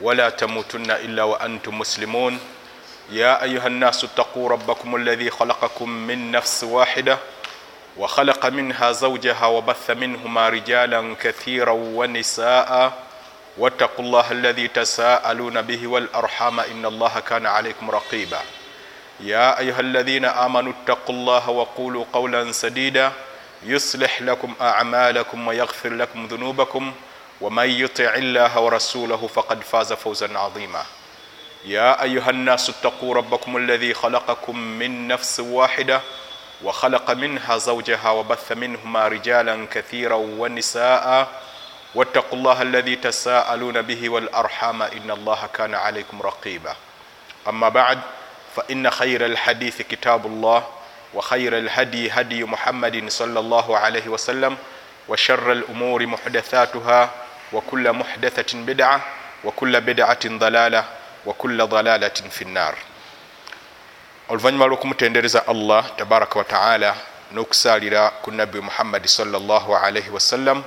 ولا تموتن إلا وأنتم مسلمون. يا أيها الناس اتقوا ربكم الذي خلقكم من نفس واحدة وخلق منها زوجها وبث منهما رجالا كثيرا ونساء. واتقوا الله الذي تساءلون به والأرحام إن الله كان عليكم رقيبا. يا أيها الذين آمنوا اتقوا الله وقولوا قولا سديدا. يصلح لكم أعمالكم ويغفر لكم ذنوبكم. ومن يطع الله ورسوله فقد فاز فوزا عظيما. يا ايها الناس اتقوا ربكم الذي خلقكم من نفس واحده وخلق منها زوجها وبث منهما رجالا كثيرا ونساء. واتقوا الله الذي تساءلون به والارحام ان الله كان عليكم رقيبا. اما بعد فان خير الحديث كتاب الله وخير الهدي هدي محمد صلى الله عليه وسلم وشر الامور محدثاتها wakula muhdathatin bidaa wakula bidaatin dalala wakula dalalatin fi nnar oluvanyuma lwokumutendereza allah tabaraka wataala n'okusaalira ku nabbi muhammadi salaalaihi wasallam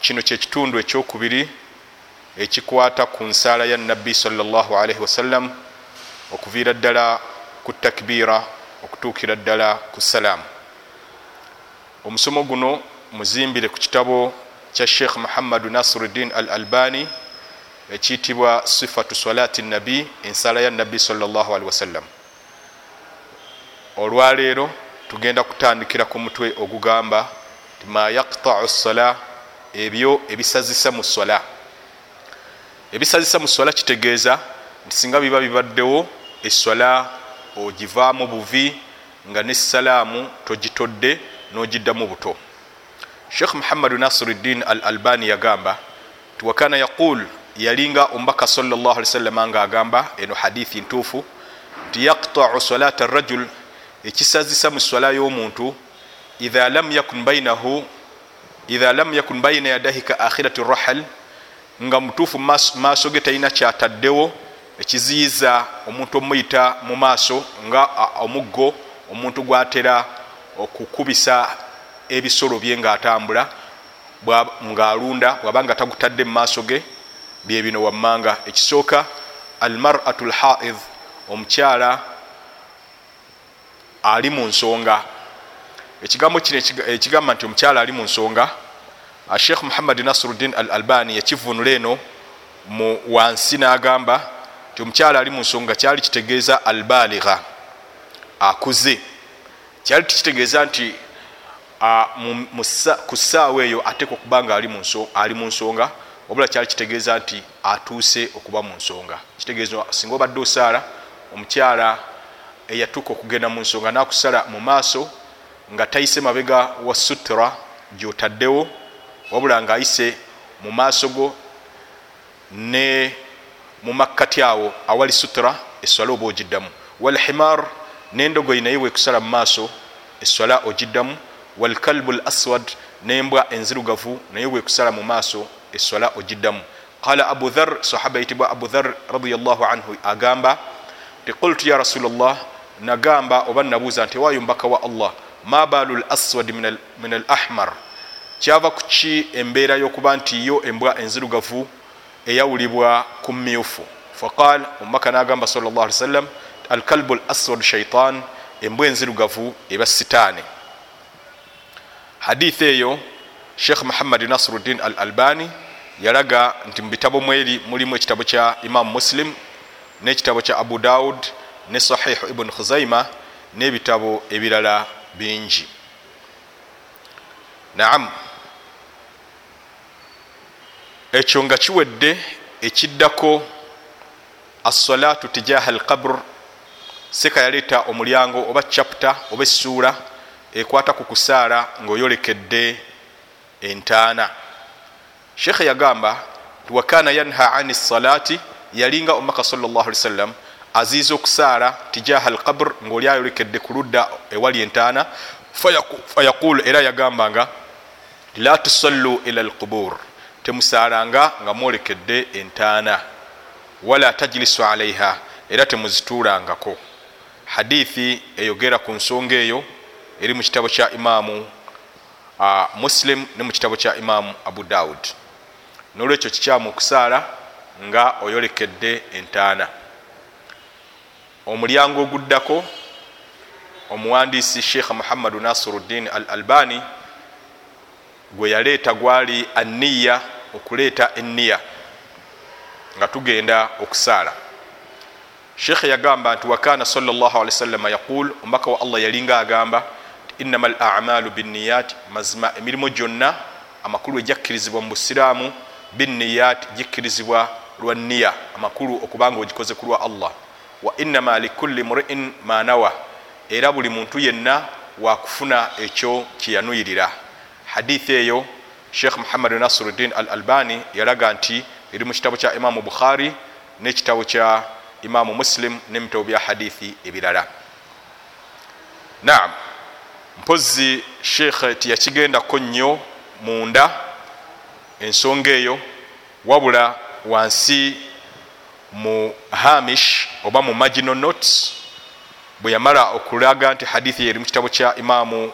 kino kyekitundu ekyokubiri ekikwata ku nsaala ya nabbi salaalaihi wasallam okuviira ddala ku takbiira okutuukira ddala ku salaamu omusomo guno muzimbire ku kitabo kya sheikh muhammadu nasiruddin al albani ekiyitibwa sifatu salati nabi ensala ya nabbi salli wasallam. Olwaleero tugenda kutandikira ku mutwe ogugamba ti ma yaktau sola ebyo ebisazisa mu sola ebisazisa mu sola kitegeeza nti singa biba bibaddewo esola ogivaamu buvi nga nesalaamu togitodde nogiddamu buto sheikh muhammadu nasiruddin al albani yagamba ti wakana yaqul yalinga omubaka sawasalama nga agamba eno hadithi ntuufu nti yaktau salata rajul ekisazisa mu swala y'omuntu idha lam yakun bainahu idha lam yakun baina yadahi ka akhirati rahal nga mutuufu maaso ge talina kyataddewo ekiziyiza omuntu omuyita mu maaso nga omuggo omuntu gwatera okukubisa ebisolo bye ngaatambula ngaalunda bwaba nga tagutadde mu maaso ge byebino wammanga. Ekisooka almaratu lhaid omukyala ali mu nsonga. Ekigambo kino ekigamba nti omukyala ali mu nsonga sheikh muhammad nasiruddin al albani yakivunula eno mu wansi n'agamba nti omukyala ali mu nsonga kyali kitegeeza albaligha akuze. Kyali tikitegeeza nti ku ssaawa eyo ateeka okuba nga ali mu nsonga wabula kyali kitegeeza nti atuuse okuba mu nsonga. Kitegeeza singa obadde osaala omukyala eyatuuka okugenda mu nsonga nakusala mu maaso nga tayise mabega wa sutura gyotaddewo wabula nga ayise mu maaso go ne mu makkati awo awali sutura eswala oba ogiddamu. Walhimar nendogoyi naye wekusala mu maaso eswala ogiddamu walkalbu l aswad nembwa enzirugavu naye wekusala mu maaso eswala ogiddamu qala abu dhar sahaba yitibwa abu dhar radiallahu anhu agamba ti qultu ya rasulllah nagamba oba nabuuza nti ewayo mbaka wa allah ma baalu l aswad min al ahmar kyava kuki embeera y'okuba nti yo embwa enzirugavu eyawulibwa ku myufu faqal omubaka nagamba sal llah ali sallam alkalbu l aswad shaitan embwa enzirugavu eba sitaani hadithi eyo sheikh muhammad nasiruddin al albani yalaga nti mu bitabo mweri mulimu ekitabo kya imamu muslim n'ekitabo kya abu daud ne sahihu ibuni khuzaima n'ebitabo ebirala bingi. Naam. Ekyo nga kiwedde ekiddako assalatu tijaha alqabr seka yaleeta omulyango oba chapta oba essuula ekwata ku kusaala ng'oyolekedde entaana. Shekhe yagamba wakana yanha ani salati yalinga omubaka sawasalam aziiza okusaala tijaha al qabr ngaoli ayolekedde ku ludda ewali entaana. Fayaqulu era yagambanga la tusallu ila alqubur temusaalanga nga mwolekedde entaana. Wala tajlisu alaiha era temuzituulangako. Hadithi eyogera ku nsonga eyo eri mu kitabo kya imaamu muslim ne mu kitabo kya imaamu abu daud nolwekyo kikyamu okusaala nga oyolekedde entaana. Omulyango oguddako omuwandiisi sheikh muhammadu nasiruddin al albani gwe yaleeta gwali aniya okuleeta eniya nga tugenda okusaala. Sheikh yagamba nti wakana salllahalisalama yaqul omubaka wa allah yalinga agamba innama al amalu binniyat mazima emirimu gyonna amakulu ejakkirizibwa mu busiraamu binniyat gikkirizibwa lwa niya amakulu okubanga ogikoze ku lwa allah. Wa innama likulli mriin manawa era buli muntu yenna wakufuna ekyo kyeyanuyirira hadithi eyo sheikh muhammad nasiruddin al albani yalaga nti eri mu kitabo kya imamu bukhari nekitabo kya imamu muslim nebitabo bya hadithi ebirala. Naam mpozi sheikh tiyakigendako nnyo munda ensonga eyo wabula wansi mu hamish oba mu marginal notes bwe yamala okulaga nti hadithi eri mu kitabo kya imamu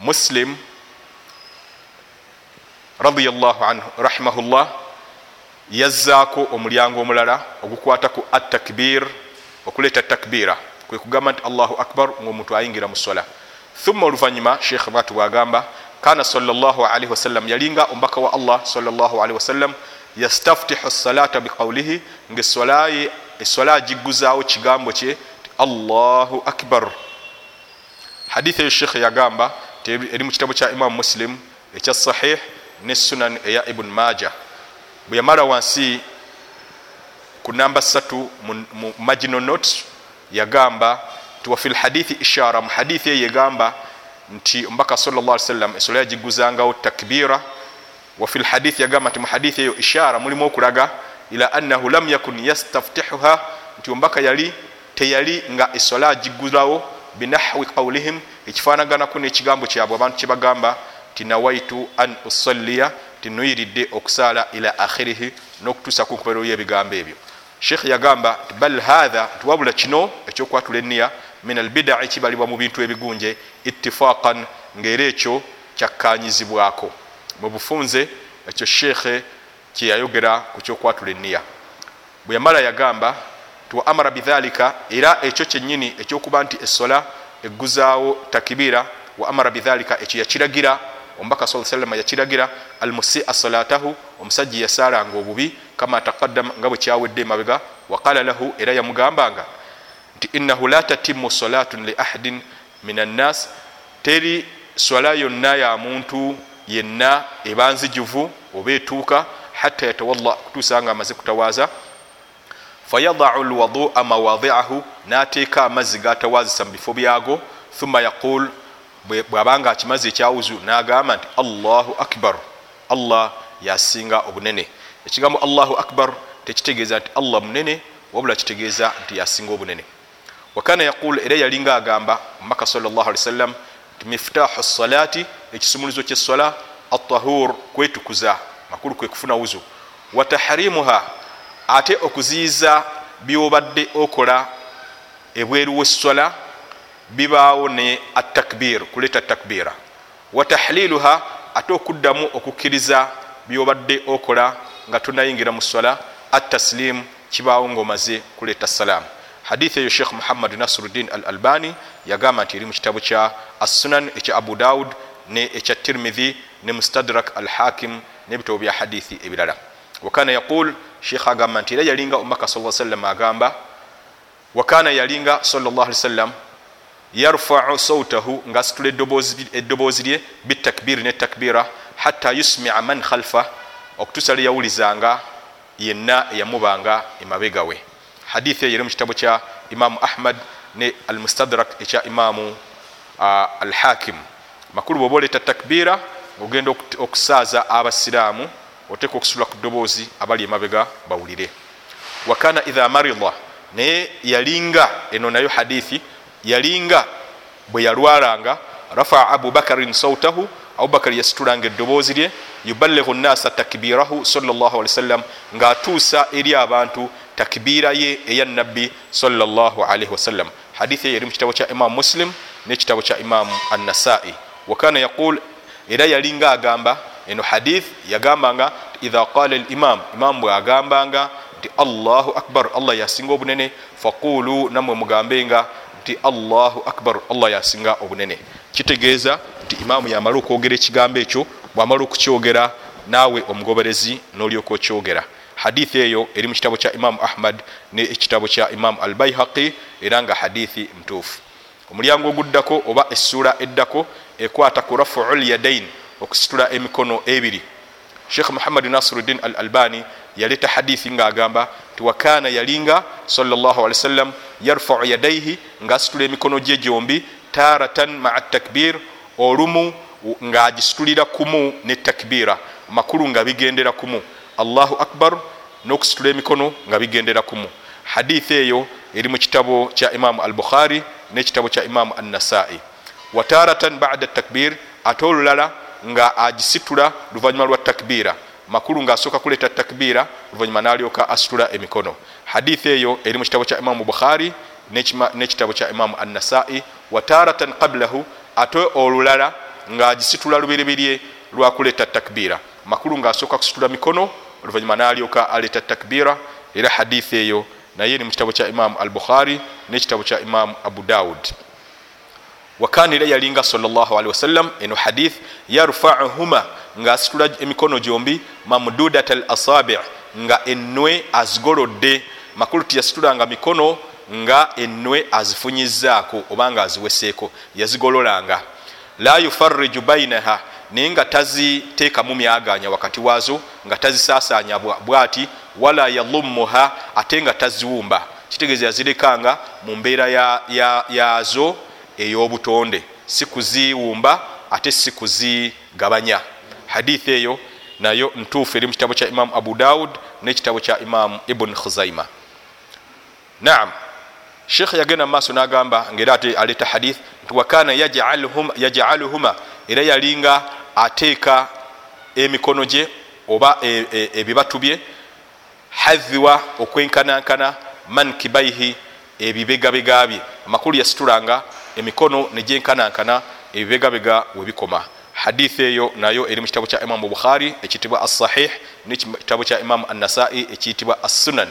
muslim radiallahu anhu rahimahullah yazzaako omulyango omulala ogukwata ku attakbir okuleeta takbira kwe kugamba nti allahu akbar ngaomuntu ayingira mu sola thumma oluvanyuma sheikh bwatu bwagamba kana salaalii wasallam yalinga omubaka wa allah salaalii wasallam yastaftihu salata biqaulihi nga esola agiguzaawo kigambo kye allahu akbar. Hadithi eyo sheikh yagamba eri mu kitabo kya imamu muslim ekya sahih ne sunan eya ibun maja bwe yamala wansi ku namba 3 mu marginal note yagamba nti wafi lhadithi ishara mu hadithi eyo yegamba nti omubaka salllah sallam esola yagiguzangawo takbira wafi lhadithi yagamba nti mu hadithi eyo ishara mulimu okulaga ila annahu lam yakun yastaftihuha nti omubaka yali teyali nga esola agigulawo binahwi qaulihim ekifanaganaku nekigambo kyabwe abantu kyebagamba tinawaitu an usalliya tinuyiridde okusaala ila akhirihi nokutuusa ku nkomerero yebigambo ebyo sheikh yagamba nti bal hatha tiwabula kino ekyokwatula eniya min albidai kibalibwa mu bintu ebigunje ittifaqan ngaera ekyo kyakkanyizibwako mu bufunze ekyo sheikhe kyeyayogera ku kyokwatula eniya bwe yamala yagamba tiwa amara bidhalika era ekyo kyenyini ekyokuba nti esola egguzaawo takibira wa amara bidhalika ekyo yakiragira omubaka sa salama yakiragira almusia salatahu omusajja yasaalanga obubi kama taqaddama nga bwe kyawedde emabega waqala lahu era yamugambanga nti innahu la tatimu salatun li ahadin min annas teri swala yonna ya muntu yenna eba nzijuvu oba etuuka hatta yatawalla kutuusa nga amaze kutawaaza. Fayadau lwadua mawadiahu nateeka amazzi gatawazisa mu bifo byago thumma yaqul bwabanga akimazi ekyawuzu nagamba nti allahu akbar. Allah yasinga obunene. Ekigambo allahu akbar tekitegeeza nti allah munene wabula kitegeeza nti yasinga obunene. Wakana yaqul era yalinga agamba mumaka sawasalam nti miftahu salati ekisumulizo kyesola atahur kwetukuza makulu kwekufuna wuzu. Watahrimuha ate okuziyiza byobadde okola ebweru wesola bibaawo ne atakbir kuleeta takbira watahliluha ate okuddamu okukkiriza byobadde okola nga tonayingira mu sola ataslim kibaawo ngaomaze kuleeta salaamu hadithi eyo sheikh muhammad nasiruddin al albani yagamba nti eri mu kitabu kya assunan ekya abu daud ne ekya tirmidhi ne mustadrak al hakim nebitabo bya hadithi ebirala. Wakana yaqul sheikh agamba nti era yalinga omubaka sa sallam agamba wakana yalinga salli sallam yarfau sautahu nga asitula eddoboozi lye bitakbiri netakbira hatta yusmia man khalfa okutuusa lye yawulizanga yenna eyamubanga emabega we. Hadithi eyo eri mu kitabo kya imamu ahmad ne almustadrak ekya imamu uh, alhakim. Makulu bwoba oleeta takbira ogenda okusaaza abasiraamu oteeka okusula ku ddoboozi abali emabega bawulire. Wakana idha marida naye yalinga eno nayo hadithi yalinga bwe yalwalanga rafaa abubakarin sautahu abubakari yasitulanga eddoboozi lye yuballighu nnasa takbirahu sawasalam ng'atuusa eri abantu takbiira ye eya nabbi salaalaihi wasallam hadithi eyo eri mu kitabo kya imamu muslim n'ekitabo kya imamu annasai wakana yaqul era yalinga agamba eno hadith yagambanga idha qala limam imamu bwagambanga nti allahu akbar allah yasinga obunene faqulu namwe mugambenga nti allahu akbar. Allah yasinga obunene. Kitegeeza nti imaamu yamala okwogera ekigambo ekyo bwamala okukyogera naawe omugoberezi nolyoka okyogera. Hadithi eyo eri mu kitabo kya imamu ahmad nekitabo kya imamu al baihaqi era nga hadithi ntuufu omulyango oguddako oba essuula eddako ekwata ku rafuu lyadain okusitula emikono ebiri. Sheikh muhammad nasiruddin al albani yaleeta hadithi ngaagamba nti wakana yalinga sawasalam yarfau yadaihi ngaasitula emikono gye gyombi taratan maa takbir olumu ngaagisitulira kumu ne takbira makulu nga bigendera kumu allahu akbar n'okusitula emikono nga bigendera kumu. Hadithi eyo eri mu kitabo kya imamu al bukhari n'ekitabo kya imamu annasai. Wataratan bada takbir ate olulala nga agisitula luvanyuma lwa takbira makulu ngaasooka kuleeta takbira oluvanyuma nalyoka asitula emikono. Hadithi eyo eri mu kitabo kya imamu bukhari n'ekitabo kya imamu annasai wataratan qablahu ate olulala ngaagisitula lubereberye lwakuleeta takbira. Makulu ngaasooka kusitula mikono oluvanyuma nalyoka aleeta takbira era hadithi eyo naye eri mu kitabo kya imamu al bukhari n'ekitabo kya imamu abu daud wakana era yalinga wasallam eno hadith yarfauhuma ngaasitula emikono gyombi mamdudat al asabi nga enwe azigolodde. Makulu tiyasitulanga mikono nga enwe azifunyizaako oba nga aziweseeko yazigololanga. La yufariju bainaha naye nga taziteekamu myaganya wakati waazo nga tazisaasanya bwati wala yalumuha ate nga taziwumba. Kitegeeza yazirekanga mu mbeera yazo ya, ya ey'obutonde si kuziwumba ate si kuzigabanya hadithi eyo nayo ntuufu eri mu kitabo kya imamu abu daud n'ekitabo kya imamu ibuni khuzaima naam sheekh yagenda mumaaso n'agamba ngaera ate aleeta hadith nti wakana yajaluhuma era yalinga ateeka emikono gye oba ebibatu bye hadhiwa okwenkanankana mankibaihi ebibegabega bye. Amakulu yasitulanga emikono negyenkanankana ebibegabega webikoma hadithi eyo nayo eri mu kitabo kya imamu bukhari ekiyitibwa assahih nekitabo kya imamu annasai ekiyitibwa assunan.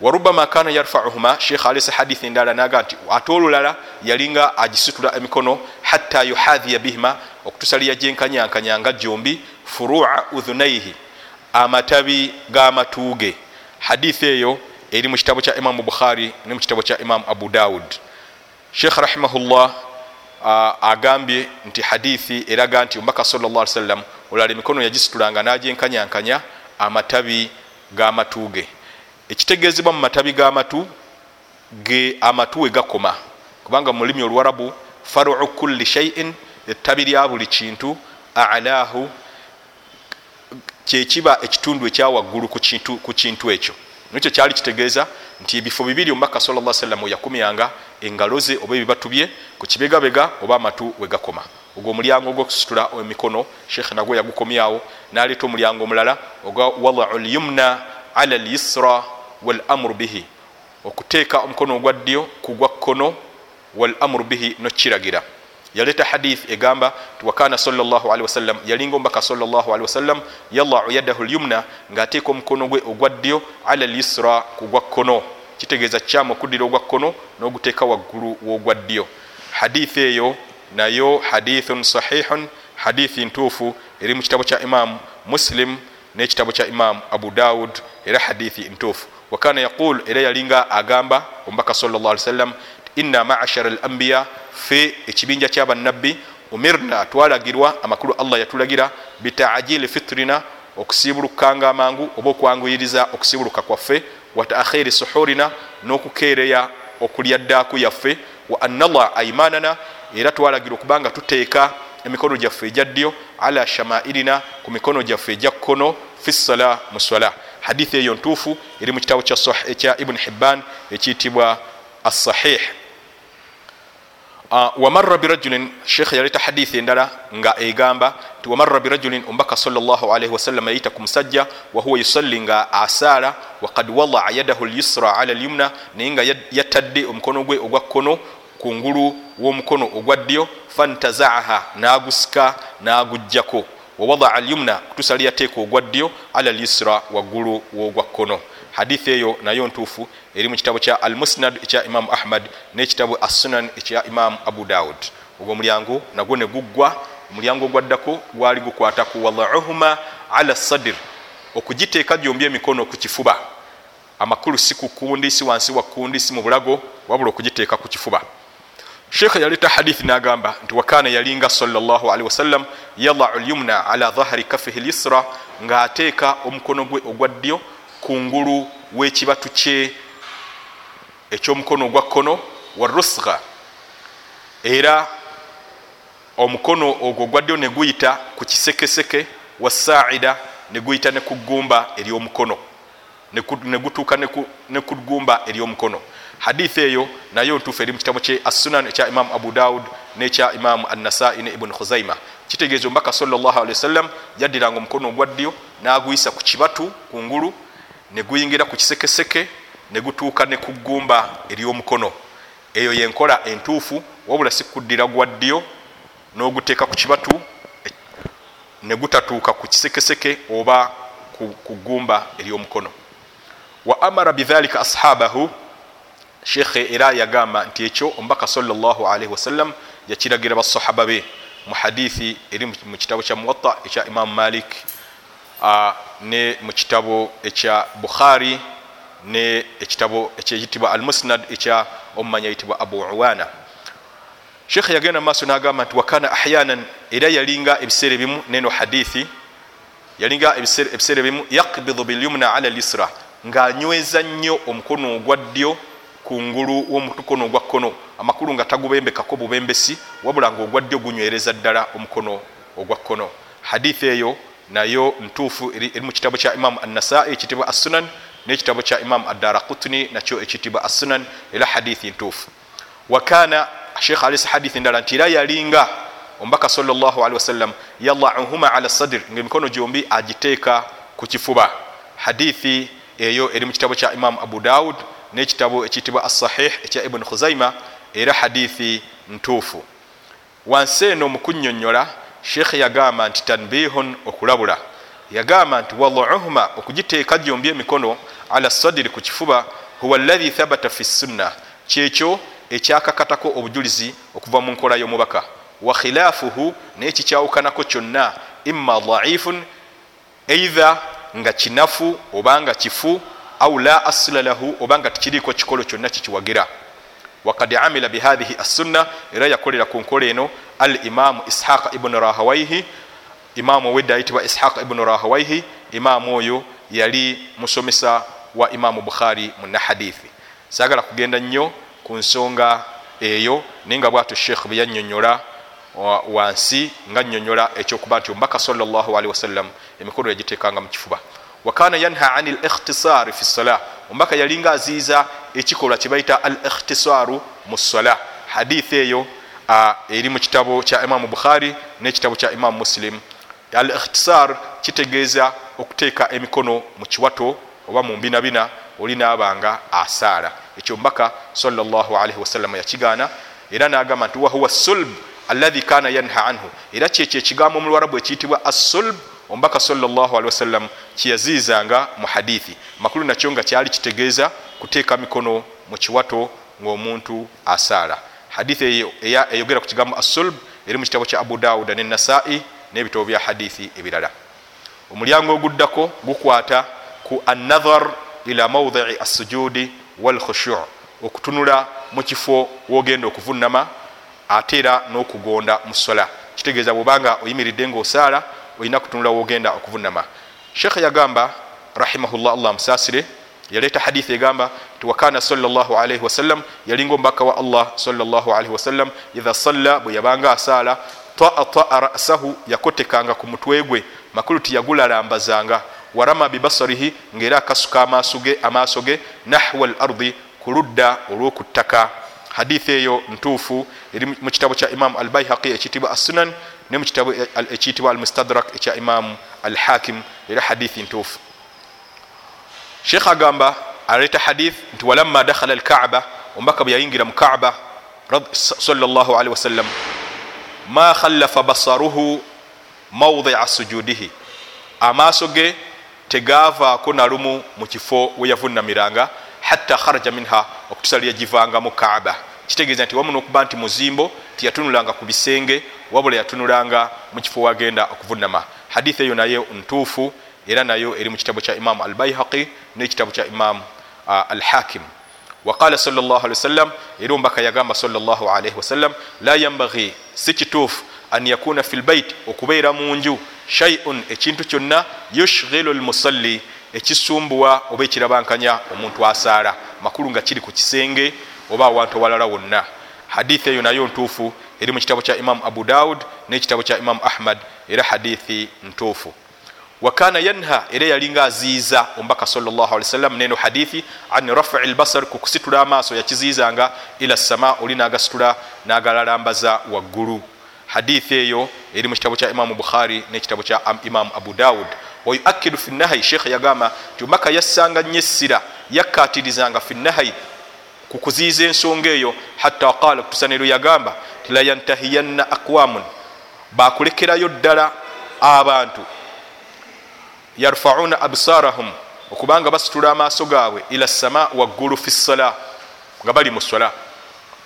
Warubama kana yarfauhuma sheikh alese hadithi endala naga nti ate olulala yalinga agisitula emikono hatta yuhadhiya bihima okutusalya gyenkanyankanyanga gyombi furua udhunaihi amatabi g'amatuuge hadithi eyo eri mu kitabo kya imamu bukhari ne mu kitabo kya imamu abu daud sheikh rahimahullah agambye nti hadithi eraga nti omubaka salllah sallam olala emikono yagisitulanga n'agyenkanyankanya amatabi g'amatuuge. Ekitegeezebwa mu matabi g'amatu ge amatu we gakoma. Kubanga mu lulimi oluwarabu faruu kulli shaiin ettabi lya buli kintu alaahu kyekiba ekitundu ekyawaggulu ku kintu ekyo. Nikyo kyali kitegeeza nti ebifo bibiri omubaka salla sallam yakumyanga engalo ze oba ebibatu bye ku kibegabega oba amatu we gakoma. Ogwo omulyango ogwokusitula emikono sheekh nagwe yagukomyawo naleeta omulyango omulala ogwa wadau lyumna ala lyisra walamuru bihi. Okuteeka omukono ogwa ddyo ku gwa kkono walamuru bihi nokiragira yaleeta hadith egamba wakana salllahalihi wasallam yalinga omubaka salllahalihi wasallam yalau yadahu lyumna ngaateeka omukono gwe ogwa ddyo ala lyisra ku gwa kkono. Kitegeeza kyamu okuddira ogwa kkono n'oguteeka waggulu w'ogwa ddyo hadithi eyo nayo hadithun sahihun hadithi ntuufu eri mu kitabo kya imamu muslim n'ekitabo kya imamu abu daud era hadithi ntuufu. Wakana yaqul era yalinga agamba omubaka sallllah ali sallam inna maashara al ambiya fe ekibinja kyabannabbi umirna twalagirwa amakulu allah yatulagira bitaajili fitrina okusiibulukanga amangu oba okwanguyiriza okusiibuluka kwaffe wa taakhiri suhurina n'okukeereya okulya ddaaku yaffe wa annallah aimanana era twalagira okubanga tuteeka emikono gyaffe egya ddyo ala shamairina ku mikono gyaffe egya kkono fi ssala mu swala hadithi eyo ntuufu eri mu kitabo ekya ibuni hibban ekiyitibwa assahih. Uh, wamarra birajulin shekhe yaleeta hadithi endala nga egamba nti wamarra birajulin ombaka salllahalihi wasallam yayita ku musajja wahuwa yusalli nga asaala wakad wadaa yadahu lyusra ala lyumna naye nga yatadde omukono gwe ogwa kkono ku ngulu w'omukono ogwa ddyo fantazaaha n'agusika n'agugjako wawadaa lyumna kutusa liyateeka ogwa ddyo ala lyusra waggulu w'ogwa kkono hadithi eyo nayo ntuufu eri mu kitabo kya al musnad ekya imamu ahmad n'ekitabo assunan ekya imamu abu daud. Ogwo omulyango nagwo ne guggwa omulyango ogwaddako gwali gukwataku wadauhuma ala sadir okugiteeka gyombi emikono ku kifuba. Amakulu si ku kundi si wansi wa kundi si mu bulago wabula okugiteeka ku kifuba. Sheekha yaleeta hadithi n'agamba nti wakana yalinga salllahalihi wasallam yadau lyumna ala dhahari kafihi lyusra ng'ateeka omukono gwe ogwa ddyo kungulu w'ekibatu kye ekyomukono ogwa kkono wa rusga. Era omukono ogwo gwaddyo ne guyita ku kisekeseke wa saida ne guyita ne ku ggumba ery'omukono. Ne gutuuka ne ku ggumba ery'omukono. Hadithi eyo nayo ntuufu eri mu kitabo kye assunan ekya imamu abu daud n'ekya imamu annasai ne ibuni khuzaima kitegeeza omubaka salllahalihi wasallam yaddiranga omukono ogwa ddyo n'aguyisa ku kibatu kungulu ne guyingira ku kisekeseke ne gutuuka ne ku ggumba ery'omukono eyo yenkola entuufu wabula si kuddira gwa ddyo n'oguteeka ku kibatu ne gutatuuka ku kisekeseke oba ku ggumba ery'omukono wa amara bidhalika ashabahu shekhe era yagamba nti ekyo omubaka salllahalihi wasallam yakiragira basahaba be mu hadithi eri mu kitabo kya muwatta ekya imamu malik ne mu kitabo ekya bukhari ne ekitabo ekyeyitibwa al musnad ekya omumanya yitibwa abu uwana. Shekhe yagenda mumaaso nagamba nti wakana ahyanan era yalinga ebiseera ebimu neno hadithi yalinga ebiseera ebimu yakbidu bilyumna ala lisra ng'anyweza nnyo omukono ogwa ddyo kungulu w'omukono ogwa kkono amakulu nga tagubembekako bubembesi wabula nga ogwa ddyo gunywereza ddala omukono ogwa kkono. Hadithi eyo nayo ntuufu eri mu kitabo kya imamu annasai ekitibwa assunan n'ekitabo kya imamu addara kutuni nakyo ekitibwa assunan era hadithi ntuufu wakana sheikh alisa hadithi ndala nti era yalinga omubaka salllahalihi wasallam yadauhuma ala sadir ngaemikono gyombi agiteeka ku kifuba hadithi eyo eri mu kitabo kya imamu abu daud n'ekitabo ekiyitibwa assahih ekya ibuni khuzaima era hadithi ntuufu wansi eno mu kunnyonnyola sheekhe yagamba nti tanbihun okulabula. Yagamba nti wadauhuma okugiteeka gyombi emikono ala sadiri ku kifuba huwa allahi thabata fi sunna. Kyekyo ekyakakatako obujulizi okuva mu nkola y'omubaka. Wa khilaafuhu naye kikyawukanako kyonna imma daifun eitha nga kinafu oba nga kifu au la asila lahu oba nga tikiriiko kikolo kyonna kikiwagira wakad amila bihadhihi assunna era yakolera ku nkola eno al imamu ishaqa ibunu rahawaihi imamu owedde ayitibwa ishaqa ibunu rahawaihi imamu oyo yali musomesa wa imamu bukhari muna hadithi sagala kugenda nnyo ku nsonga eyo naye nga bwatyo sheekh bwe yannyonnyola wansi nga nnyonnyola ekyokuba nti omubaka salllahalihi wasallam emikono yagiteekanga mu kifuba wakana yanha ani likhtisari fi sala omubaka yalinga aziiza ekikolwa kyebayita al ikhtisaru mu sala hadithi eyo eri mu kitabo kya imamu bukhari n'ekitabo kya imamu muslim. Al ikhtisar kitegeeza okuteeka emikono mu kiwato oba mu mbinabina olinaabanga asaala. Ekyo mbaka salllahalihi wasallama yakigaana era n'agamba nti wahuwa sulb alladhi kana yanha anhu. Era kyekyo ekigambo mu lwarabu ekiyitibwa assulb omubaka salllahalihi wasallam kyeyaziizanga mu hadithi. Makulu nakyo nga kyali kitegeeza kuteeka mikono mu kiwato ng'omuntu asaala. Hadithi eyo eyogera ku kigambo assulb eri mu kitabo kya abu dawuda ne nasai n'ebitabo bya hadithi ebirala. Omulyango oguddako gukwata ku annahar ila maudii assujudi walkhushu okutunula mu kifo wogenda okuvunama ate era n'okugonda mu sola. Kitegeeza bwobanga oyimiridde ngaosaala olina kutunula wogenda okuvunama. Sheekhe yagamba rahimahullah allah amusaasire yaleeta hadithi egamba ti wakana salllahalaihi wasallam yalinga omubaka wa allah salllahalaihi wasallam idha salla bwe yabanga asaala taa taa rasahu yakotekanga ku mutwe gwe makulu tiyagulalambazanga warama bibasarihi ngaera akasuka amaaso ge nahwa al ardi ku ludda olwokuttaka. Hadithi eyo ntuufu eri mu kitabo kya imamu al baihaqi ekiyitibwa assunan ne mu kitabo ekiyitibwa al mustadrak ekya imamu al hakim era hadithi ntuufu sheekh agamba aleeta hadith nti walamma dakhala al kaaba omubaka bwe yayingira mu kaaba wasallam ma khallafa basaruhu maudia sujudihi. Amaaso ge tegavaako nalumu mu kifo we yavunamiranga hatta kharaja minha okutusa lyagivanga mu kaaba. Kitegeeza nti wamu nokuba nti muzimbo tiyatunulanga ku bisenge wabula yatunulanga mu kifo wagenda okuvunama. Hadithi eyo naye ntuufu era nayo eri mu kitabu kya imamu al baihaqi nekitabu kya imamu uh, al hakim waqala salllah ali wasallam era omubaka yagamba salllah alaihi wasallam la yambaghi si kituufu an yakuna fi lbait okubeera mu nju shaiun ekintu kyonna yushghilu lmusalli ekisumbuwa oba ekirabankanya omuntu asaala. Makulu nga kiri ku kisenge oba awantu awalala wonna hadithi eyo nayo ntuufu eri mu kitabo kya imamu abu daud nekitabo kya imamu ahmad era hadithi ntuufu wakana yanha era yalinga aziiza omubaka sawasalam neno hadithi an rafii lbasar ku kusitula amaaso yakiziizanga ila sama oli nagasitula nagalalambaza waggulu. Hadithi eyo eri mu kitabo kya imamu bukhari nekitabo kya imamu abu daud. Wayuakidu fi nahayi sheekh yagamba nti omubaka yassanga nnyo essira yakkatirizanga fi nahayi ku kuziiza ensonga eyo. Hatta qala kutusaniro yagamba ti layantahiyanna aqwamun bakulekerayo ddala abantu. Yarfauna absarahum okubanga basitula amaaso gaabwe ila sama waggulu fi ssala nga bali mu sola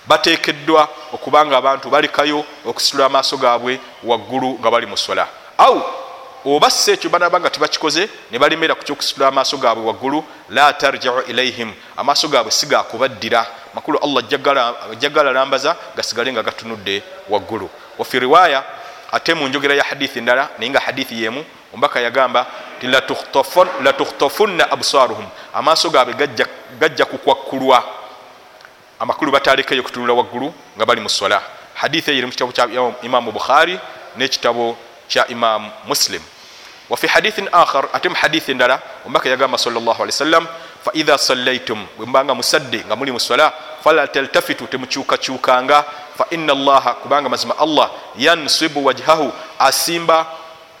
batekeddwa okubanga abantu balikayo okusitula amaaso gaabwe waggulu nga bali mu sola au oba si ekyo banaba nga tibakikoze ne balemera ku kyokusitula amaaso gaabwe waggulu la tarjiu ilaihim amaaso gaabwe si gakubaddira makulu allah jagalalambaza gasigale nga gatunudde waggulu. Wafi riwaya ate mu njogera ya hadithi ndala naye nga hadithi yemu omubaka yagamba ti latukhtafunna absaruhum amaaso gaabwe gajja kukwakkulwa amakulu batalekeyo kutunula waggulu nga bali mu sola hadithi eyo eri mu kitabo kya imamu bukhari n'ekitabo kya imamu muslim wafi hadithin akhar ate mu hadithi endala omubaka yagamba salllah ali wasallam faidha sallaitum bwembanga musadde nga muli mu sola fala taltafitu temukyukakyukanga faina allaha kubanga mazima allah yansibu wajhahu asimba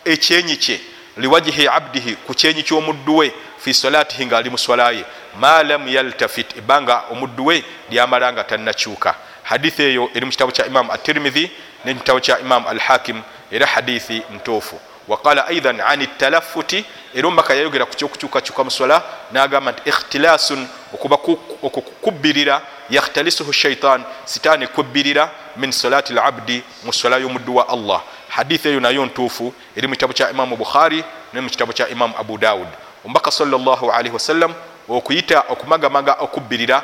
ekyenyi kye liwajihi abdihi ku kyenyi ky'omuddu we fi salatihi ngaali mu swalaye ma lam yaltafit ebbanga omuddu we lyamala nga tannakyuka hadithi eyo eri mu kitabo kya imamu atirmidhi ne mu kitabo kya imamu alhakim era hadithi ntuufu waqala aidan an talafuti. Era omubaka yayogera ku kyokukyukakyuka mu swala nagamba nti ikhtilasun okuba okukubbirira yakhtalisuhu shaitan sitaani ekubbirira min salati labdi mu swala y'omuddu wa allah. Hadithi eyo nayo ntuufu eri mu kitabu kya imamu bukhari ne mu kitabu kya imamu abu daud omubaka salllahalihi wasallam okuyita okumagamaga okubbirira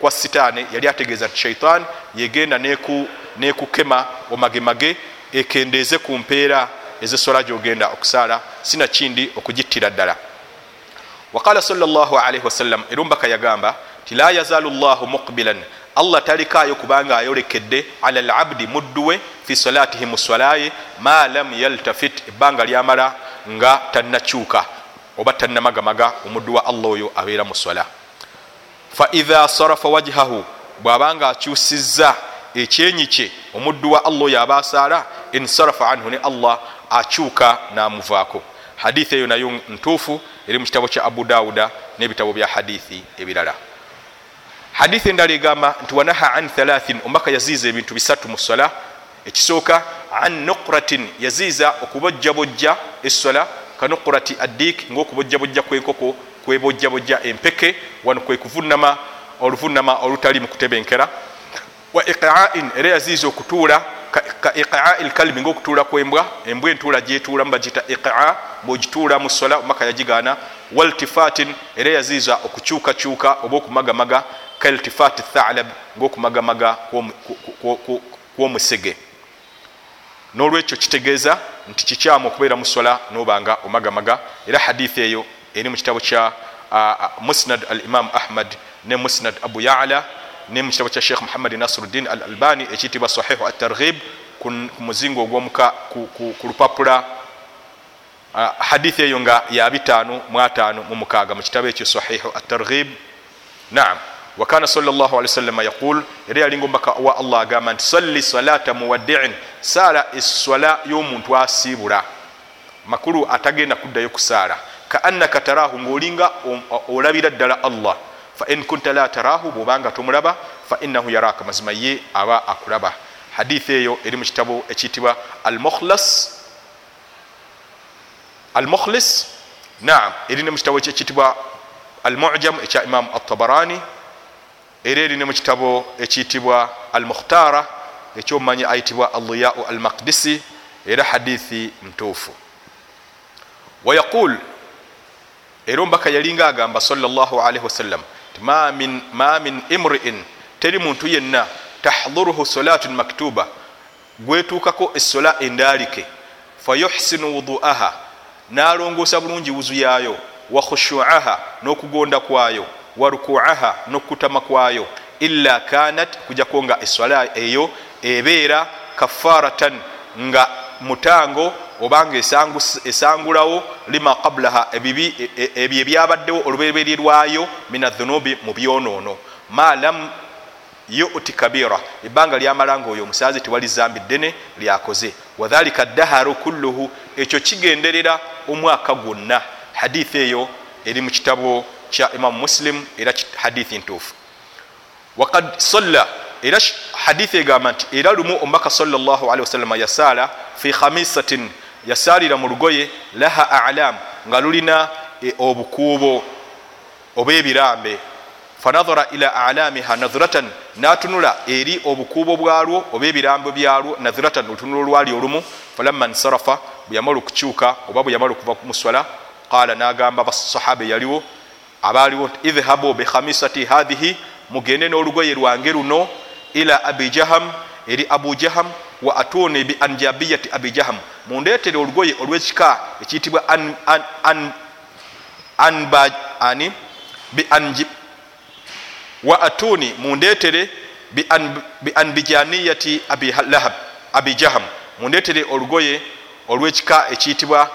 kwa sitaani yali ategeeza nti shaitan yegenda nekukema omagemage ekendeeze ku mpeera ezesola gyogenda okusaala sinakindi okugittira ddala. Waqala salllahalihi wasallam era omubaka yagamba ti la yazaalu llahu muqbilan. Allah talikayo kubanga ayolekedde ala labdi mudduwe fi salatihi mu swalaye ma lam yaltafit. Ebbanga lyamala nga tannakyuka oba tannamagamaga omuddu wa allah oyo abeera mu swala. Faidha sarafa wajhahu bw'abanga akyusizza ekyenyi kye omuddu wa allah oyo aba asaala insarafa anhu ne allah akyuka namuvaako. Hadithi eyo nayo ntuufu eri mu kitabo kya abu dawuda n'ebitabo bya hadithi ebirala. Hadithi endala egamba nti wanaha an thalathin omubaka yaziiza ebintu bisatu mu sola ekisooka an nuqratin yaziiza okubojjabojja essola kanuqrati addik ngaokubojjabojja kwenkoko kwebojjabojja empeke wano kwe kuvunama oluvunama olutali mu kutebenkera wa iqain era yaziiza okutuula ka iqai lkalbi ngaokutuula kwembwa embwa entuula gyetuulamu bagita iqa bwogituula mu sola omubaka yagigaana waltifatin era yaziiza okukyukakyuka oba okumagamaga kaltifati thalab ngaokumagamaga kwomusege. Nolwekyo kitegeeza nti kikyamu okubeera musola nobanga omagamaga era hadithi eyo eri mu kitabo kya musnad al imam ahmad ne musnad abu yala ne mu kitabo kya sheikh muhammad nasiruddin al albani ekiyitibwa sahihu atarghib ku muzingo ogwomuka ku lupapula. Hadithi eyo nga ya bitaano mu mukaaga mu kitabo ekyo sahihu atarghib naam. Wakana sallaalwasalama yaqul era yalinga omubaka wa allah agamba nti salli salata muwaddiin. Saala eswala y'omuntu asiibula. Makulu atagenda kuddayo kusaala. Ka annaka taraahu ngaolinga olabira ddala allah fain kunta la taraahu bwobanga tomulaba fainahu yaraaka mazima ye aba akulaba. Hadithi eyo eri mu kitabo ekiyitibwa almukhlas almukhlis? Naam eri ne mu kitabo ekiyitibwa almujam ekya imamu atabarani era eri ne mu kitabo ekiyitibwa almukhtara ekyomumanyi ayitibwa alliyau almaqdisi era hadithi ntuufu wayaqul era omubaka yalinga agamba salllahalihi wasallam ti ma min imriin teri muntu yenna tahdhuruhu salatun maktuba gwetuukako essola endaalike fayuhsinu wuduaha nalongoosa bulungi wuzu yaayo wa khushuaha n'okugonda kwayo wa rukuaha n'okutama kwayo illa kanat kujako nga eswala eyo ebeera kafaratan nga mutango obanga esangulawo lima qablaha ebyo ebyabaddewo olubereberye lwayo min adhunubi mu byonoono. Ma lam yuti kabira ebbanga lyamala nga oyo omusaazi tewali zambi ddene lyakoze. Wadhalika daharu kulluhu ekyo kigenderera omwaka gwonna. Hadithi eyo eri mu kitabo kya imamu muslim era hadithi ntuufu. Wakad salla era hadithi egamba nti era lumu omubaka wasalama yasaala fi khamisatin yasaalira mu lugoye laha alam nga lulina obukuubo oba ebirambe. Fanadhara ila alamiha nadhiratan natunula eri obukuubo bwalwo oba ebirambo byalwo nadhiratan lutunula olwali olumu. Falamma nsarafa bwe yamala okukyuka oba bwe yamala okuva kumuswala qala nagamba basahaba yaliwo abaaliwo nti idhhabu bikhamisati hadhihi mugende n'olugoye lwange luno ila abi jaham eri abu jaham wa atuni bi anjabiyati abi jaham. Mundeetere olugoye olwekika ekiyitibwa ani? Bianji wa atuni mundeetere bianbijaniyati abi lahab abi jaham. Mundeetere olugoye olwekika ekiyitibwa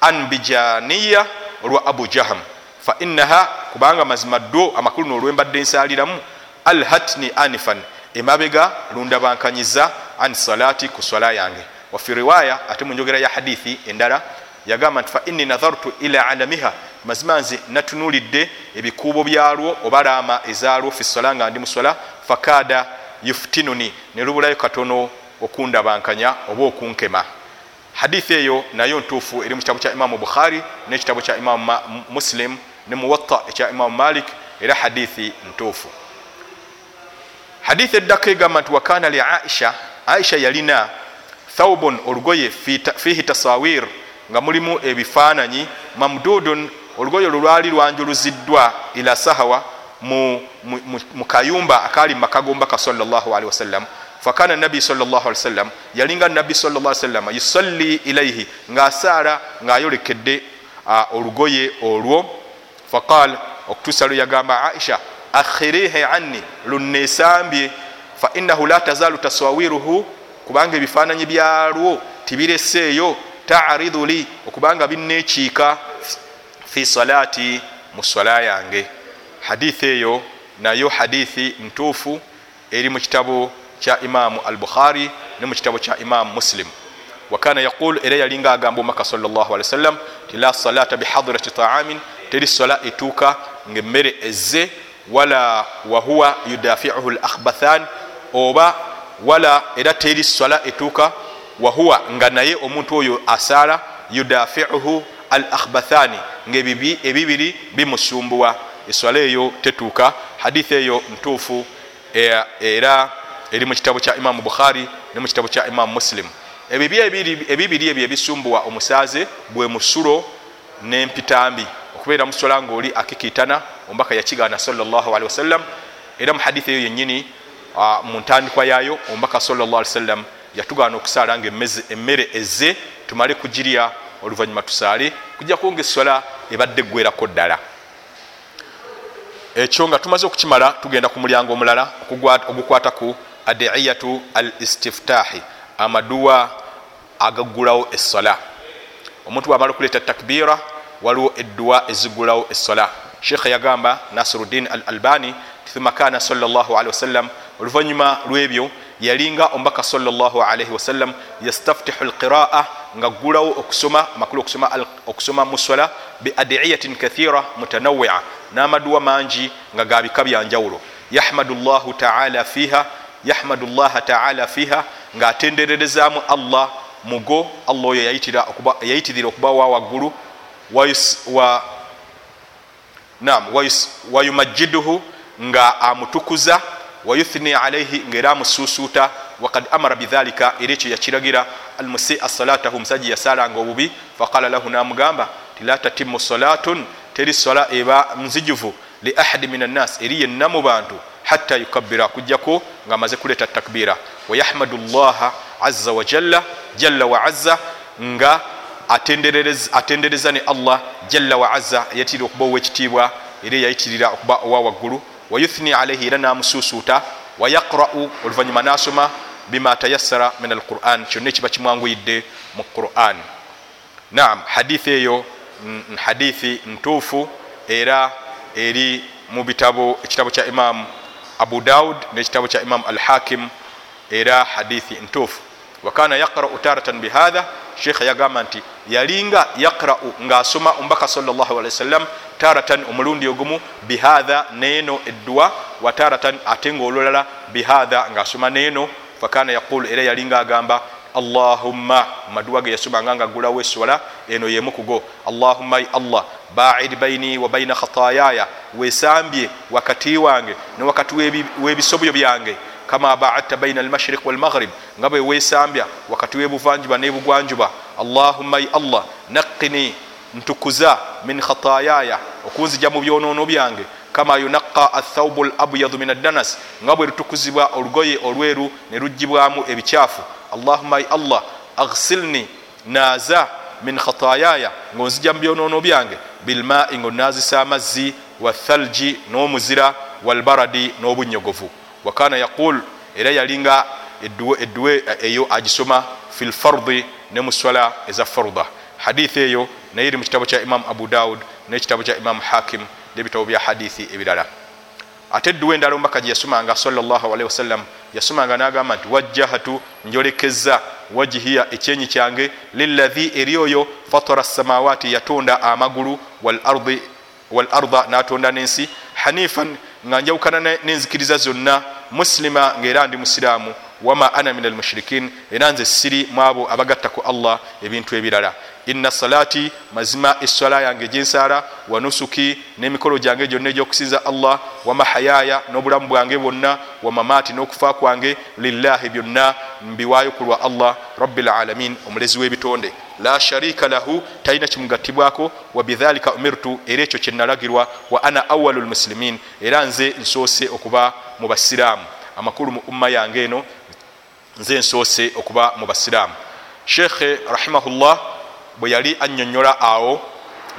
anbijaniya olwa abu jaham. Fa innaha kubanga mazima ddo amakulu nolwembadde nsaliramu alhatni anifan emabega lundabankanyiza an salati ku swala yange. Wafi riwaya ate munjogera ya hadithi endala yagamba nti fa inni nadhartu ila alamiha mazima nze natunulidde ebikuubo byalwo oba laama ezalwo fi swala nga ndi muswala fakada yuftinuni ne lubulayo katono okundabankanya oba okunkema. Hadithi eyo nayo ntuufu eri mu kitabu kya imamu bukhari nekitabu kya imamu muslim ne muwatta ekya imamu malik era hadithi ntuufu hadithi eddako egamba nti wakana li aisha aisha yalina thaubun olugoye fihi tasawir nga mulimu ebifaananyi. Mamdudun olugoye olwo lwali lwanjuluziddwa ila sahawa mu, mu, mu, mu kayumba akaali mu maka gombaka salllahalihi wasallam fakana nabi sawasalam yalinga nabi sawasalam yusalli ilaihi ngaasaala ngaayolekedde uh, olugoye olwo. Faqal okutuusa lwe yagamba aisha akhirihi anni lunneesambye fainahu la tazaalu taswawiruhu kubanga ebifaananyi byalwo tibireseeyo taridu li okubanga binnekiika fi salaati mu swala yange. Hadithi eyo nayo hadithi ntuufu eri mu kitabo kya imamu al bukhari ne mu kitabo kya imamu muslim. Wakana yaqul era yalinga agamba omaka sawasalam ti la salata bihadirati taamin teri sola etuuka ngaemmere ezze wala wahuwa yudafiuhu lakhbathan oba wala era teri sola etuuka wahuwa nga naye omuntu oyo asaala yudafiuhu al akhbathani ngaebibiri bimusumbuwa. Eswala eyo tetuuka hadithi eyo ntuufu era eri mu kitabo kya imamu bukhari ne mu kitabo kya imamu muslim. Ebibiri ebyo ebisumbuwa omusaaze bwe musulo n'empitambi okubeera muswala ngaoli akikiitana ombaka yakigaana salllahalihi wasallam era mu hadithi eyo yennyini mu ntandikwa yaayo ombaka salllahali wasallam yatugaana okusaala nga emmere ezze tumale kugirya oluvanyuma tusaale kujjaku nga eswala ebadde eggwerako ddala. Ekyo nga tumaze okukimala tugenda ku mulyango omulala ogukwata ku adiyatu al istiftahi amaduwa agaggulawo essola. Omuntu wamala okuleeta takbira waliwo edduwa ezigulawo essola. Sheekha yagamba nasiruddin al albani thumma kana salllahalihi wasallam oluvanyuma lwebyo yalinga omubaka salllahalihi wasallam yastaftihu alqiraa nga gulawo okusoma amakulu okusoma mu swala biadiyatin kathira mutanawia n'amaduwa mangi nga gabika byanjawulo yahmadu llahu taala fiha yahmadu llaha taala fiha ng'atendererezaamu allah mugo allah oyo yayitirira okuba wa waggulu wayumajiduhu nga amutukuza wayuthni alaihi ngaera amususuuta wakad amara bidhalika era ekyo yakiragira almusia salatahu omusajja yasalanga obubi faqala lahu namugamba ti la tatimu salatun teri sola eba nzijuvu li ahadi min annas eri yenna mu bantu hatta yukabira kujjako ngaamaze kuleeta takbira wayahmadu llaha aza wajalla jalla wa aza nga atendereza ne allah jalla wa aza yayitirira okuba owekitiibwa era yayitirira okuba owa waggulu. Wayuthni alaihi era namususuuta wayaqra'u oluvanyuma nasoma bima tayassara min alquran kyonna ekiba kimwanguyidde mu quran. Naam hadithi eyo hadithi ntuufu era eri mu bitabo ekitabo kya imamu abu daud nekitabo kya imamu al hakim era hadithi ntuufu. Wakana yaqra'u taratan bihatha sheikha yagamba nti yalinga yaqra'u ngaasoma omubaka sawasalam taratan omulundi ogumu bihatha neeno edduwa wa taratan ate nga olulala bihatha ngaasoma neeno fakana yaqulu era yalinga agamba allahumma maduwa ge yasomanga nga gulawo eswala eno yemu kugo allahumma ai allah baid baini wa baina khatayaya wesambye wakati wange ne wakati webisobyo byange kama baadta baina almashriq walmaghrib nga bwe wesambya wakati webuvanjuba nebugwanjuba allahumma ai allah naqini ntukuza min khatayaya okunzija mu byonono byange. Kama yunaqa athaubu labyadu min addanas. Nga bwe lutukuzibwa olugoye olweru ne lugibwamu ebikyafu. Allahuma ai allah aghsilni naaza min khatayaya ngaonzija mu byonono byange. Bilmai ngaonazisa amazzi wathalji n'omuzira walbaradi n'obunyogovu wakana yaqul era yalinga edduwe eyo agisoma fi lfardi ne mu swala eza farda. Hadithi eyo naye eri mu kitabo kya imamu abu daud n'ekitabo kya imamu hakim nebitabo bya hadithi ebirala. Ate edduwa endala omubaka gye yasomanga salllahalihi wasallam yasomanga n'agamba nti wajjahatu njolekeza wajihiya ekyenyi kyange lilahi eri oyo fatara samawaati yatonda amagulu walarda n'atonda n'ensi hanifan nga njawukana n'enzikiriza zonna muslima ngaera ndi musiraamu wama ana min almushirikin era nze siri mu abo abagatta ku allah ebintu ebirala inna salati mazima eswala yange gyensaala wa nusuki n'emikolo gyange gyonna egyokusinza allah wa mahayaya n'obulamu bwange bwonna wa mamaati n'okufa kwange lillahi byonna mbiwaayo ku lwa allah rabbi lalamin omulezi w'ebitonde. La sharika lahu talina kimugattibwako wa bidhalika umirtu era ekyo kyenalagirwa wa ana awalu lmusilimin era nze nsoose okuba mu basiraamu. Amakulu mu umma yange eno nze nsoose okuba mu basiraamu. Sheekhe rahimahullah bwe yali annyonnyola awo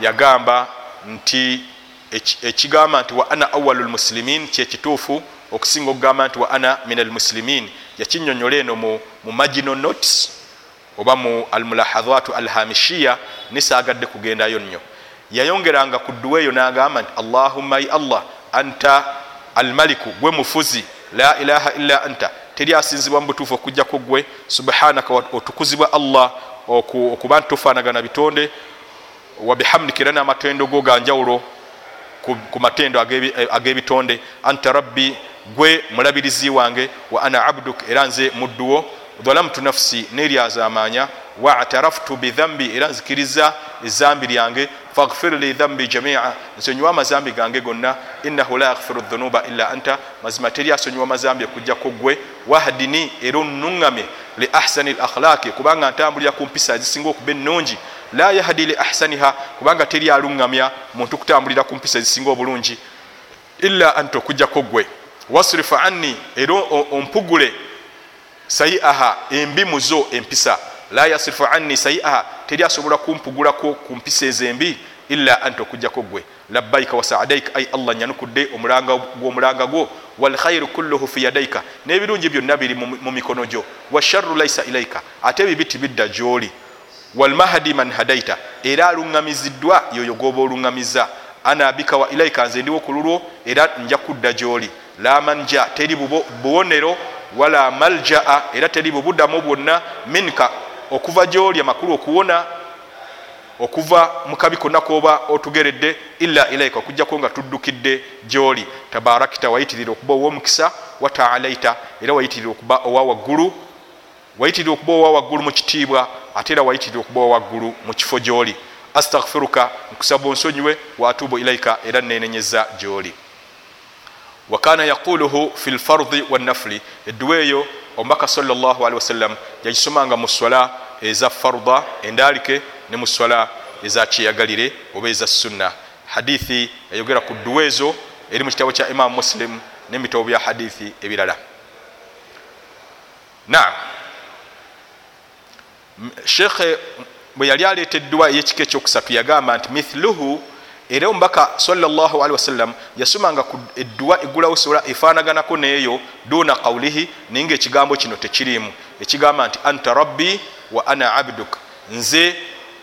yagamba nti ekigamba nti wa ana awalu lmusilimin kyekituufu okusinga okugamba nti wa ana min almusilimin yakinnyonnyola eno mu magino notes oba mu almulahadhatu alhamishiya nisaagadde kugendayo nnyo. Yayongeranga ku dduwa eyo n'agamba nti allahumma ai allah anta almaliku gwe mufuzi la ilaha illa anta. Teri asinzibwa mu butuufu okujjako gwe subhanaka otukuzibwa allah okuba nti tofaanagana bitonde wabihamdika era n'amatendo go ganjawulo ku matendo ag'ebitonde. Anta rabbi gwe mulabirizi wange wa ana abduk era nze mudduwo dhalamtu nafsi neryazamanya waataraftu bidhambi era nzikiriza ezambi lyange faghfir li dhambi jamia. Nsonyiwa amazambi gange gonna innahu la yaghfiru dhunuba illa anta. Mazima teri asonyiwa amazambi okujjako gwe wahdini era onnuŋŋamye li ahsani lakhlaqi kubanga ntambulira ku mpisa ezisinga okuba ennungi. La yahdi li ahsaniha kubanga teri aluŋŋamya muntu kutambulira ku mpisa ezisinga obulungi. Illa anta okujjako gwe wasrifu anni era ompugule sayiaha embimu zo empisa. La yasrifu anni sayiaha teri asobola kumpugulako ku mpisa ezembi illa anta okujjako gwe labbaika wasaadaika ai allah nyanukudde omulanga gwo walkhairu kulluhu fi yadaika n'ebirungi byonna biri mu mikono gyo. Washarru laisa ilaika ate ebibi tibidda gyoli. Walmahdi man hadaita era aluŋŋamiziddwa yoyo goba oluŋŋamiza. Ana bika wa ilaika nze ndiwo ku lulwo era nja kudda gy'oli. La manja teri buwonero wala maljaa era teri bubuddamu bwonna minka okuva gy'oli amakulu okuwona okuva mukabi konna koba otugeredde illa ilaika okujjako nga tuddukidde gy'oli. Tabarakita wayitirira okuba ow'omukisa wataalaita era wayitirira okuba owa waggulu wayitirira okuba owa waggulu mu kitiibwa ate era wayitirira okuba owa waggulu mu kifo gy'oli. Astagfiruka nkusaba onsonyiwe waatubu ilaika era nenenyeza gy'oli wakana yaquluhu fi lfardi wannafuli edduwa eyo omubaka salllahalihi wasallam yagisomanga mu swala eza farda endalike ne mu swala eza kyeyagalire oba eza sunna. Hadithi eyogera ku dduwa ezo eri mu kitabo kya imamu muslim nebitabo bya hadithi ebirala. Naam. Shekhe bwe yali aleeta eddwa eyekika ekyokusatu yagamba nti mithluhu era omubaka salllahalihi wasallam yasomanga eddwa egulawo sola efaanaganako neeyo duna qawlihi naye nga ekigambo kino tekiriimu. Ekigamba nti anta rabbi wa ana abduk. Nze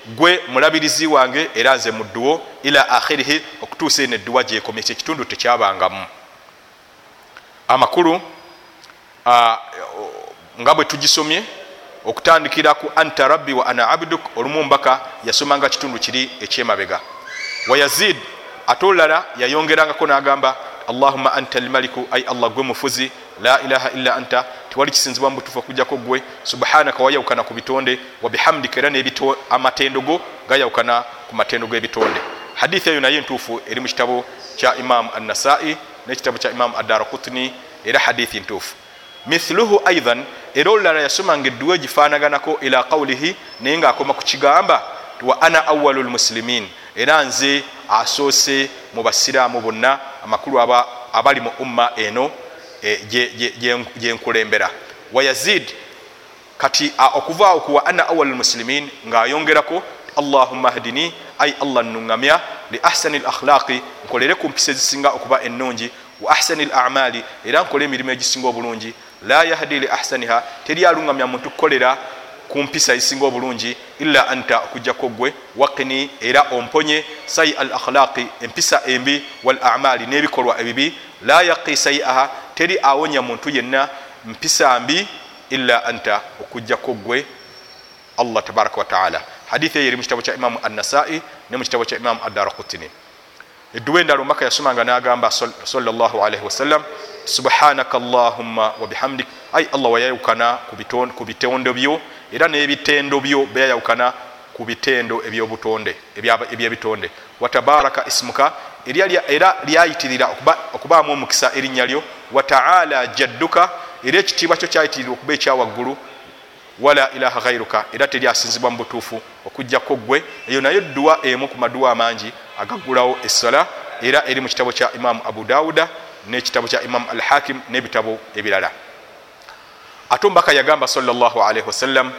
gwe mulabirizi wange era nze mudduwo ila akhirihi okutuusa eno edduwa gyekomye kyekitundu tekyabangamu. Amakulu nga bwe tugisomye okutandikira ku anta rabbi wa ana abduk olumu mbaka yasomanga kitundu kiri ekyemabega wayazid ate olulala yayongerangako nagamba allahuma anta almaliku ai allah gwe mufuzi la ilaha illa anta. Tewali kisinzibwa mubutufu okujjako gwe subhanaka wayawukana ku bitonde wabihamdika era amatendo go gayawukana ku matendo g'ebitonde. Hadithi eyo naye ntuufu eri mu kitabo kya imamu annasai nekitabo kya imamu adarakutni era hadithi ntuufu. Mithluhu aidan era olulala yasomanga edduwa egifaanaganako ila qawlihi naye ngaakoma ku kigamba wa ana awalu lmusilimin era nze asoose mu basiraamu bonna amakulu abali mu umma eno gyenkulembera wayazid kati okuvaawo kuwa ana awalu lmusilimin ngaayongerako allahumma hdini ai allah nuŋŋamya li ahsani lakhlaqi nkolere ku mpisa ezisinga okuba ennungi wa ahsani lamali era nkole emirimu egisinga obulungi. La yahdi li ahsaniha teri aluŋŋamya muntu kukolera ku mpisa ezisinga obulungi illa anta okujjako gwe waqini era omponye sai al akhlaqi empisa embi wal amali n'ebikolwa ebibi. La yaqi saiaha teri awonya muntu yenna mpisa mbi illa anta okujjako gwe allah tabaraka wataala hadithi eyo eri mu kitabo kya imamu annasai ne mu kitabo kya imamu adarakutini edduwa endala omubaka yasomanga n'agamba salllahalihi wasallam subhanaka llahumma wabihamdik ai allah wayayawukana ku bitondo byo era n'ebitendo byo byayawukana ku bitendo ebyobutonde ebyebitonde. Watabaraka ismuka era lyayitirira okubaamu omukisa erinnya lyo. Wataala jadduka era ekitiibwa kyo kyayitirira okuba ekyawaggulu wala ilaha ghairuka era teryasinzibwa mu butuufu okujjako gwe eyo nayo dduwa emu ku maduwa amangi agaggulawo essala era eri mu kitabo kya imamu abu dawuda n'ekitabo kya imamu al hakim n'ebitabo ebirala ate omubaka yagamba salllahalihi wasallam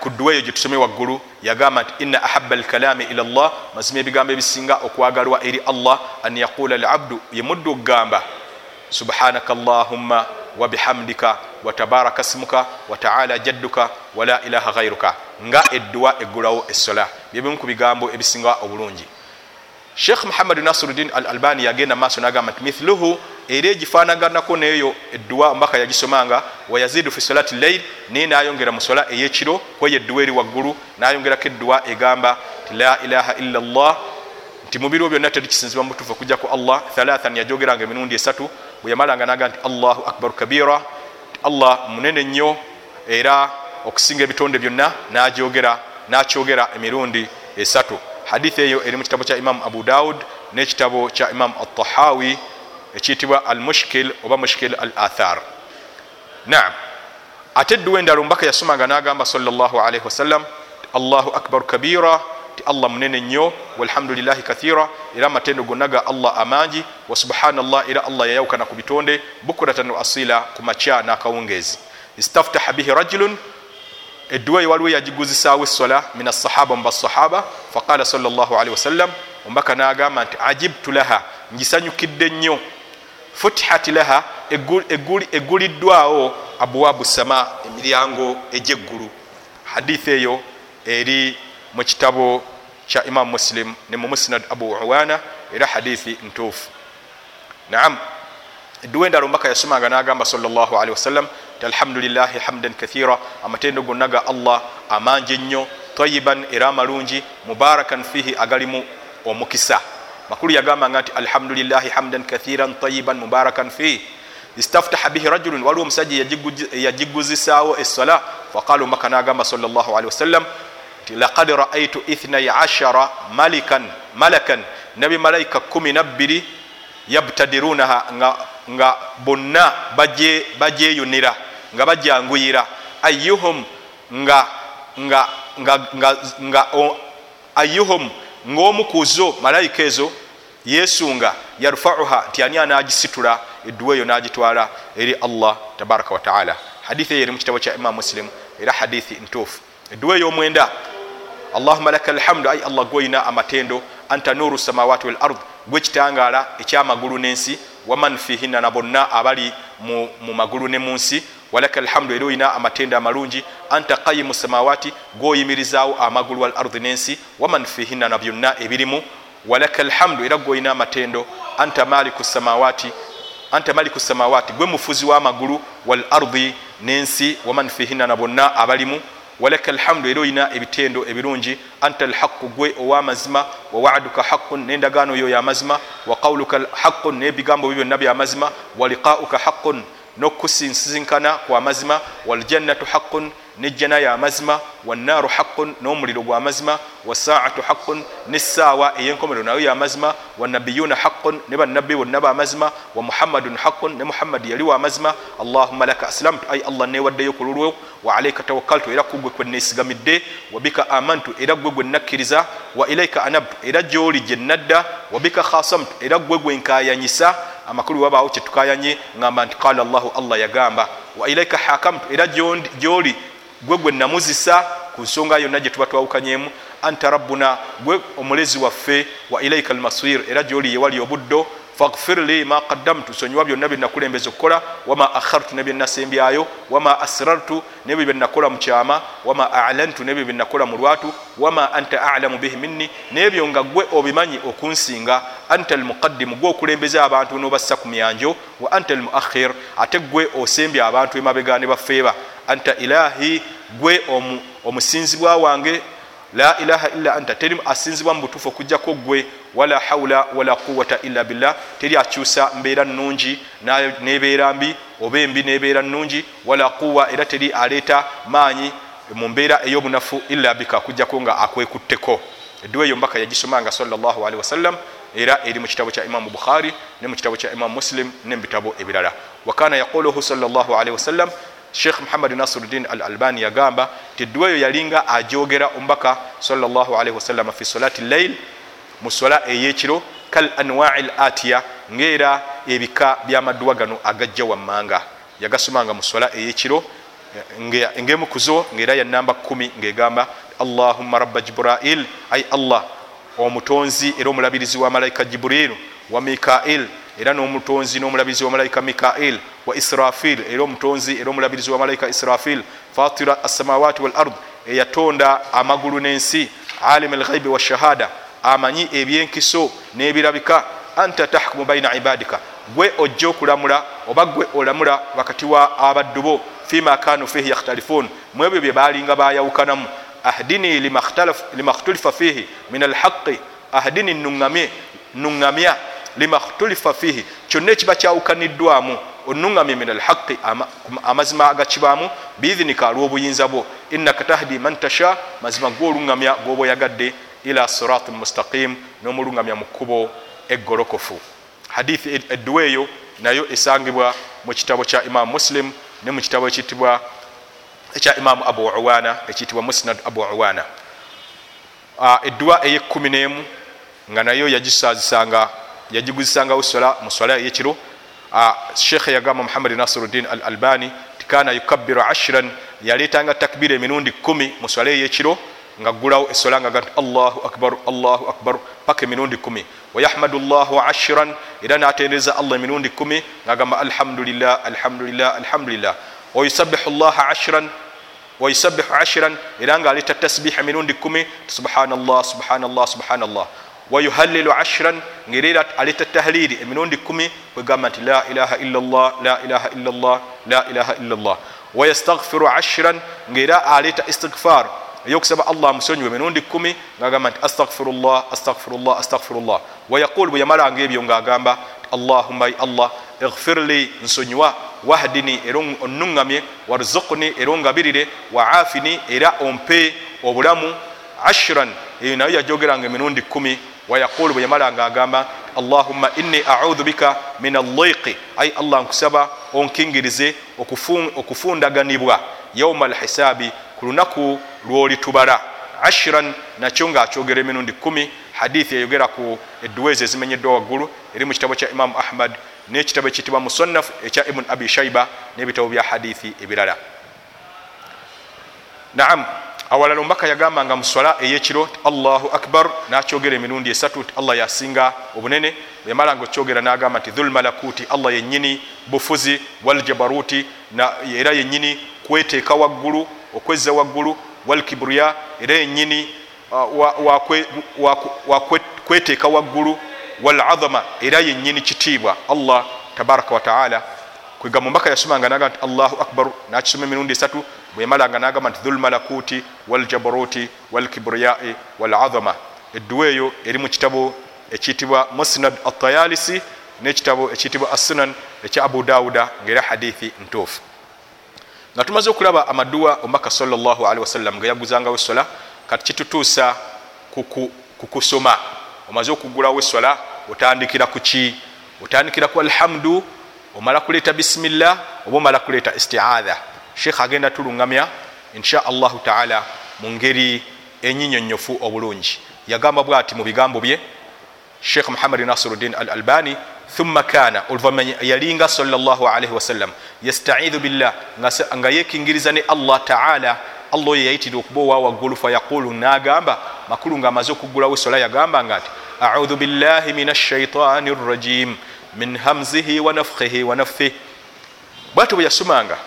ku dduwa eyo gyetusome waggulu yagamba nti ina ahaba alkalami ila llah mazima ebigambo ebisinga okwagalwa eri allah an yaqula labdu ye muddu okugamba subhanaka llahumma wabihamdika watabaraka simuka wataala jadduka wala ilaha ghairuka nga edduwa eggulawo essola. Byebimu ku bigambo ebisinga obulungi sheikh muhammad nasiruddin al albani yagenda maaso nagamba nti mithluhu era egifaanaganako neeyo edduwa omubaka yagisomanga wayazidu fi solati lleil naye nayongera mu sola eyekiro kweyo edduwa eri waggulu nayongerako edduwa egamba ti la ilaha illa llah nti mubiriwo byonna terikisinzibwa mutufu okujjaku allah thalathan yajogeranga emirundi esatu bwe yamalanga naga nti allahu akbaru kabira ti allah munene nnyo era okusinga ebitonde byonna najogera nakyogera emirundi esatu hadithi eyo eri mu kitabo kya imamu abu daud n'ekitabo kya imamu atahawi ekiyitibwa al mushkil oba mushkil al athar naam ate edduwa endala omubaka yasomanga n'agamba salllahalihi wasallam allahu akbaru kabira ti allah munene nnyo walhamdulilahi kathira era amatendo gonna ga allah amangi wasubhanallah era allah yayawukana ku bitonde bukuratan wa asila ku makya n'akawungeezi istaftaha bihi rajulun edduwa eyo waliwo yagiguzisaawo essola min assahaba mu bassahaba faqala salllahalihi wasallam omubaka n'agamba nti ajibtu laha ngisanyukidde nnyo. Futihat laha eguliddwawo abwabu sama emiryango egyeggulu. Hadithi eyo eri mu kitabo kya imamu muslim ne mu musnad abu uwana era hadithi ntuufu. Naam edduwa endala omubaka yasomanga nagamba salllahalihi wasallam ti alhamdulilahi hamdan kathira. Amatendo gonna ga allah amangi ennyo tayiban era amalungi mubarakan fihi agalimu omukisa. Makulu yagambanga nti alhamdulilahi hamdan kathiran tayiban mubarakan fihi. Istaftaha bihi rajulun waliwo omusajja yagiguzisaawo essala faqala omubaka nagamba salllahalihi wasallam ti laqad raaitu ithnai ashara malikan malakan. Nabi kumi nabbiri yabtadirunaha nga, nga bonna bajeyunira nga bajanguyira ayuhum nga nga nga nga nga ayuhum ngaomukuzo malayika ezo yesunga yarfauha nti ani anagisitula edduwa eyo nagitwala eri allah tabaraka wataala hadithi eyo eri mu kitabo kya imam muslim era hadithi ntuufu. Edduwa ey'omwenda allahuma laka alhamdu ai allah gwoyina amatendo anta nuru samawati wal ard gwekitangaala ekyamagulu n'ensi waman fihinna na bonna abali mu, mu magulu ne mu nsi. Walaka alhamdu era oyina amatendo amalungi. Anta qayimu samawati gwoyimirizaawo amagulu wal ardi n'ensi waman fihinna na byonna ebirimu. Walaka alhamdu era gwoyina amatendo. Anta maliku samawati anta maliku samawati gwe mufuzi w'amagulu wal ardi n'ensi waman fihinna na bonna abalimu walaka alhamdu era oyina ebitendo ebirungi. Anta alhaqu gwe ow'amazima wawaduka haqun n'endagaano yo yamazima wa qawluka haqun n'ebigambo byo byonna byamazima wa liqauka haqun n'okusinsinkana kwa mazima. Waljannatu haqun nejjana ya mazima wannaaru haqun n'omuliro gwa mazima wasaatu haqun n'essaawa ey'enkomero nayo ya mazima wanabiyuuna haqun ne bannabbi bonna ba mazima wa muhammadun haqun ne muhammadi yali wa mazima. Allahumma laka aslamtu ai allah newaddeyo ku lulwo wa alaika tawakkaltu era kugwe kwe neesigamidde wabika amantu era gwe gwe nakkiriza wa ilaika anabtu era gy'oli gye nadda wabika khasamtu era gwe gwe nkayanyisa amakulu wabaawo kyetukayanye ngamba nti qala llahu allah yagamba wa ilaika hakamtu era gy'oli gwe gwe namuzisa ku nsonga yonna gye tuba twawukanyemu. Anta rabbuna gwe omulezi waffe wa ilaika almasir era gyoli yewali obuddo faghfir li ma qaddamtu sonyiwa byonna bye nakulembeza okukola wama akhartu nebye nasembyayo wama asrartu nebyo bye nakola mu kyama wama alantu nebyo bye nakola mu lwatu wama anta alamu bihi minni nebyo nga gwe obimanyi okunsinga anta almuqaddimu gwe okulembeza abantu nobassa ku myanjo wa anta almuakhir ate gwe osembya abantu emabega ne bafeeba anta ilahi gwe omusinzibwa wange. La ilaha illa anta. Teri asinzibwa mu butuufu okujjako gwe wala haula wala quwata illa billah. Teri akyusa mbeera nungi nebeera mbi oba embi nebeera nungi wala quwa era teri aleeta maanyi mu mbeera ey'obunafu illa bika akujjako nga akwekutteko. Edduwa eyo mbaka yagisomanga salllahalihi wasallam era eri mu kitabo kya imamu bukhari ne mu kitabo kya imamu muslim ne mu bitabo ebirala. Wakana yaquluhu salllahalihi wasallam sheikh muhammad nasiruddin al albani yagamba ti edduwa eyo yalinga ajogera omubaka wasalama fi solati llail mu sola eyekiro kal anwai l atiya ngaera ebika byamaduwa gano agajja wammanga. Yagasomanga mu sola eyekiro ngaemukuzo ngaera ya namba 1 ngaegamba allahumma rabba jibrail ai allah omutonzi era omulabirizi wa malayika jibrilu wa mikail era n'omutonzi n'omulabirizi wa malayika mikail wa israfil era omutonzi era omulabirizi wa malayika israfil. Fatira assamawati wal ard eyatonda amagulu n'ensi. Alim alghaibi washahada amanyi ebyenkiso n'ebirabika. Anta tahkumu baina ibadika gwe ojja okulamula oba gwe olamula wakati wa abaddu bo fima kanu fihi yakhtalifun mu ebyo bye balinga bayawukanamu ahdini limakhtulifa fihi min alhaqi ahdini nuŋamye nuŋamya limakhtulifa fihi kyonna ekiba kyawukaniddwamu onuŋamye min alhaqi amazima agakibaamu biidhinika alw'obuyinza bwo. Innaka tahdi man tasha mazima gweoluŋamya gwoba oyagadde ila sirati mustaqim n'omuluŋamya mu kkubo eggolokofu. Hadithi edduwa eyo nayo esangibwa mu kitabo kya imamu muslim ne mu kitabo ekiyitibwa ekya imamu abu uwana ekiyitibwa musnad abu uwana. Edduwa eyekumi n'emu nga nayo yagisazisanga yagiguzisangawo sola mu swala eyekiro sheekhe yagamba muhammad nasiruddin al albani tikana yukabbiru ashiran yaleetanga takbira emirundi kumi mu swala eyekiro nga ggulawo esola nga gati allahu akbar allahu akbar paka emirundi kumi wayahmadu llahu ashiran era natendereza allah emirundi kumi ngagamba alhamdulillah alhamdulillah alhamdulillah. Wayusabihu llaha ashiran wayusabihu ashiran era nga aleta tasbiha mirundi kumi subhanallah subhanallah subhanallah wayuhalilu ashiran ngaera aleta tahliri emirundi kumi kwegamba nti la ilaha illallah la ilaha illallah la ilaha illallah. Wayastaghfiru ashiran ngaera aleta istighfar. Eyokusaba allah musonyiwe emirundi kumi ngaagamba nti astaghfirullah astaghfirullah astaghfirullah. Wayaqul bwe yamalanga ebyo ngaagamba allahumma allah ighfirli nsonyiwa wahdini era onnuŋŋamye warzukni era ongabirire waafini era ompe obulamu. Ashiran eyo nayo yajogeranga emirundi kumi wayaqulu bwe yamalanga agamba allahumma inni audhu bika min alliqi. Ai allah nkusaba onkingirize okufundaganibwa yauma alhisaabi ku lunaku lwolitubala. Ashiran nakyo ngaakyogera emirundi kumi hadithi eyogera ku edduweezi ezimenyeddwa waggulu eri mu kitabo kya imamu ahmad n'ekitabo ekiyitibwa musonnafu ekya ibuni abi shaiba n'ebitabo bya hadithi ebirala. Naam awalala omubaka yagambanga muswala eyekiro ti allahu akbar nakyogera emirundi esatu ti allah yasinga obunene. Yamalanga okyogera nagamba nti dhulmalakuti allah yenyini bufuzi waljabaruti era yenyini kweteeka waggulu okwezza waggulu walkibriya era yenyini wakweteeka waggulu walazama era yenyini kitiibwa. Allah tabaraka wataala kwegamba omubaka yasomanga naga nti allahu akbar nakisoma emirundi esatu bweyamalanga nagamba nti dhulmalakuti waljabaruti walkibriyai walazama edduwa eyo eri mu kitabo ekiyitibwa musnad atayalisi nekitabo ekiyitibwa assunan ekya abu dawuda ngaera hadithi ntuufu. Nga tumaze okulaba amaduwa omubaka salllahalihi wasallam nga yaguzangawo esola kati kitutuusa kukusoma omaze okugulawo esola otandikira kuki otandikira ku alhamdu omala kuleeta bisimillah oba omala kuleeta istiadha sheekh agenda tuluŋgamya insha allahu taala mu ngeri enyinyonyofu obulungi. Yagamba bwati mu bigambo bye sheekh muhammadi nasiruddin al albani thumma kana oluvanyuma yalinga salllahalihi wasallam yastaidhu billah nga yekingiriza ne allah taala allah oyo yayitira okuba owa waggulu fayaqulu nagamba makulu nga amaze okugulawo esola yagamba nga ati audhu billahi min ashaitani rrajim min hamzihi wanafkhihi wanaffih bwatyo bwe yasomanga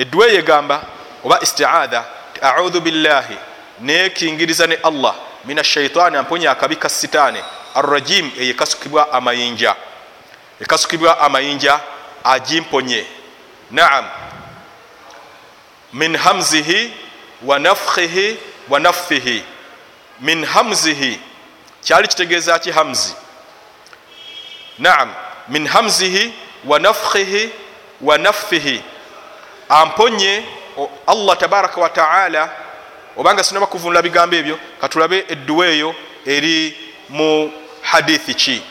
edduwa eyegamba oba istiadha ti audhu billahi nekingiriza ne allah min ashaitani amponya akabi ka sitaani arrajim eyo ekasukibwa amayinja. Ekasukibwa amayinja agimponye. Naam. Min hamzihi wanafkhihi wanaffihi min hamzihi. Kyali kitegeeza ki hamzi? Naam. Min hamzihi wanafkhihi wanaffihi amponye allah tabaraka wataala obanga sinaba kuvunula bigambo ebyo katulabe edduwa eyo eri mu hadithi ki?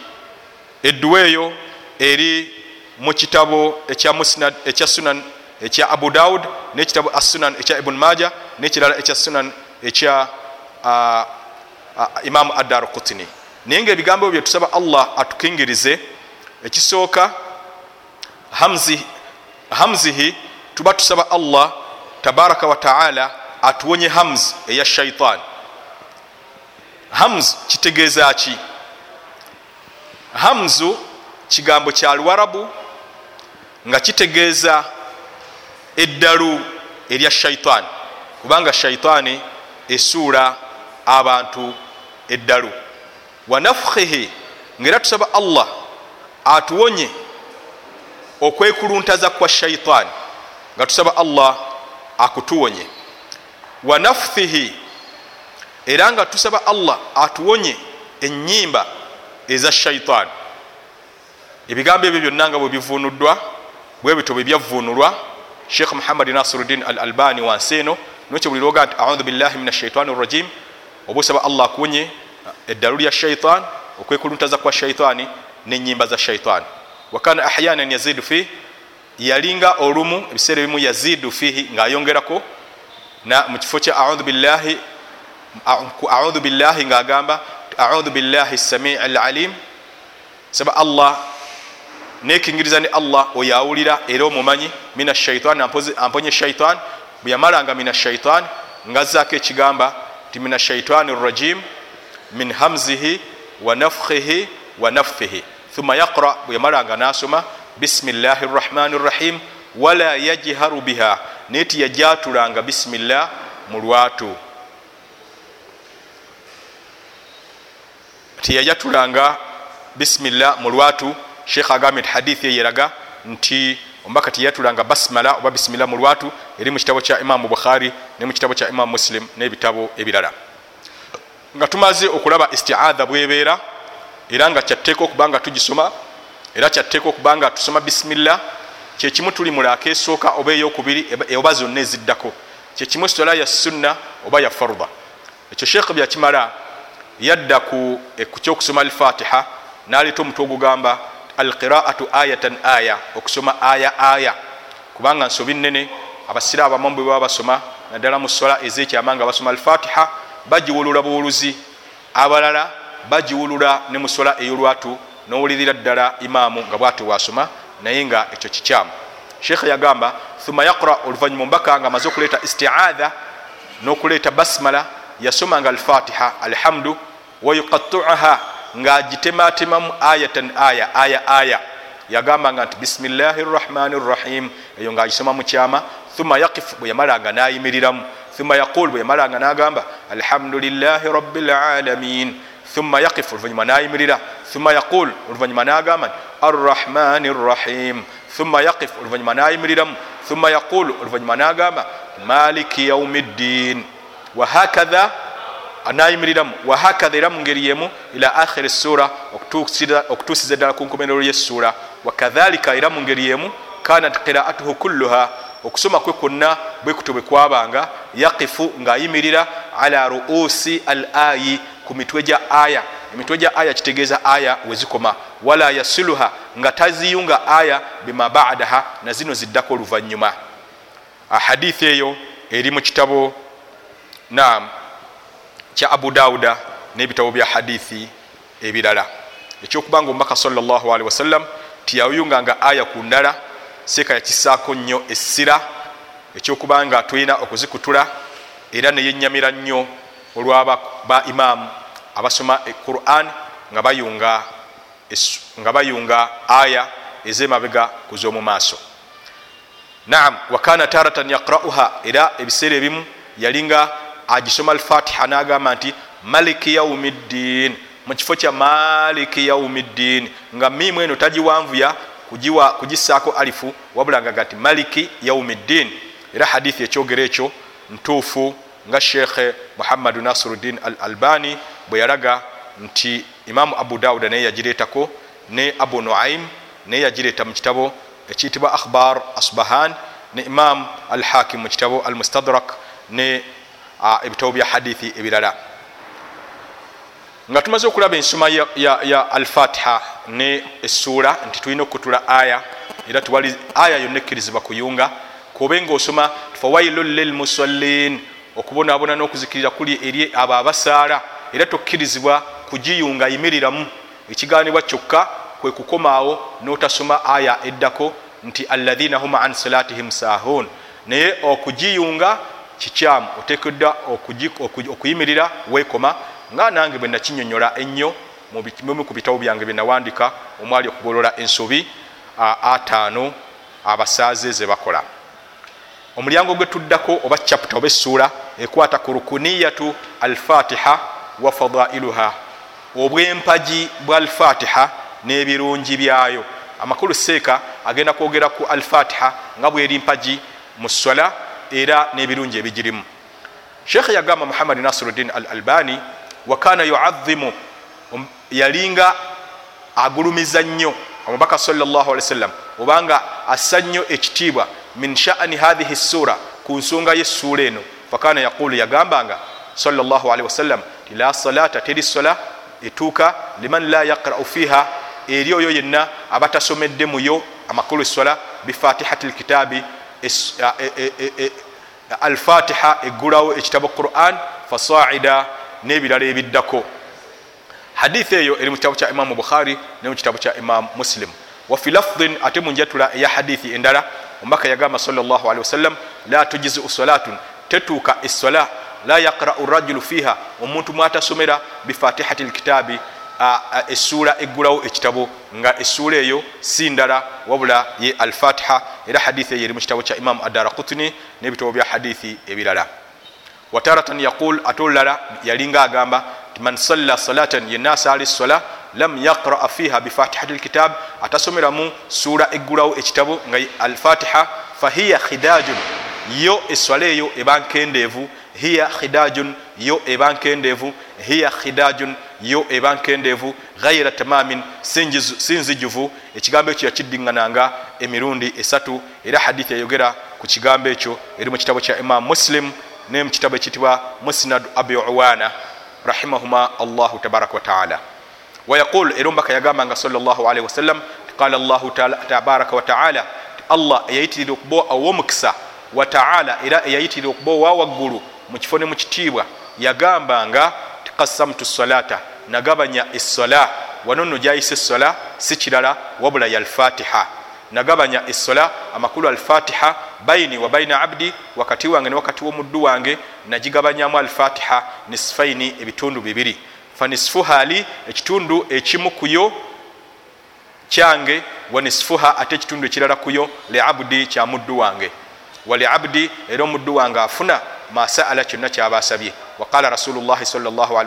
Edduwa eyo eri mu kitabo ekya musnad ekya sunan ekya abu daud nekitabo assunan ekya ibun maja nekirala ekya sunan ekya imamu adar kutini naye nga ebigambo ebyo byetusaba allah atukingirize ekisooka hamzihi, hamzihi tuba tusaba allah tabaraka wataala atuwonye hamz eya shaitan. Hamz kitegeeza ki? Hamzu kigambo kya luwarabu nga kitegeeza eddalu erya shaitan. Kubanga shaitaani esuula abantu eddalu. Wanafukhihi ngaera tusaba allah atuwonye okwekuluntaza kwa shaitaani nga tusaba allah akutuwonye. Wanafuthihi era nga tusaba allah atuwonye enyimba eza shaitaani ebigambo ebyo byonna nga bwe bivunuddwa bwe bito bwe byavunulwa sheikh muhammadi nasiruddin al albani wansi eno nokyebulirwoga nti audhu billahi min ashaitani rrajim oba osaba allah akuwonye eddalu lya shaitan okwekuluntaza kwa shaitaani nenyimba za shaitaani wakana ahyanan yazidu fih yalinga olumu ebiseera ebimu yazidu fihi ngaayongerako mukifo kya audhu billahi ngaagamba audhu billahi samii alalim saba allah nekingiriza ne allah oyo awulira era omumanyi min ashaitan amponye shaitan bwe yamalanga min ashaitan ngazzaako ekigamba ti min ashaitani rrajim min hamzihi wa nafkhihi wa naffihi thumma yaqra bwe yamalanga nasoma bisimillahi rrahmani rrahim wala yajharu biha. Naye tiyajatulanga bisimillah mu lwatu. Tiyajatulanga bisimillah mu lwatu. Sheekh agambye nti hadithi eyeraga nti omubaka tiyatulanga basmala oba bisimillah mu lwatu eri mu kitabo kya imamu bukhari ne mu kitabo kya imamu muslim n'ebitabo ebirala. Nga tumaze okulaba istiadha bwebeera era nga kyatteeka okuba nga tugisoma era kyatteeka okuba nga tusoma bisimillah kyekimu tuli mulaaka esooka oba eyokubiri oba zonna eziddako. Kyekimu sola ya sunna oba ya farda. Ekyo sheekh byakimala yadda ku kyokusoma alfatiha naleeta omutwe ogugamba alqiraatu ayatan aya okusoma aya aya. Kubanga nsobi nene abasiraamu abamu bwe baba basoma naddala mu sola ezekyama nga basoma alfatiha bagiwulula buwuluzi. Abalala bagiwulula ne musola eyolwatu nowulirira ddala imaamu nga bwati wasoma naye nga ekyo kikyamu. Sheekhe yagamba thumma yaqra oluvanyuma omubaka nga amaze okuleeta istiadha n'okuleeta basmala yasomanga alfatiha alhamdu wayuqatuaha ng'agitematemamu ayatan aya aya aya. Yagambanga nti bisimillahi rrahmani rrahim eyo ng'agisoma mu kyama. Thumma yaqifu bwe yamalanga n'ayimiriramu thumma yaqul bwe yamalanga n'agamba alhamdulillahi rabbi lalamin thumma yaqifu oluvanyuma n'ayimirira thumma yaqul oluvanyuma n'agamba nti arrahmani rrahim thumma yaqif oluvanyuma n'ayimiriramu thumma yaqul oluvanyuma n'agamba maliki yaumi ddin wahakatha nayimiriramu wahakatha era mu ngeri yemu ila akhiri sura okutuusiza eddala ku nkomerero y'essuura wakadhalika era mu ngeri yemu kanat qiraatuhu kulluha okusoma kwe kwonna bwe kutyo bwe kwabanga yaqifu ng'ayimirira ala ruusi al ayi ku mitwe gya aya. Emitwe gya aya kitegeeza aya wezikoma wala yasiluha nga taziyunga aya bima badaha na zino ziddako oluvanyuma hadithi eyo eri mu kitabo nam kya abu dawuda n'ebitabo bya hadithi ebirala. Ekyokubanga omubaka salllahalihi wasallam tiyayunganga aya ku ndala seeka yakisaako nnyo essira. Ekyokubanga tulina okuzikutula era neyenyamira nnyo olwaba ba imaamu abasoma quran nga bayunga nga bayunga aya ezemabega kuz'omu maaso. Naam wakana taratan yaqrauha era ebiseera ebimu yalinga agisoma alfatiha nagamba nti maliki yaumi ddin mu kifo kya maliki yaumi ddin nga miimu eno tagiwanvuya kugisaako alifu wabulanga ti maliki yaumi ddin era hadithi ekyogero ekyo ntuufu nga shekhe muhammadu nasiruddin al albani bwe yalaga nti imamu abu dawuda naye yagireetako ne abu nuaim naye yagireeta mu kitabo ekiyitibwa akhbar asbahan ne imam al hakim mu kitabo al mustadrak ne ebitabo bya hadithi ebirala. Nga tumaze okulaba ensoma ya, ya, ya alfatiha ne essuula nti tulina okutula aya era tuwali aya yonna ekkirizibwa kuyunga kuobe nga osoma fawailun lilmusallin okubonaabona n'okuzikirira kuli eri abo abasaala era tokkirizibwa kugiyunga yimiriramu. Ekiganibwa kyokka kwe kukomaawo n'otasoma aya eddako nti alladhina hum an salatihim sahun naye okugiyunga kikyamu oteekeddwa okuyimirira weekoma nga nange bwe nakinyonyola ennyo mubimu ku bitabo byange bye nawandika omwali okugolola ensobi ataano abasaaze ze bakola. Omulyango gwe tuddako oba chapta oba essuula ekwata ku rukuniyatu alfatiha wa fadailuha obwempagi bwa alfatiha n'ebirungi byayo. Amakulu seeka agenda kwogera ku alfatiha nga bweri mpagi mu swala era n'ebirungi ebigirimu. Sheekhe yagamba muhammadi nasiruddin al albani wakana yuadhimu yalinga agulumiza nnyo omubaka sawasalam obanga assa nnyo ekitiibwa min shani hathihi sura ku nsonga y'essuula eno. Fakana yaqulu yagambanga salllahalihi wasallam ti la salata teri sola etuuka liman la yaqrau fiha eri oyo yenna abatasomedde muyo amakulu essola bifatihati lkitaabi alfatiha eggulawo ekitabo quran fasaida n'ebirala ebiddako. Hadithi eyo eri mu kitabo kya imamu bukhari ne mu kitabo kya imamu muslim. Wafi lafdin ate mu njatula eya hadithi endala omubaka yagamba salllahalihi wasallam la tujiziu salatun. Tetuuka essola la yaqrau rajulu fiha. Omuntu mwatasomera bifatihati lkitaabi essuula eggulawo ekitabo nga essuula eyo si ndala wabula ye alfatiha era hadithi eyo eri mu kitabo kya imamu adara kutuni n'ebitabo bya hadithi ebirala. Wataratan yaqul ate olulala yalinga agamba man salla salatan yenna asaala essola lam yaqraa fiha bifatihati lkitab atasomeramu suura eggulawo ekitabo nga alfatiha fahiya khidajun. Yo eswala eyo eba nkendeevu hiya khidajun yo eba nkendeevu hiya khidajun yo eba nkendeevu ghaira tamamin sinzijuvu. Ekigambo ekyo yakiddiŋŋananga emirundi esatu era hadithi eyogera ku kigambo ekyo eri mu kitabo kya imam muslim ne mu kitabo ekitibwa musnad abi uwana rahimahuma allahu tabaraka wataala wayaqul era ombaka yagambanga salllahalihi wasallam qala llahu tabaraka wataala allah eyayitirira okuba owomukisa wataala era eyayitirira okuba owawaggulu mu kifo ne mu kitiibwa yagambanga tikasamtu salata nagabanya essola wano nno gyayisa essola si kirala wabula yalfatiha nagabanya essola amakulu alfatiha baini wa baina abdi wakati wange ne wakati w'omuddu wange nagigabanyamu alfatiha nisfaini ebitundu bibiri. Fanisfuha li ekitundu ekimu kuyo kyange wanisfuha ate ekitundu ekirala kuyo liabdi kya muddu wange waliabdi era omuddu wange afuna masaala kyonna kyaba asabye waqala rasulullahi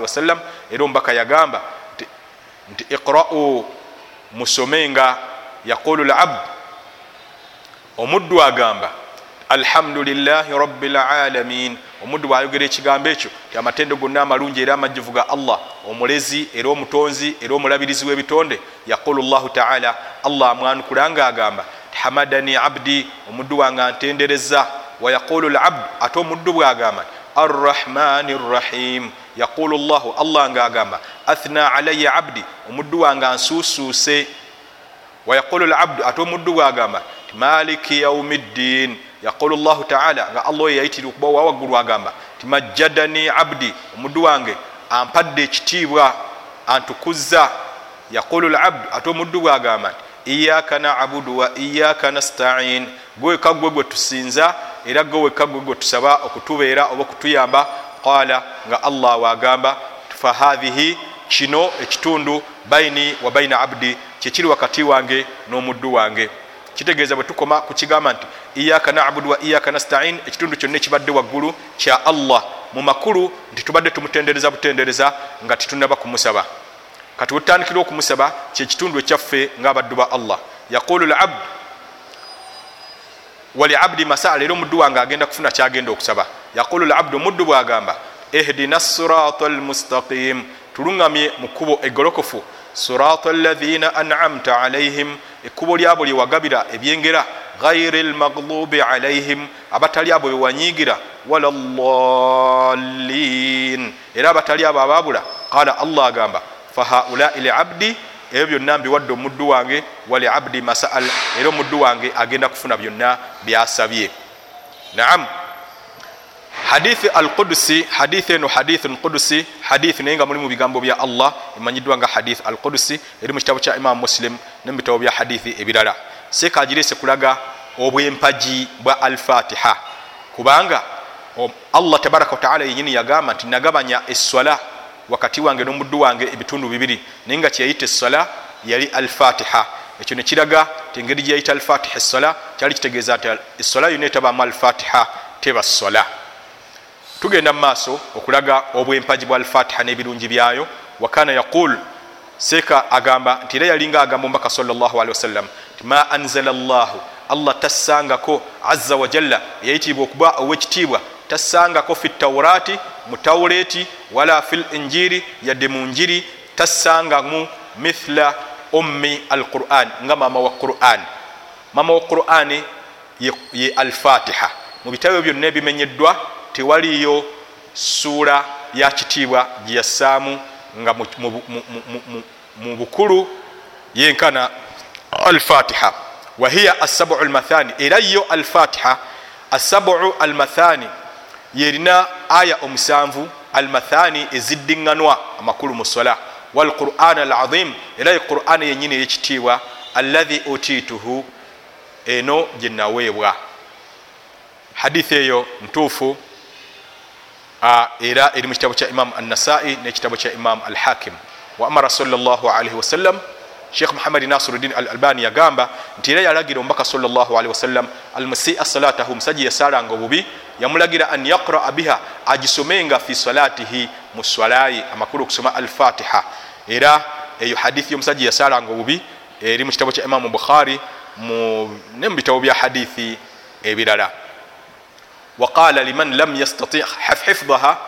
wasallam era omubaka yagamba nti iqra'u musomenga yaqulu labd omuddu agamba alhamdulilahi rabi lalamin omuddu bwayogera ekigambo ekyo ti amatendo gonna amalungi era amajjuvu ga allah omulezi era omutonzi era omulabirizi w'ebitonde yaqulu llahu taala. Allah amwanukulanga agamba hamadani abdi omuddu wange antendereza. Wayaqulu labd ate omuddu bwagamba arrahmani rrahim. Yaqulu llahu allah nga agamba athna alaya abdi omuddu wange ansuusuuse. Wayaqulu labdu ate omuddu bwagamba maliki yaumi ddin yaqulu llahu taala nga allah oyo yayitira okuba owawaggulu agamba ti majjadani abdi omuddu wange ampadde ekitiibwa antukuzza. Yaqulu labdu ate omuddu bwagamba nti iyaka nabudu wa iyaka nastain. Gweweka gwe gwe tusinza era gwe weka gwe gwe tusaba okutubeera oba okutuyamba. Qala nga allah wagamba fahathihi kino ekitundu baini wa baina abdi kyekiri wakati wange n'omuddu wange. Kitegeeza bwe tukoma kukigamba nti iyaka nabudu wa iyaka nastain ekitundu kyonna ekibadde waggulu kya allah. Mu makulu nti tubadde tumutendereza butendereza nga titunaba kumusaba kati wetutandikira okumusaba kyekitundu ekyaffe ngaabaddu ba allah. Yaqulu labd wali abdi masala era omuddu wange agenda kufuna kyagenda okusaba. Yaqulu labdu omuddu bwagamba ihdina sirata almustaqim tuluŋgamye mu kkubo egolokofu sirata alladhina an'amta alaihim ekkubo lyabo lyewagabira ebyengera. Ghairi lmaglubi alaihim abatali abo bewanyiigira wala llin era abatali abo ababula qala allah agamba fahaulai liabdi ebyo byonna mbiwadde omuddu wange wali abdi masaal era omuddu wange agenda kufuna byonna byasabye. Naam. Hadithi alqudusi hadithi eno hadithun qudusi hadithi naye nga mulimu bigambo bya allah emanyiddwa nga hadith alqudusi eri mu kitabo kya imamu muslim ne mu bitabo bya hadithi ebirala. Seeka agirese kulaga obwempaji bwa alfatiha. Kubanga allah tabaraka wataala yenyini yagamba nti nagabanya eswala wakati wange n'omuddu wange ebitundu bibiri naye nga kyeyayita essola yali alfatiha. Ekyo nekiraga ti engeri gyeyayita alfatiha essola kyali kitegeeza nti essola yonna etabamu alfatiha teba ssola tugenda mu maaso okulaga obwempaji bwa alfatiha n'ebirungi byayo. Wakana yaqul seeka agamba nti era yalinga agamba omubaka salllahalihi wasallam ti ma anzala llahu allah tassangako azza wajalla eyayitibwa okuba owekitiibwa tassangako fi taurati mu taureti wala fi linjiri yadde mu njiri tassangamu mithla ummi alquran nga mama wa quran. Mama wa qurani ye, alfatiha. Mu bitabo byonna ebimenyeddwa tewaliyo suura ya kitiibwa gyeyassaamu nga mu, bukulu yenkana alfatiha. Wahiya assabu almathani. Era yo alfatiha assabu almathani yerina aya omusanvu almathani eziddiŋŋanwa amakulu mu sola. Walquran alazim era quran yenyini eyekitiibwa allahi otituhu eno gyenaweebwa hadithi eyo ntuufu era eri mu kitabo kya imamu annasai nekitabo kya imamu alhakim. Wa amara salllahalaihi wasallam sheikh muhammadi nasiruddin al albani yagamba nti era yalagira omubaka salllahalaihi wasallam almusia salatahu omusajja yasalanga obubi yamulagira an yaqraa biha agisomenga fi salatihi mu swalaye amakulu okusoma alfatiha. Era eyo hadithi yomusajja yasalanga obubi eri mu kitabo kya imamu bukhari ne mu bitabo bya hadithi ebirala. Waqala liman lam yastati hifdaha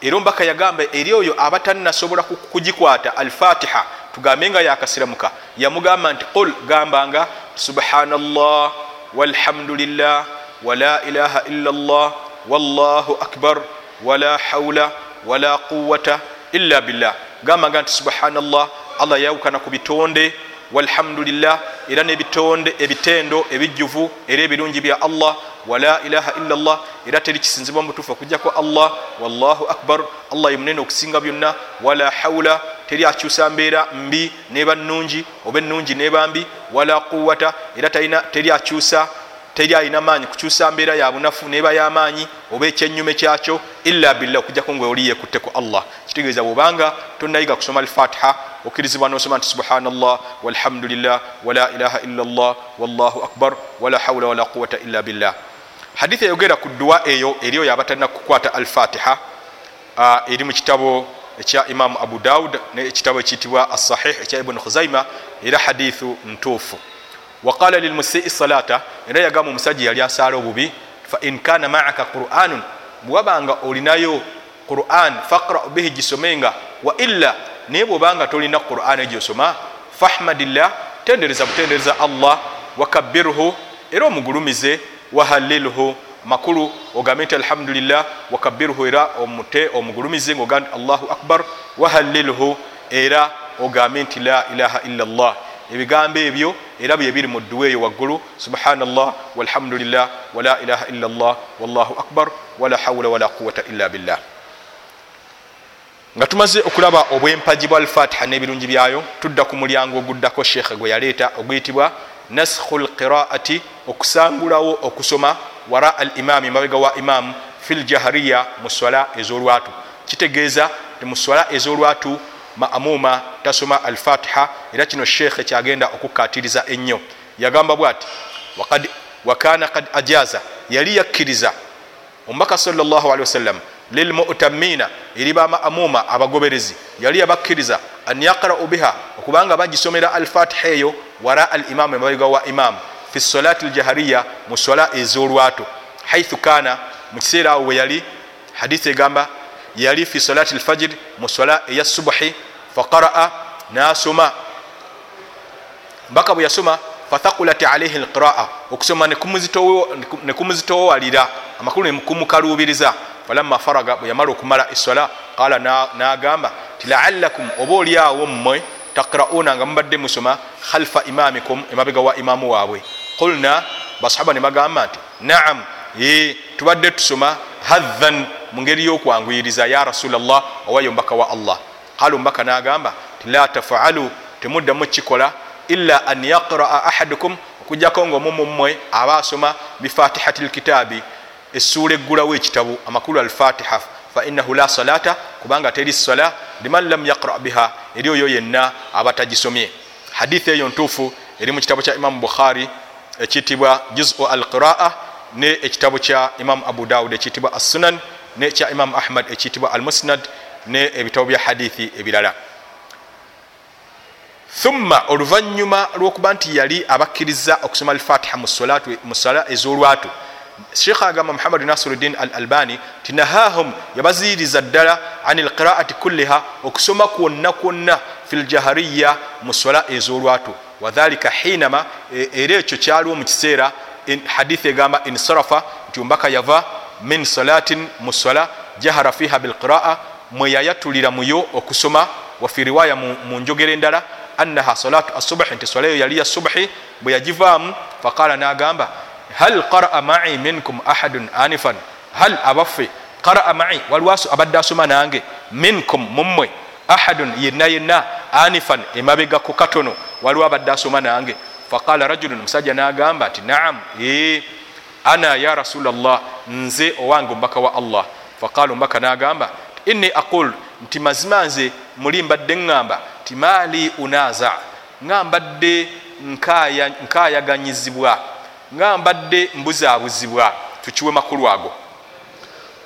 era omubaka yagamba eri oyo abatanasobola kugikwata alfatiha tugambe nga yakasiramuka yamugamba nti qul gambanga subhanallah walhamdulillah wala ilaha illa llah wallahu akbar wala haula wala quwata illa billah. Gambanga nti subhanallah allah yawukana ku bitonde walhamdulillah era nebitonde ebitendo ebijjuvu era ebirungi bya allah wala ilaha illa llah era teri kisinzibwa mutuufu okujjako allah wallahu akbar allah ye munene okusinga byonna wala haula teri akyusa mbeera mbi neba nungi oba enungi neba mbi wala quwata era teri akyusa teri alina maanyi kukyusa mbeera ya bunafu neba yamaanyi oba ekyenyume kyakyo illa billah okujjako nga oli yekutteku allah. Kitegeeza bwobanga tonayiga kusoma alfatiha okkirizibwa nosoma nti subhanallah walhamdulillah wala ilaha illa llah wallahu akbar wala haula wala quwata illa billah. Hadithi eyogera ku dduwa eyo eri oyo abatalina kukwata alfatiha eri mu kitabo ekya imamu abu daud nekitabo ekiyitibwa asahih ekya ibuni khuzaima era hadithu ntuufu waqala lilmusii salata era yagamba omusajja yali asaala obubi. Fain kana maaka quranun. Bwewabanga olinayo quran faqrau bihi gisomenga wa illa naye bwobanga tolina quran egyosoma fahmadillah tendereza butendereza allah wakabirhu era omugulumize wahalilhu makulu ogambe nti alhamdulillah wakabirhu era omute omugulumize ngaogambe allahu akbar wahalilhu era ogambe nti la ilaha illa llah ebigambo ebyo era byebiri mu dduwa eyo waggulu subhanallah walhamdulillah wala ilaha illa llah wallahu akbar wala hawula wala quwata illa billah. Nga tumaze okulaba obwempaji bwa alfatiha n'ebirungi byayo tudda ku mulyango oguddako sheekhe gwe yaleeta oguyitibwa naskhu lqiraati okusangulawo okusoma wara al imaami mabega wa imaamu fi ljahariya mu swala ez'olwatu. Kitegeeza ti mu swala ez'olwatu maamuma tasoma alfatiha era kino sheekhe kyagenda okukatiriza ennyo. Yagamba bwati wakana kad ajaza yali yakkiriza. Omubaka salllahalihi wasallam lilmutamina eri bamaamuma abagoberezi yali yabakkiriza an yaqrau biha okubanga bagisomera alfatiha eyo wara al imamu emabega wa imamu fi solati ljahariya mu sola ez'olwato. Haithu kana mu kiseera awo we yali hadithi egamba yali fi solati lfajir mu sola eya subuhi faqaraa nasoma mbaka bwe yasoma fathakulat alaihi lqiraa okusoma nekumuzitowalira amakulu nekumukalubiriza falamma faraga bwe yamala okumala esola qala nagamba ti laalakum oba oliawo mmwe takrauna nga mubadde musoma khalfa imamikum emabega wa imamu waabwe. Qulna basahaba ne bagamba nti naam tubadde tusoma hadhan mu ngeri y'okwanguyiriza ya rasulllah owayo mbaka wa allah. Qala ombaka nagamba la tafaalu temuddamu kikola illa an yaqraa ahadukum okujjako nga omumu mmwe aba asoma bifatihati lkitaabi essuula eggulawo ekitabu amakulu alfatiha fainahu la salata kubanga teri sala liman lam yaqra biha eri oyo yenna aba tagisomye hadithi eyo ntuufu eri mu kitabo kya imamu bukhari ekiyitibwa juzu alqiraa ne ekitabo kya imamu abu daud ekiyitibwa assunan ne kya imamu ahmad ekiyitibwa almusnad ne ebitabo bya hadithi ebirala thumma oluvanyuma lwokuba nti yali abakkiriza okusoma alfatiha mu sala ez'olwatu sheikh agamba muhammad nasiruddin al albani tinahahum yabaziyiriza ddala an lqiraati kulliha okusoma kwonna kwonna fi ljahariya mu sola ez'olwatu. Wadhalika hinama era ekyo kyaliwo mu kiseera hadithi egamba insarafa nti ombaka yava min salatin mu sola jahara fiha bilqiraa mwe yayatulira muyo okusoma wafi riwaya mu njogera endala annaha salatu asubuhi nti sola eyo yali ya subuhi bwe yagivaamu faqala nagamba hal qaraa mai minkum ahadun anifan? Hal abaffe qaraa mai waliwaso abadde asoma nange minkum mummwe ahadun yenna yenna anifan emabega ku katono waliwo abadde asoma nange faqala rajulun omusajja nagamba nti naam ee ana ya rasula llah nze owange omubaka wa allah. Faqala omubaka nagamba inni aqul nti mazima nze muli mbadde ŋŋamba ti maali unaza nga mbadde nkayaganyizibwa nga mbadde mbuzaabuzibwa tukiwe makulu ago.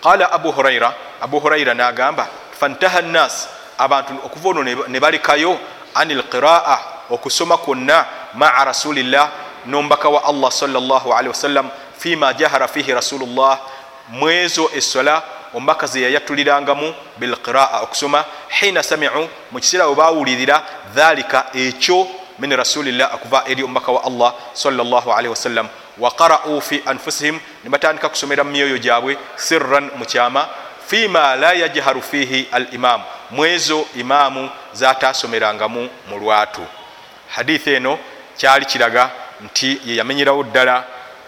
Qala abu huraira abu huraira nagamba fantaha nnas abantu okuva ono ne balekayo ani lqiraa okusoma kwonna maa rasulillah nombaka wa allah salllahalihi wasallam fima jahara fihi rasulullah mwezo esola omubaka ze yayatulirangamu bilqiraa okusoma hina samiu mu kiseera we bawulirira dhalika ekyo min rasulillah okuva eri omubaka wa allah salllahalihi wasallam waqarau fi anfusihim ne batandika kusomera mu myoyo gyabwe sirran mu kyama fima la yajharu fihi al imamu mwezo imaamu zatasomerangamu mu lwatu hadithi eno kyali kiraga nti yeyamenyerawo ddala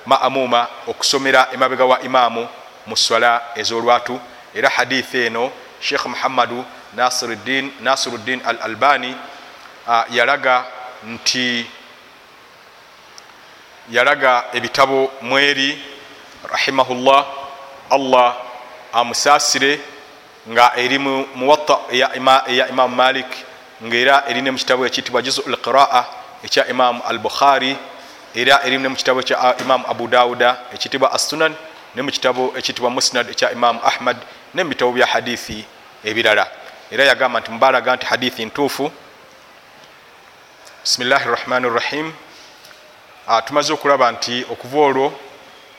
maamuma okusomera emabega wa imaamu mu swala ez'olwatu. Era hadithi eno sheikh muhammadu nasiruddin al albani yalaga nti yalaga ebitabo mweri rahimahullah allah amusaasire nga eri mu muwatta eya imamu malik ngaera erine mukitabo ekiyitibwa juzu lqiraa ekya imamu al bukhari era erine mukitabo kya imamu abu dauda ekiyitibwa assunan ne mukitabo ekiyitibwa musnad ekya imamu ahmad ne mubitabo bya hadithi ebirala. Era yagamba nti mubalaga nti hadithi ntuufu. Bisimillahi rrahmani rrahim tumaze okulaba nti okuva olwo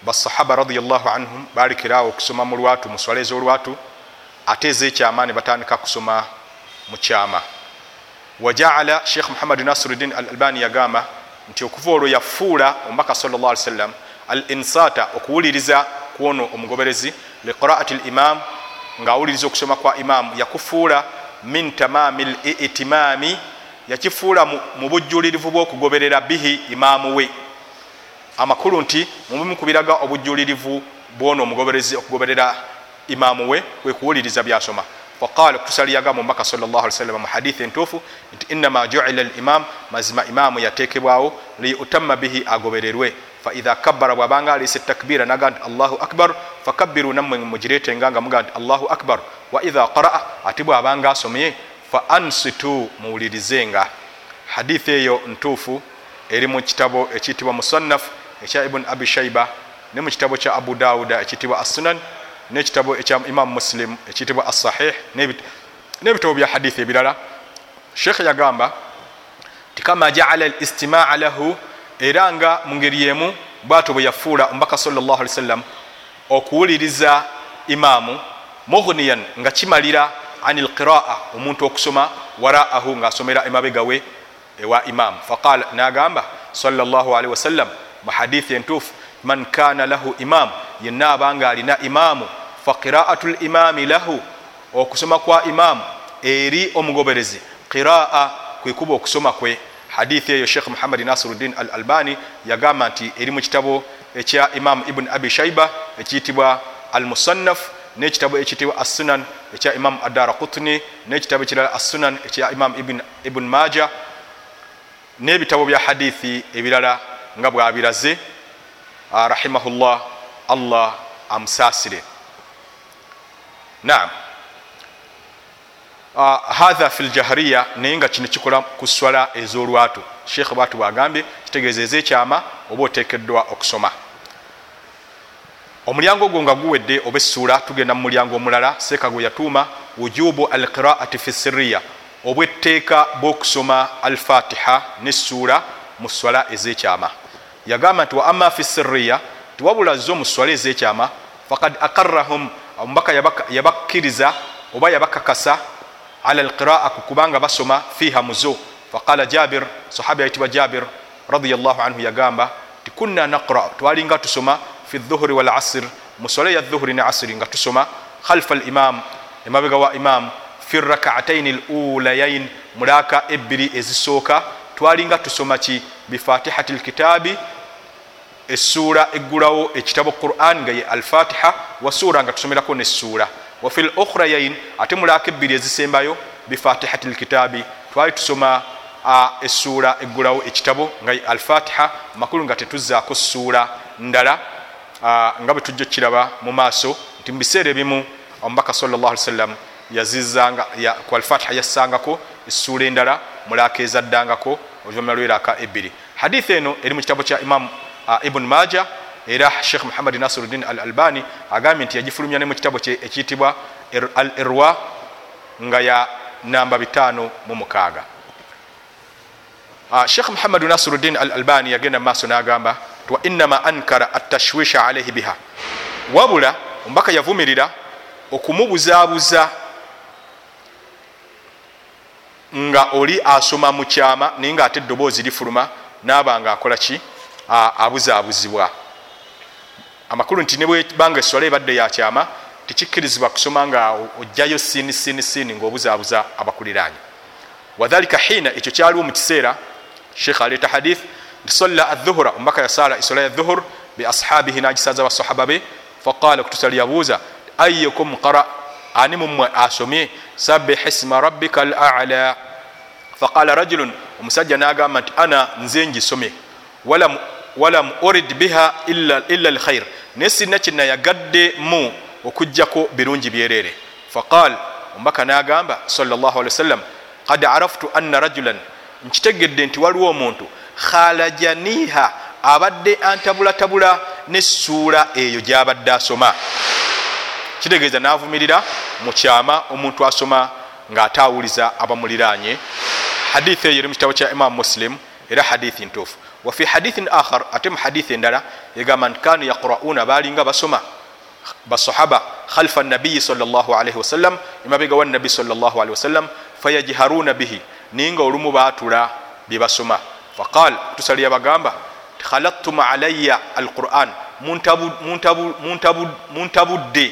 basahaba radiallahu anhum balekerawo okusoma mu lwatu mu swala ez'olwatu ate ezekyama ne batandika kusoma mu kyama wajaala sheikh muhammad nasiruddin al albani yagamba nti okuva olwo yafuula omubaka sal llah ali sallam al insata okuwuliriza kwono omugoberezi liqiraati limam ngaawuliriza okusoma kwa imamu yakufuula min tamami litimami yakifuula mu bujjulirivu bw'okugoberera bihi imaamu we amakulu nti mubimu kubiraga obujjulirivu bwono omugoberezi okugoberera imaamu we kwekuwuliriza byasoma faqala okutusaliyaga mubaka sallam mu hadithi entuufu nti innama juila limam mazima imaamu yatekebwawo liyutama bihi agobererwe faidha kabbara bwabanga alisa etakbira naga nti allahu akbar fakabbiru nammwe mugiretenga nga muga nti allahu akbar wa idha qaraa ate bwabanga asomye fa ansitu muwulirizenga hadithi eyo ntuufu eri mu kitabo ekiyitibwa musannaf ekya ibuni abi shaiba ne mu kitabo kya abu dauda ekiyitibwa assunan nekitabo ekya imamu muslim ekiyitibwa assahih n'ebitabo bya hadithi ebirala. Sheikh yagamba ti kama jaala listimaa lahu era nga mu ngeri yemu bwato bwe yafuula omubaka salllah ali sallam okuwuliriza imaamu mughniyan nga kimalira ani lqiraa omuntu okusoma waraahu ngaasomera emabega we ewa imaamu faqala nagamba salllah alihi wasallam mu hadithi entuufu man kana lahu imaamu yenna abanga alina imaamu faqiraatu limami lahu okusoma kwa imaamu eri omugoberezi. Qiraa kwekuba okusoma kwe. Hadithi eyo sheikh muhammadi nasiruddin al albani yagamba nti eri mu kitabo ekya imamu ibuni abi shaiba ekiyitibwa al musannaf nekitabo ekiyitibwa assunan ekya imamu adara kutni nekitabo ekirala assunan ekya imamu ibuni maja n'ebitabo bya hadithi ebirala nga bwabiraze. Rahimahullah allah amusaasire naam. Uh, hatha fi ljahariya naye nga kino kikola ku swala ez'olwatu sheikh bwatu bwagambye kitegeeza ez'ekyama oba oteekeddwa okusoma. Omulyango ogwo nga guwedde oba essuula tugenda mu mulyango omulala seeka gwe yatuuma wujubu alqiraati fi siriya obwetteeka bw'okusoma alfatiha nessuula mu swala ez'ekyama. Yagamba nti wa ama fi siriya tiwabula zo mu swala ez'ekyama fakad akarrahum omubaka yabakkiriza oba yabakakasa ala alqiraa ku kubanga basoma fiha muzo faqala jabir sahaba yayitibwa jabir radiallahu anhu yagamba ti kunna naqra twalinga tusoma fi dhuhuri wal asir mu swala ya dhuhuri ne asiri nga tusoma khalfa alimam emabega wa imam fi rakataini lulayain mulaka ebbiri ezisooka twalinga tusoma ki? Bifatihati lkitabi essuura eggulawo ekitabo quran nga ye alfatiha wasuura nga tusomerako nessuura wafi lukhrayain ate mulaka ebbiri ezisembayo bifatihati lkitabi twali tusoma essuura eggulawo ekitabo nga ye alfatiha makulu nga tetuzaako ssuura ndala nga bwe tujja okiraba mu maaso nti mu biseera ebimu omubaka sal llah ali sallam yazizanga ku alfatiha yassangako essuula endala mulaaka ezaddangako oluvanyuma lweraka ebbiri. Hadithi eno eri mu kitabo kya imamu ibuni maja era sheikh muhammadi nasiruddin al albani agambye nti yagifulumya ne mu kitabo kye ekiyitibwa al irwa nga ya namba bitaano mu mukaaga. Uh, sheikh muhammadu nasiruddin al albani yagenda maaso n'agamba wa innama ankara atashwisha alaihi biha. Wabula omubaka yavumirira okumubuzaabuza nga oli asoma mu kyama naye nga ate eddoboozi lifuluma naaba nga akola ki abuzaabuzibwa amakulu nti nebwebanga eswala ebadde yakyama tekikkirizibwa kusoma nga ojjayo siini siini siini ngaobuzaabuza abakuliranye wadhalika hiina ekyo kyaliwo mu kiseera sheikh aleeta hadith nti solla adhuhura omubaka yasaala esola ya dhuhur beashabihi nagisaza basahaba be faqala kutusali yabuuza ayukum qara ani mumwe asomye sabih isma rabbika alala faqala rajulun omusajja nagamba nti ana nze ngisomye walam urid biha illa lkhair naye sirina kyenayagadde mu okugjako birungi byerere. Faqal omubaka nagamba wasallam kad araftu anna rajulan. Nkitegedde nti waliwo omuntu khalajaniha abadde antabulatabula nessuula eyo gyabadde asoma. Kitegeeza navumirira mu kyama omuntu asoma ngaate awuliza abamuliranye hadithi eyo eri mu kitabo kya imamu muslim era hadithi ntuufu wafi hadithin akhar ate mu hadithi endala egamba nti kanu yaqrauna balinga basoma basahaba khalfa nabiyi salllahalaihi wasallam emabega wa nabi salllahalaihi wasallam fayajharuna bihi ninga olumu batula byebasoma faqal tusalira bagamba khalattum alaya alquran muntabudde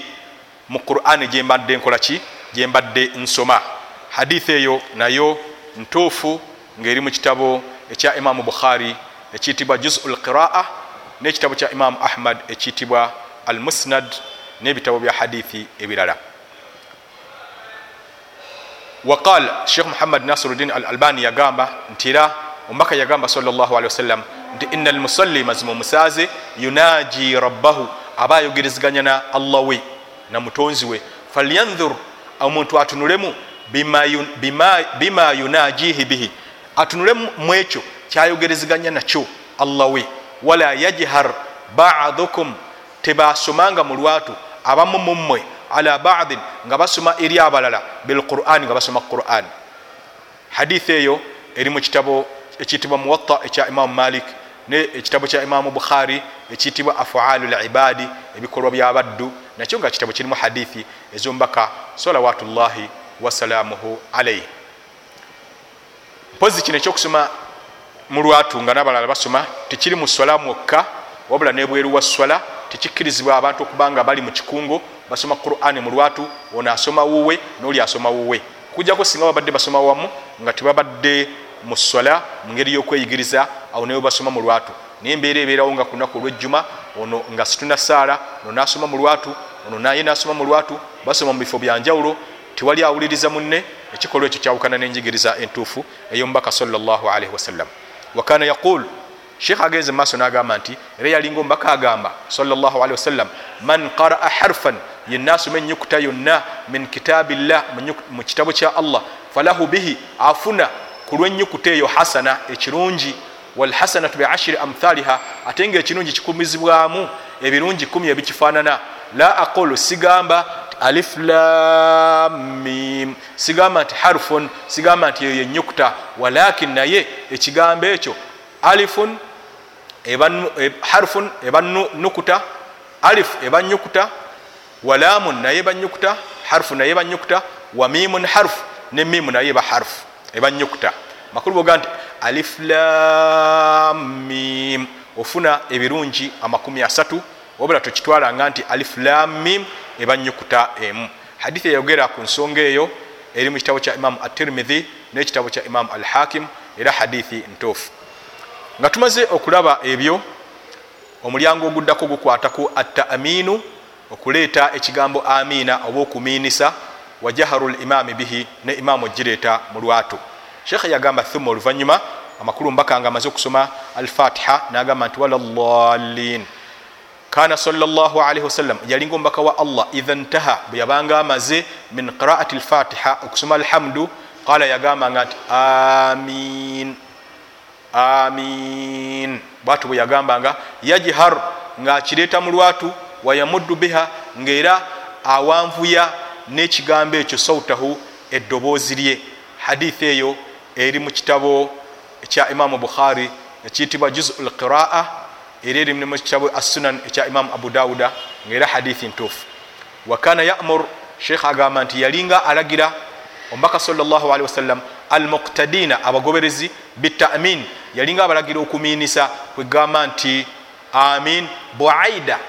mu quran gyembadde nkolaki gyembadde nsoma. Hadithi eyo nayo ntuufu ngaeri mu kitabo ekya imamu bukhari ekiyitibwa juzu lqiraa n'ekitabo kya imamu ahmad ekiyitibwa al musnad n'ebitabo bya hadithi ebirala. Waqal sheikh muhammad nasiruddin al albani yagamba nti era omubaka yagamba wasalam nti ina almusalli mazima omusaaze yunaji rabbahu aba ayogerezeganya na allah we na mutonzi we. Falyanhur omuntu atunulemu bima, bima, bima yunajihi bihi. Atunule mu ekyo kyayogerezeganya nakyo allah we wala yajhar badukum tebasomanga mu lwatu abamu mummwe ala badin nga basoma eri abalala bilqurani nga basoma quran. Hadithi eyo eri mu kitabo ekiyitibwa muwatta ekya imamu malik ekitabo kya imamu bukhari ekiyitibwa afalu libadi ebikolwa byabaddu nakyo nga kitabo kirimu hadithi ezomubaka salawatullahi wasalamuhu alaihi mpozi kino ekyokusoma mu lwatu nga nabalala basoma tekiri mu swala mwokka wabula nebweru wa swala tekikkirizibwa abantu okuba nga bali mu kikungo basoma qurani mu lwatu ono asoma wuwe noli asoma wuwe. Kujjako singa babadde basoma wamu nga tebabadde mu swala mu ngeri y'okweyigiriza awo naye basoma mu lwatu. Naye embeera ebeerawo nga ku lunaku olwejjuma ono nga situna saala ono nasoma mu lwatu ono naye nasoma mu lwatu basoma mu bifo byanjawulo tewali awuliriza munne ekikolwa ekyo kyawukana n'enjigiriza entuufu ey'omubaka salllahalaihi wasallam wakana yaqul. Sheikh agenze mumaaso n'agamba nti era yalinga omubaka agamba salllahalaihi wasallam man qaraa harfan yenna asoma enyukuta yonna min kitabillah mu kitabo kya allah falahu bihi afuna ku lwenyukuta eyo hasana ekirungi. Walhasanatu beashiri amthaliha ate nga ekirungi kikumizibwamu ebirungi kumi ebikifaanana. La aqulu sigamba alif lamim sigamba nti harfun sigamba nti eyo enyukuta walakin naye ekigambo ekyo alifun harfun eba nukuta alif eba nyukuta walamun naye eba nyukuta harfu naye eba nyukuta wa mimun harfu ne mimu naye eba harfu eba nyukuta makulu boga nti alif lamim ofuna ebirungi amakumi asatu wabula tokitwalanga nti alif lamim eba nyukuta emu. Hadithi eyogera ku nsonga eyo eri mu kitabo kya imamu atirmidhi n'ekitabo kya imamu al hakim era hadithi ntuufu. Nga tumaze okulaba ebyo omulyango oguddako gukwataku attaaminu okuleeta ekigambo amiina oba okumiinisa wajaharu limami bihi ne imamu ogireeta mu lwatu. Sheekhe yagamba thumma oluvanyuma amakulu mbaka nga amaze okusoma alfatiha nagamba nti walallalin kana salllahalaihi wasallam yalinga omubaka wa allah idha ntaha bwe yabanga amaze min qiraati lfatiha okusoma alhamdu qala yagambanga nti amin amin. Bwatu bwe yagambanga yajhar ngaakireeta mu lwatu wayamuddu biha ngaera awanvuya n'ekigambo ekyo sautahu eddoboozi lye. Hadithi eyo eri mu kitabo ekya imamu bukhari ekiyitibwa juzu lqiraa era eri mu kitabo assunan ekya imamu abu dawuda ngaera hadithi ntuufu wakana yamur sheikh agamba nti yalinga alagira omubaka salllahalihi wasallam almuktadina abagoberezi bitamin yalinga abalagira okumiinisa kwegamba nti amin buaida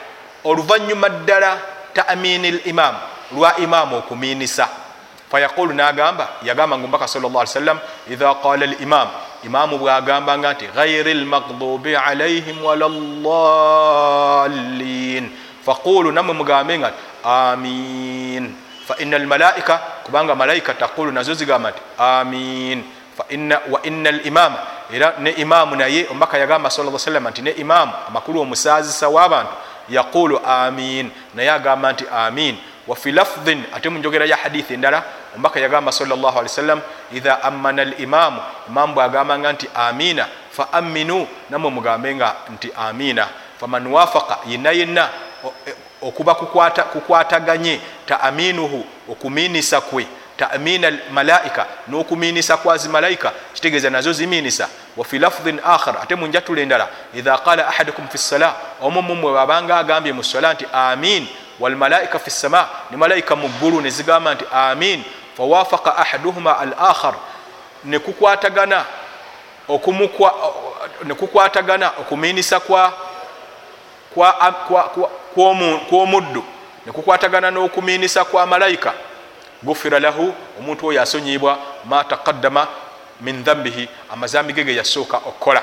oluvanyuma ddala tamini limam lwa imamu okumiinisa fayaqulu nagamba yagamba nga omubaka sal llah ali sallam idha qala limam imamu bwagambanga nti ghairi lmagdubi alaihim wala llallin faqulu namwe mugambe nga amin. Faina almalaika kubanga malaika taqulu nazo zigamba nti amin. Wa ina limama era ne imamu naye omubaka yagamba sa salam nti ne imamu amakulu omusazisa w'abantu yaqulu amin. Naye agamba nti amin wafi lafdin ate munjogera ya hadithi endala omubaka yagamba salllah ali wasallam idha amana limamu imamu bwagambanga nti amina fa aminu namwe mugambenga nti amina. Faman wafaka yenna yenna okuba kukwataganye taaminuhu okumiinisa kwe taamina malaika n'okumiinisa kwazi malaika kitegeeza nazo zimiinisa. Wafi lafdin akhar ate munjatula endala idha qala ahadukum fi ssala omu mumwe wabanga agambye mu ssala nti amin walmalaika fi ssama. Ne malaika mu ggulu ne zigamba nti amin. Fawafaka ahaduhuma al akhar nekukwatagana nekukwatagana okumiinisa kwa kw'omuddu nekukwatagana n'okumiinisa kwa malayika gufira lahu omuntu oyo asonyibwa ma taqaddama min dhambihi amazambi gege yasooka okukola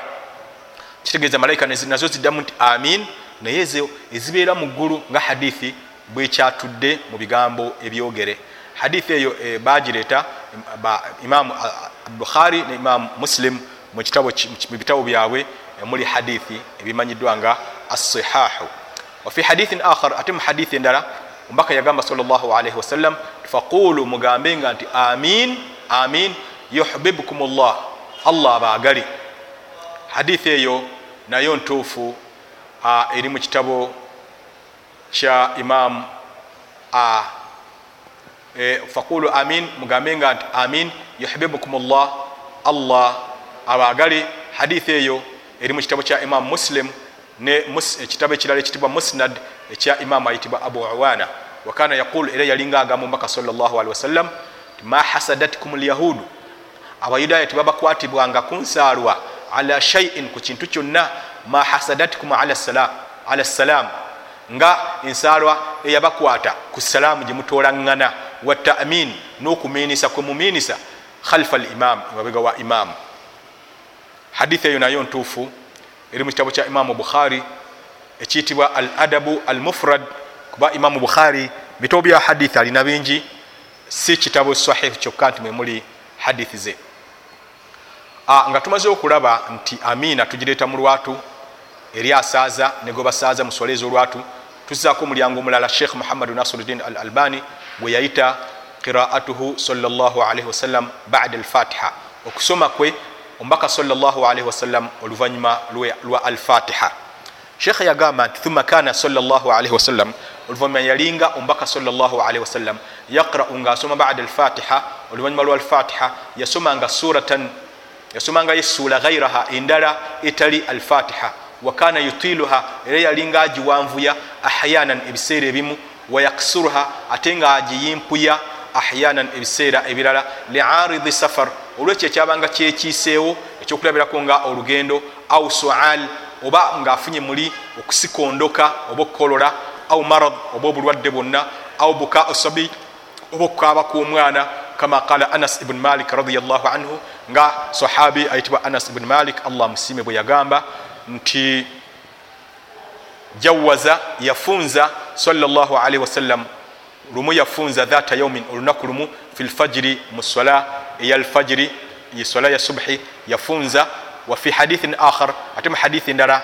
kitegeeza malayika nazo ziddamu nti amin. Naye ezo ezibeera mu ggulu nga hadithi bwekyatudde mu bigambo ebyogere. Hadithi eyo e, bagireeta imamu bukhari ne imamu muslim mu bitabo byabwe muli hadithi ebimanyiddwa nga assihahu wafi hadithin akhar ate mu hadithi endala omubaka yagamba salllahalihi wasallam faqulu mugambenga nti amin amin yuhibbukum llah allah abaagale hadithi eyo nayo ntuufu eri mu kitabo kya imam e, faqulu amin mugambenga nti amin yuhibbukum llah allah abaagale hadithi eyo eri mu kitabo kya imam muslim ekitabo ekirala ekitibwa musnad ekya imamu ayitibwa abu awana. Wakana yaqulu era yalinga agamba omubaka salllahalihi wasallam ma hasadatkum lyahudu abayudaaya tebabakwatibwanga kunsaalwa ala shaiin ku kintu kyonna ma hasadatkum ala salaamu nga ensaalwa eyabakwata ku salaamu gye mutoolaŋŋana wa tamin n'okumiinisa kwe mumiinisa khalfa limam emabega wa imamu hadithi eyo nayo ntuufu eri mu kitabo kya imamu bukhari ekiyitibwa al adabu al mufrad kuba imamu bukhari bitabo bya hadithi alina bingi si kitabo sahih kyokka nti mwemuli hadithi ze. Nga tumaze okulaba nti amina tugireeta mu lwatu eri asaaza negwe basaaza muswala ez'olwatu tuzaako omulyango omulala sheikh muhammadu nasiruddin al albani bwe yayita qiraatuhu salllahalihi wasallam bada alfatiha. Okusoma kwe omubaka salllahalihi wasallam oluvanyuma lwa alfatiha. Sheikha yagamba nti thumma kana salllahalihi wasallam oluvanyuma yalinga omubaka salllahalihi wasallam yaqrau nga asoma bada alfatiha oluvanyuma lwa alfatiha. Yasomanga suratan yasomangayo essuula gairaha endala etali alfatiha wakana yutiluha era yalinga agiwanvuya ahyanan ebiseera ebimu wayaksuruha ate nga agiyimpuya ahyanan ebiseera ebirala liaridi safar. Olwekyo ekyabanga kyekiiseewo ekyokulabirako nga olugendo au sual oba ngaafunye muli okusikondoka oba okukolola au marad oba obulwadde bwonna au buka sabi oba okukaaba kw'omwana kama qala anas ibn malik radiallahu anhu nga sahabi ayitibwa anas ibn malik allah musiime bwe yagamba nti jawaza yafunza salllahalihi wasallam lumu yafunza dhata yaumin olunaku lumu fi lfajiri mu swala eyalfajiri swala ya subhi yafunza. Wafi hadithin akhar ate mu hadithi ndala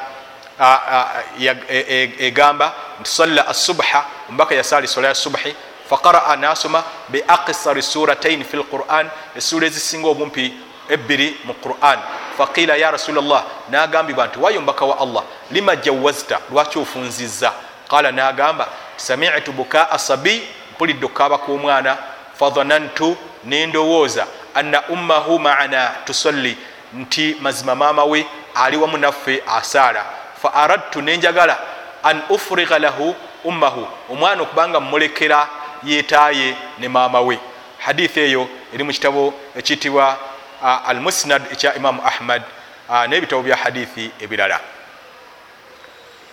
egamba nti salla asubha omubaka yasaali swala ya subhi faqaraa nasoma beaksari suratain fi lquran essuula ezisinga obumpi ebbiri mu quran faqila ya rasulllah nagambibwa nti wayombaka wa allah lima jawazta lwaki ofunziza qala nagamba samitu bukaa sabiy mpulidde okukaaba k'omwana fadhanantu nendowooza anna ummahu maana tusalli nti mazima maama we ali wamu naffe asaala. Fa aradtu nenjagala an ufriga lahu ummahu omwana okubanga mulekera yetaaye ne maama we. Hadithi eyo eri mu kitabo ekiyitibwa al musnad ekya imamu ahmad n'ebitabo bya hadithi ebirala.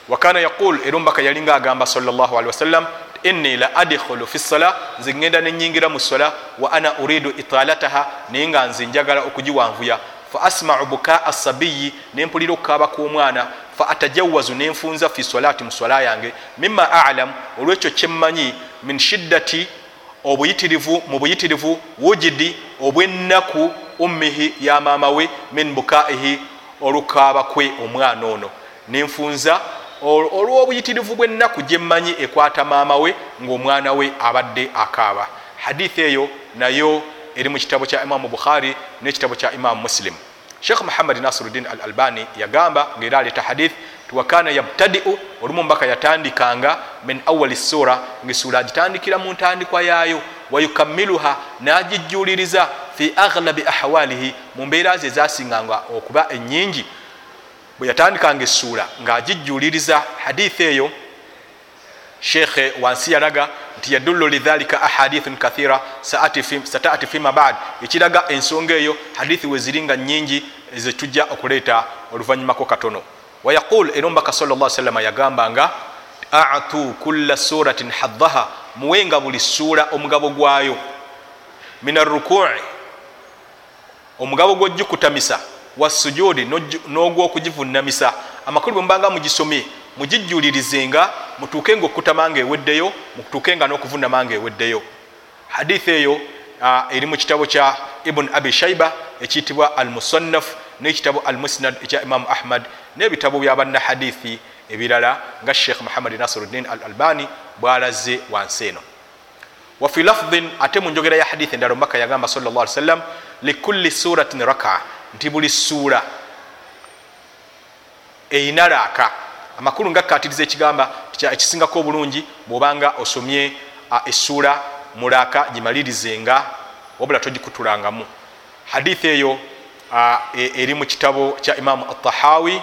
Wakana yaqul era omubaka yalinga agamba salllah alihi wasallam inni la adkhulu fi sala nze ngenda nenyingira mu sola wa ana uridu italataha naye nga nze njagala okugiwanvuya. Fa asmau bukaa sabiyi nempulira okukaaba k'omwana fa atajawazu nenfunza fi solati mu sola yange. Mima alam olwekyo kyemmanyi min shiddati obuyitirivu mu buyitirivu wujidi obwennaku ummihi ya maama we min bukaihi olukaaba kwe omwana ono. Nenfunza olw'obuyitirivu bwennaku gyemmanyi ekwata maama we ngaomwana we abadde akaaba. Hadithi eyo nayo eri mu kitabo kya imamu bukhari n'ekitabo kya imamu muslim sheekh muhammad nasiruddin al albani yagamba ngaera aleeta hadith tiwakana yabtadiu olumu mbaka yatandikanga min awali sura ngaesura agitandikira mu ntandikwa yaayo wayukamiluha n'agijjuliriza fi aghlabi ahwalihi mu mbeera ze ezasinganga okuba enyingi bwe yatandikanga essuula ng'agijjuliriza hadithi eyo. Sheekhe wansi yalaga nti yadullu lidhalika ahadithun kathira sataati fima bad ekiraga ensonga eyo hadithi weziringa nyingi zetujja okuleeta oluvanyumako katono. Wayaqul era omubaka sal salama yagambanga atu kulla suratin haddaha muwenga buli ssuula omugabo gwayo. Min arrukui omugabo gwojikutamisa wasujudi n'ogwokugivunamisa amakulu bwe mubanga mugisomye mugijjulirizenga mutuuke nga okutama nga eweddeyo mutuuke nga n'okuvunama nga eweddeyo. Hadithi eyo eri mu kitabo kya ibun abi shaiba ekiyitibwa al musannaf n'ekitabo al musnad ekya imamu ahmad n'ebitabo bya banna hadithi ebirala nga sheekh muhammad nasiruddin al albani bwalaze wansi eno. Wafi lafdin ate mu njogera ya hadithi endala omubaka yagamba sal llah ali sallam likulli suratin rakaa. Nti buli ssuula eyina laaka amakulu nga kkatiriza ekigamba ekisingako obulungi bwobanga osomye essuula mu laaka gimalirizenga wabula togikutulangamu. Hadithi eyo eri mu kitabo kya imamu atahawi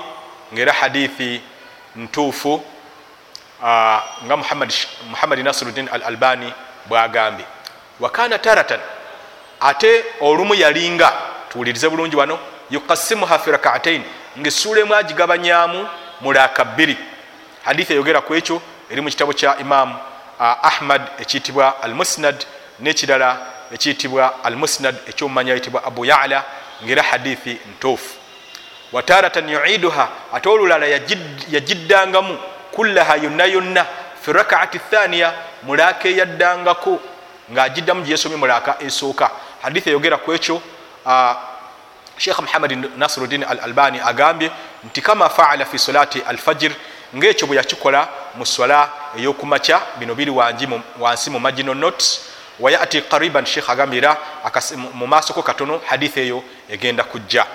ngaera hadithi ntuufu nga muhammadi nasiruddin al albani bwagambye wakana taratan ate olumu yalinga tuwulirize bulungi wano yukasimuha fi rakaatain ngaessuula emu agigabanyamu mulaaka bbiri hadithi eyogera ku ekyo eri mu kitabo kya imamu ahmad ekiyitibwa al musnad n'ekirala ekiyitibwa al musnad ekyomumanya yitibwa abu yala ngaera hadithi ntuufu. Wataratan yuiduha ate olulala yagiddangamu kullaha yonna yonna fi rakaati thaniya mulaaka eyaddangako ngaagiddamu gyeyesomye mulaaka esooka. Hadithi eyogera ku ekyo sheekh muhammad nasiruddin al albani agambye nti kama faala fi solati alfajir ngaekyo bwe yakikola mu sola eyokumakya bino biri wansi mu magino notes. Wayati qariban sheekh agambira mu maasoko katono hadithi eyo egenda kujja.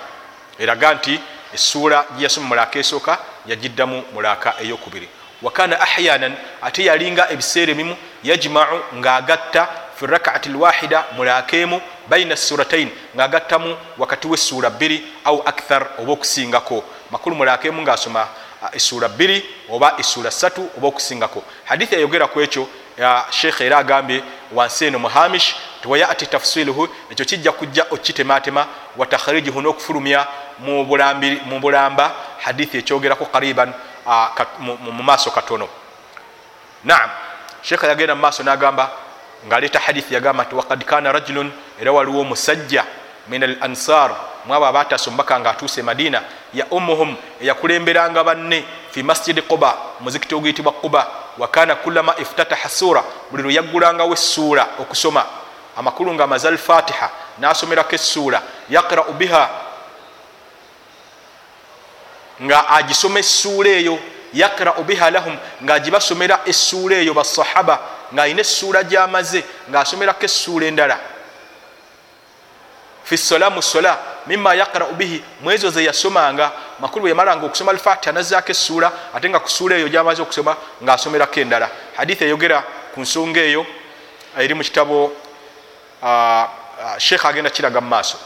Eraga nti essuula gyeyasoma mulaaka esooka yagiddamu mulaaka eyokubiri. Wakana ahyanan ate yalinga ebiseera ebimu yajmau ngaagatta fi rakaati lwahida mulaaka emu baina suratain ngaagattamu wakati wessuula bbiri au akthar oba okusingako. Makulu mulaaka emu ngaasoma essuula bbiri oba essuula ssatu oba okusingako. Hadithi ayogera ku ekyo sheekh era agambye wansi eno muhamish tiwayati tafsiluhu ekyo kijja kujja okitematema watakhrijihu n'okufulumya mu bulamba hadithi ekyogerako qariban mu maaso katono. Naam. Sheekh yagenda mu maaso n'agamba ngaaleeta hadithi yagamba nti wakad kana rajulun era waliwo omusajja min al ansar mwabo abatasombaka nga atuuse madina ya ummuhum eyakulemberanga banne fi masjidi quba muzikiti oguyitibwa quba wakana kulama iftataha sura buli lwe yaggulangawo essuula okusoma. Amakulu nga amaze alfatiha nasomerako essuula yaqrau biha nga agisoma essuula eyo yaqrau biha lahum ngaagibasomera essuula eyo basahaba ng'alina essuula gy'amaze ng'asomerako essuula endala. Fi sola mu sola mima yaqrau bihi mwezo ze yasomanga makulu bwe yamalanga okusoma alfatiha nazaako essuula ate nga ku ssuula eyo gyamaze okusoma ng'asomerako endala. Hadithi eyogera ku nsonga eyo eri mu kitabo sheekh agenda kiraga mu maaso.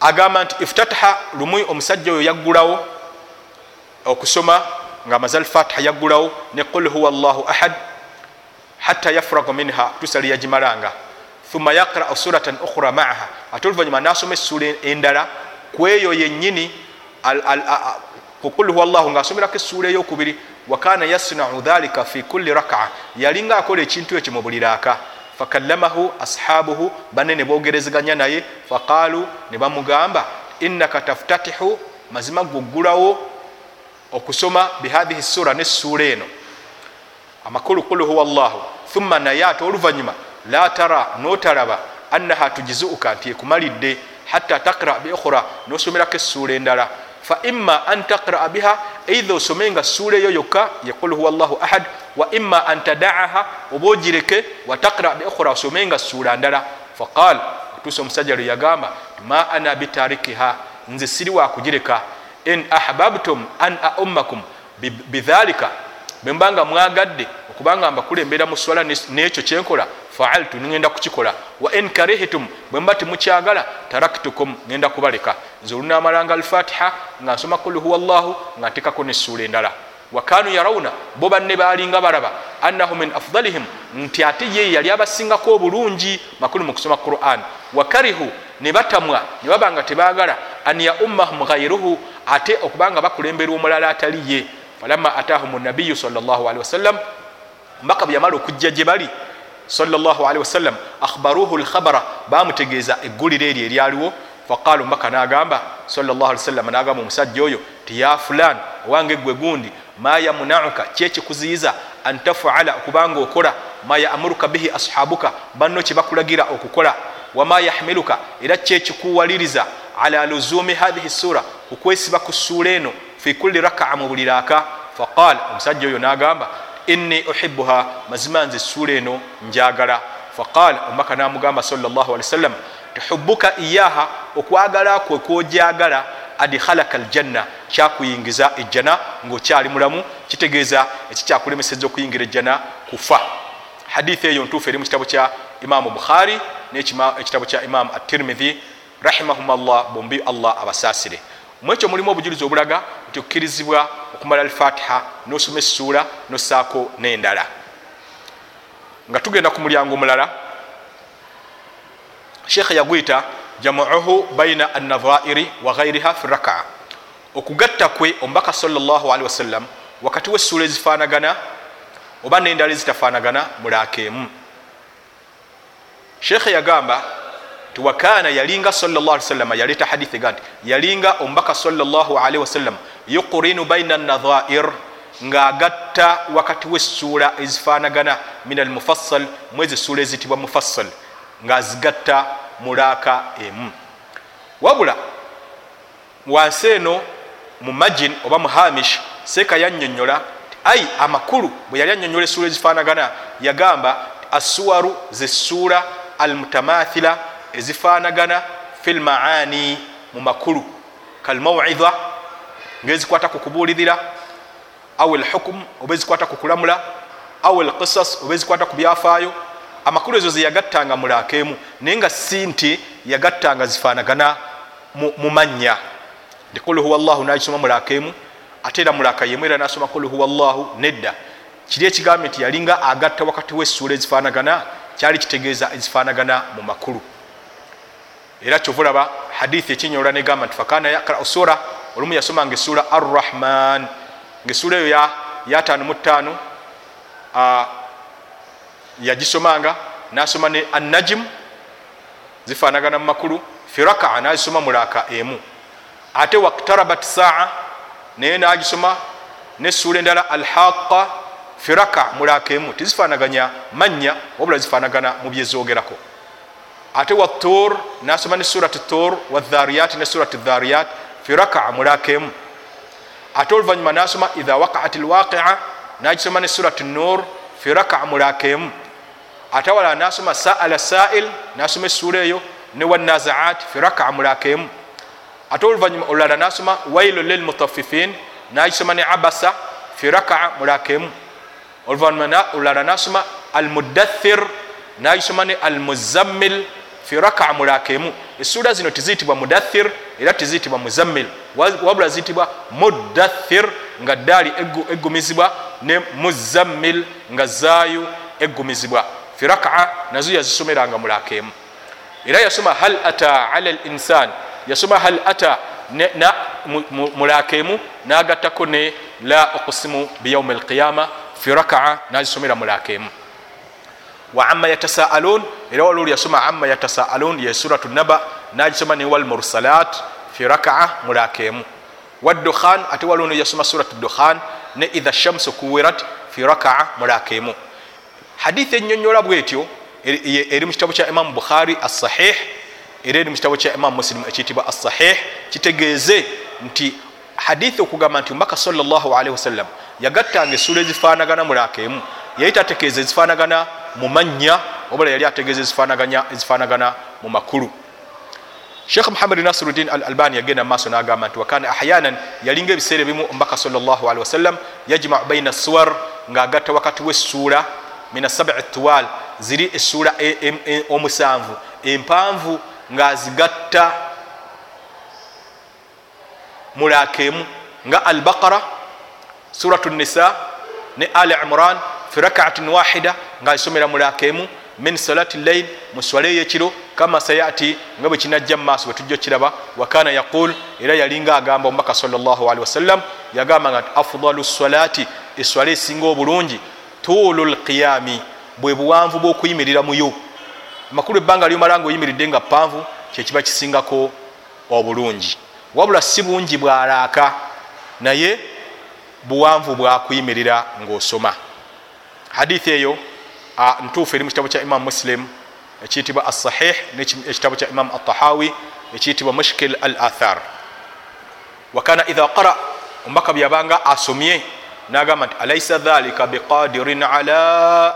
Agamba nti iftataha lumu omusajja oyo yaggulawo okusoma nga amaze alfatiha yaggulawo ne qul huwa llahu ahad hatta yafraga minha tusali yagimalanga thumma yaqrau suratan ukhra maaha. Ate oluvanyuma nasoma essula endala kweyo yenyini qul huwa llahu ngaasomerako essula eyokubiri wakana yasnau dhalika fi kulli rakaa yalinga akola ekintu ekyo mu buli raaka fakallamahu ashabuhu banne ne bogerezeganya naye faqalu ne bamugamba innaka taftatihu mazima gwoggulawo okusoma bihathihi sura nessuula eno. Amakulu qul huwa llahu thumma naye ate oluvanyuma la tara notalaba annaha tujizuuka nti ekumalidde hatta takra biukhra nosomerako essuula endala. Fa imma an takraa biha eidha osomenga suula eyo yokka yaqul huwa llahu ahad wa imma an tadaaha oba ogireke wa takra biukhra osomenga suula ndala. Faqal otuusa omusajja lwe yagamba ma ana bitarikiha nze siri wakugireka in ahbabtum an aummakum bidhalika bwembanga mwagadde okubanga mbakulembera mu swala nekyo kyenkola faaltu nigenda kukikola. Wa in karihitum bwemba temukyagala taraktukum ngenda kubaleka. Nze olunamalanga alfatiha nga nsoma kul huwa llahu nga ntekako nessuula endala. Wakanu yarawuna bo banne balinga baraba annahu min afdalihim nti ate ye yali abasingako obulungi makulu mu kusoma quran. Wakarihu ne batamwa ne babanga tebagala an yaummahum ghairuhu ate okubanga bakulembera omulala atali ye. Falama atahum nabiyu salllahalihi wasallam mbaka bwe yamala okujja gye bali salllahalihi wasallam akhbaruhu lkhabara bamutegeeza egguliro eryo eryaliwo. Faqalu mbaka nagamba sawasalam nagamba omusajja oyo ti ya fulan owange gwe gundi ma yamunauka kyekikuziyiza an tafala okubanga okola? Ma yamuruka bihi ashabuka banno kyebakulagira okukola? Wama yahmiluka era kyekikuwaliriza ala luzumi hathihi sura okwesiba ku ssuula eno fi kulli rakaa mu buli raaka. Faqal omusajja oyo nagamba inni uhibuha mazima nze essuula eno njagala. Faqal omubaka namugamba sawasalam tuhubuka iyaha okwagala kwe kwojagala adkhalaka aljanna kyakuyingiza ejjana ngaokyali mulamu kitegeeza ekikyakulemeseza okuyingira ejjana kufa. Hadithi eyo ntuufu eri mu kitabo kya imamu bukhari nekitabo kya imamu atirmidhi rahimahum llah bombi allah abasaasire mwekyo mulimu obujulizi obulaga nti okkirizibwa okumala alfatiha nosoma essuula nosaako n'endala. Nga tugenda ku mulyango omulala sheekhe yagwita jamuuhu baina annadhairi wa ghairiha fi rakaa okugatta kwe omubaka salllahalihi wasallam wakati wessuula ezifaanagana oba n'endala ezitafaanagana mulaaka emu sheekhe yagamba nti wakana yalinga salllahsalama yaleeta hadithi ga nti yalinga omubaka salllahalihi wasallam. Yuqurinu baina nadhair ng'agatta wakati wessuula ezifaanagana. Min almufassal mwezi essuula ezitibwa mufassal. Ng'azigatta mulaaka emu. Wabula wansi eno mu majin oba mu hamish seeka yannyonnyola ai amakulu bwe yali annyonnyola essuula ezifaanagana. Yagamba assuwaru zessuula almutamathila ezifaanagana fi lmaani mu makulu kalmawidha ngaezikwata ku kubuulirira au lhukumu oba ezikwata ku kulamula au lqisas oba ezikwata ku byafaayo amakulu ezo zeyagattanga mulaaka emu naye nga si nti yagattanga zifaanagana mu mannya nti kul huwa llahu nagisoma mulaaka emu ate era mulaaka yemu era nasoma kul huwa llahu nedda. Kiri ekigambe nti yalinga agatta wakati wessuula ezifaanagana kyali kitegeeza ezifaanagana mu makulu era kyovulaba hadithi ekinyola negamba nti fakana yakrau sura olumu yasomanga essuula arrahman. Ngaessuula eyo yataano mu ttaano yagisomanga nasoma ne annajim zifaanagana mu makulu firakaa nazisoma mulaaka emu. Ate waktarabat saa naye nagisoma nessuula endala alhaqa firaka mulaaka emu. Tizifaanaganya mannya wabula zifaanagana mu byezogerako ate watur nasoma ne surat tur wadhariyat ne surat dhariyat firaka mulaaka emu ate oluvanyuma nasoma idha waqaat lwaqia nagisoma ne surat nur fi rakaa mulaka emu ate awalala nasoma saala sail nasoma essuula eyo ne wanazaat fi rakaa mulaka emu ate oluvanyuma olulala nasoma wailu lilmutaffifin nagisoma ne abasa fi rakaa mulaka emu oluvanyuma olulala nasoma almudathir nagisoma ne almuzammil fi rakaa mulaka emu essuula zino tiziyitibwa mudathir era tiziyitibwa muzammil. Wabula ziyitibwa mudathir nga daali eggumizibwa ne muzammil nga zaayu eggumizibwa. Fi rakaa nazo yazisomeranga mulaka emu era yasoma hal ata ala linsan yasoma hal ata? Mulaka emu nagattako ne la okusimu biyaumi alqiyama. Fi rakaa nazisomera mulaka emu wa ama yatasaalun era waluli yasoma ama yatasaalun ye suratu naba nagisoma ne walmursalat fi rakaa mulaka emu waddukhan ate walunu yasoma suratu dukhan ne idha shamsu kuwirat fi rakaa mulaka emu hadithi enyonyola bwetyo eri mu kitabo kya imamu bukhari assahih era eri mu kitabo kya imamu musilimu ekiyitibwa assahih kitegeeze nti hadithi okugamba nti omubaka salllahalihi wasallam yagattanga essuula ezifaanagana mulaka emu yali tategeeza ezifaanagana mu mannya obula yali ategeeza ezifaanagana mu makulu. Sheekh muhammad nasiruddin al albani yagenda mumaaso nagamba nti wakana ahyanan yalinga ebiseera ebimu omubaka salllahalihi wasallam yajmau baina suwar ngaagatta wakati wessuula min sabi tuwal ziri essuula omusanvu empanvu ngaazigatta mulaka emu nga albaqara suratu nisa ne ali imran fi rakaatin wahida ngaazisomera mulaka emu min salati llail mu swala eyekiro kama sayati nga bwe kinajja mumaaso bwe tujja okiraba wakana yaqul era yalinga agamba omubaka salllahalihi wasallam yagambanga nti afdalu salati eswala esinga obulungi tuulu lqiyami bwe buwanvu bw'okuyimirira muyo amakulu ebbanga lyomala nga oyimiridde nga panvu kyekiba kisingako obulungi. Wabula si bungi bwalaaka naye buwanvu bwakuyimirira ngaosoma hadithi eyo ntuufu eri mu kitabo kya imamu muslim ekiyitibwa assahih nekitabo kya imamu atahawi ekiyitibwa mushkil al athar wakana idha qara omubaka byabanga asomye nagamba nti alaisa dhalika biqadirin ala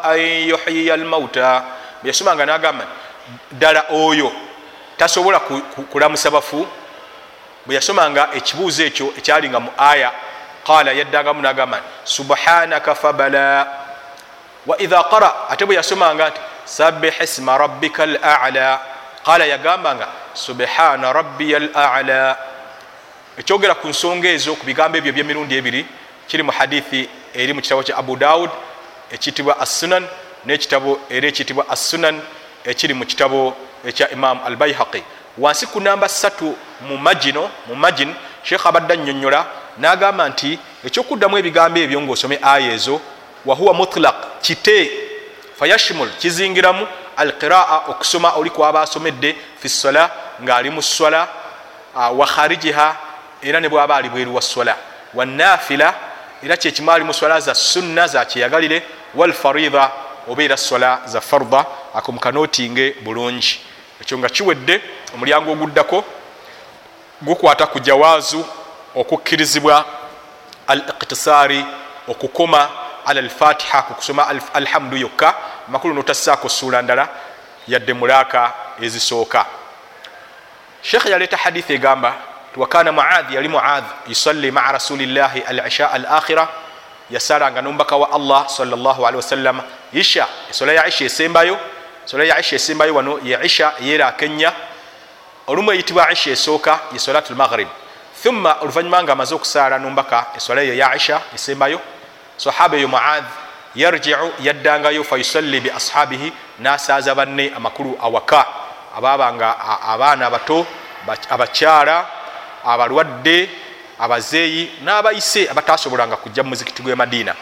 an yuhyiya almauta bweyasomanga nagamba nti ddala oyo tasobola kulamusa bafu? Bwe yasomanga ekibuuzo ekyo ekyalinga mu aya qala yaddangamu nagamba nti subhanaka fabala wa idha qara ate bwe yasomanga nti sabih isma rabbika lala qala yagambanga subhana rabbiya lala ekyogera ku nsonga ezo ku bigambo ebyo byemirundi ebiri kiri mu hadithi eri mu kitabo kya abu daud ekiyitibwa assunan nekitabo era ekiyitibwa assunan ekiri mu kitabo ekya imam al baihaqi wansi ku namba satu mu magino mu magin sheekh abadde annyonnyola n'agamba nti ekyokuddamu ebigambo ebyo ngaosome aya ezo wahuwa mutlaq kite fayashmul kizingiramu alqiraa okusoma oli kwaba asomedde fi sola ng'ali mu sola wa kharijiha era ne bwaba ali bweru wa sola wanafila era kyekimu ali mu swala za sunna za kyeyagalire walfarida obeera sola za farda ako mukanotinge bulungi. Ekyo nga kiwedde omulyango oguddako gukwata ku jawaazu okukkirizibwa al iktisaari okukoma ala alfatiha kukusoma alhamdu yokka. Amakulu notassaako suula ndala yadde mulaaka ezisooka. Sheekhe yaleeta hadithi egamba wakana muadh yali muadh yusalli maa rasulillahi alisha al akhira yasalanga nomubaka wa allah salllahalihi wasallam isha esola ya isha esembayo esola ya isha esembayo wano ye isha yerakenya olumu eyitibwa isha esooka ye solatu lmaghrib thumma oluvanyuma nga amaze okusaala nomubaka esola eyo ya isha esembayo sahaba eyo muadh yarjiu yaddangayo fayusalli bi ashabihi nasaaza banne amakulu awaka. Ababanga abaana abato abakyala abalwadde abazeeyi n'abayise abatasobolanga kujja mu muzikiti gwe madiina.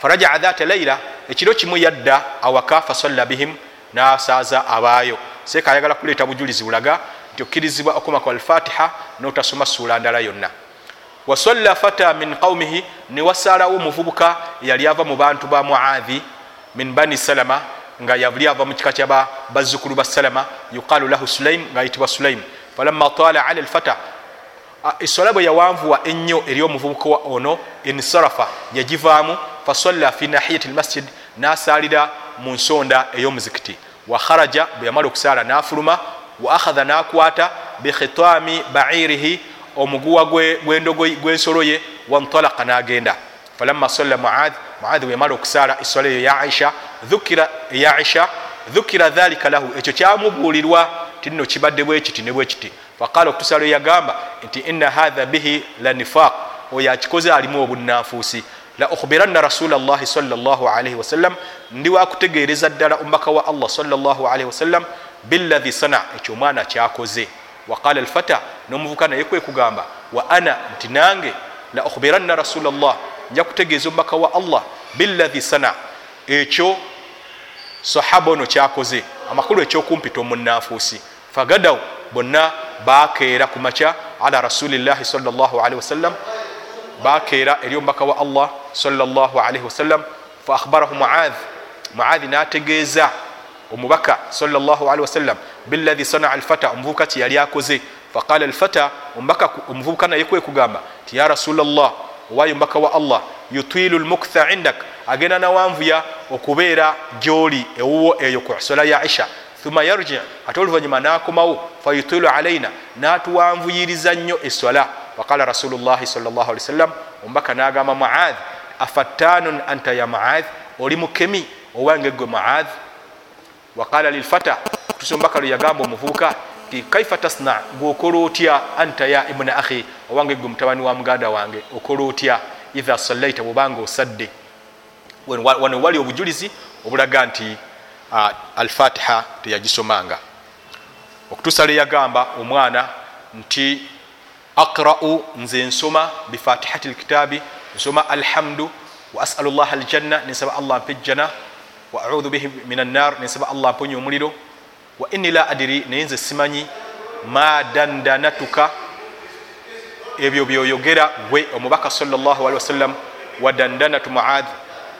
Farajaa dhata laila ekiro kimu yadda awaka fasalla bihim nasaaza abaayo. Seeka ayagala kuleeta bujulizi bulaga nti okkirizibwa okomako alfatiha notasoma suula ndala yonna wasalla fata min qaumihi newasaalawo omuvubuka yali ava mu bantu ba muadhi min bani salama nga yali ava mu kika kyaba bazzukulu ba salama yuqalu lahu sulaim ngaayitibwa sulaim falamma tala ala lfata esola bwe yawanvuwa ennyo eri omuvubuka ono insarafa yagivaamu fasalla fi nahiyati lmasjid nasalira mu nsonda ey'omuzikiti. Wakharaja bwe yamala okusaala nafuluma wa akhadha nakwata bikhitami bairihi omuguwa gwensolo ye wantalaka nagenda. Falamma salla muadh muadh bwe yamala okusaala eswala eyo ya aisha dhukira dhalika lahu. Ekyo kyamubuulirwa tinno kibadde bwekiti ne bwekiti faqala okutusalo yagamba nti ina hatha bihi la nifaq. Oyo akikoze alimu obunanfuusi la ukbiranna rasula llahi salllahalihi wasallam ndi wakutegeereza ddala omubaka wa allah salllahalihi wasallam billahi sana. Ekyo omwana kyakoze waqala alfata nomuvuka naye kwe kugamba wa ana nti nange la ukbiranna rasula llah nja kutegeeza omubaka wa allah billahi sana. Ekyo sahaba ono kyakoze amakulu ekyokumpita omunanfuusi fagadaw bonna bakeera ku makya ala rasulillahi salllahalihi wasallam bakeera eri omubaka wa allah salllahalihi wasallam fa akhbarahu muadh muadhi nategeeza omubaka salllahalihi wasallam billahi sanaa alfata omuvubuka kyeyali akoze. Faqala alfata omuvubuka naye kwekugamba ti ya rasulllah owayo omubaka wa allah yutwilu lmuktha indak. Agenda nawanvuya okubeera gyoli ewuwo eyo ku sola ya isha thumma yarji ate oluvanyuma nakomawo fayutilu alaina natuwanvuyiriza nnyo eswala waqala rasulullahi salllah wasallam omubaka nagamba muadh afattanun anta ya muadh? Oli mukemi owange gwe muadh waqala lilfata tusa omubaka lwe yagamba omuvubuka ti kaifa tasna gweokola otya anta ya ibuna ahi owange gwe mutabani wa muganda wange okola otya? Idha sallaita bwobanga osadde. Wano wali obujulizi obulaga nti alfatiha teyagisomanga. Okutuusa lwe yagamba omwana nti aqra'u nze nsoma bifatihati lkitaabi nsoma alhamdu wa asalu llah aljanna nensaba allah mpa ejjana wa audhu bihi min annar nensaba allah mponya omuliro wa inni la adiri naye nze simanyi. Ma dandanatuka. Ebyo byoyogera gwe omubaka salllahalihi wasallam wa dandanatu muadh.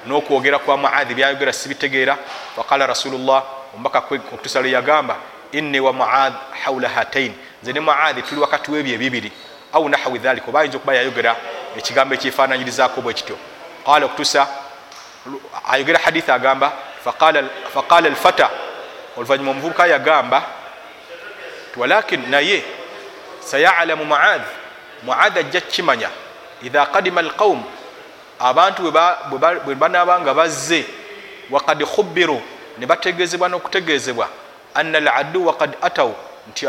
Nokwogera kwa muadhi byayogera sibitegeera faqala rasulullah omubaka okutusa lwe yagamba inni wa muadh haula hatain nze ne muadhi tuli wakati webyo ebibiri. Au nahawi dhalika oba ayinza okuba yayogera ekigambo ekyefananyirizako bwe kityo. Qala okutusa ayogera hadithi agamba faqala alfata oluvanyuma omuvubuka yagamba walakin naye sayalamu muadh. Muadh ajja kukimanya idha kadima alqaum abantu bwe banaba nga bazze wakad khubiru ne bategezebwa n'okutegezebwa anna aladuwa kad ataw. Nti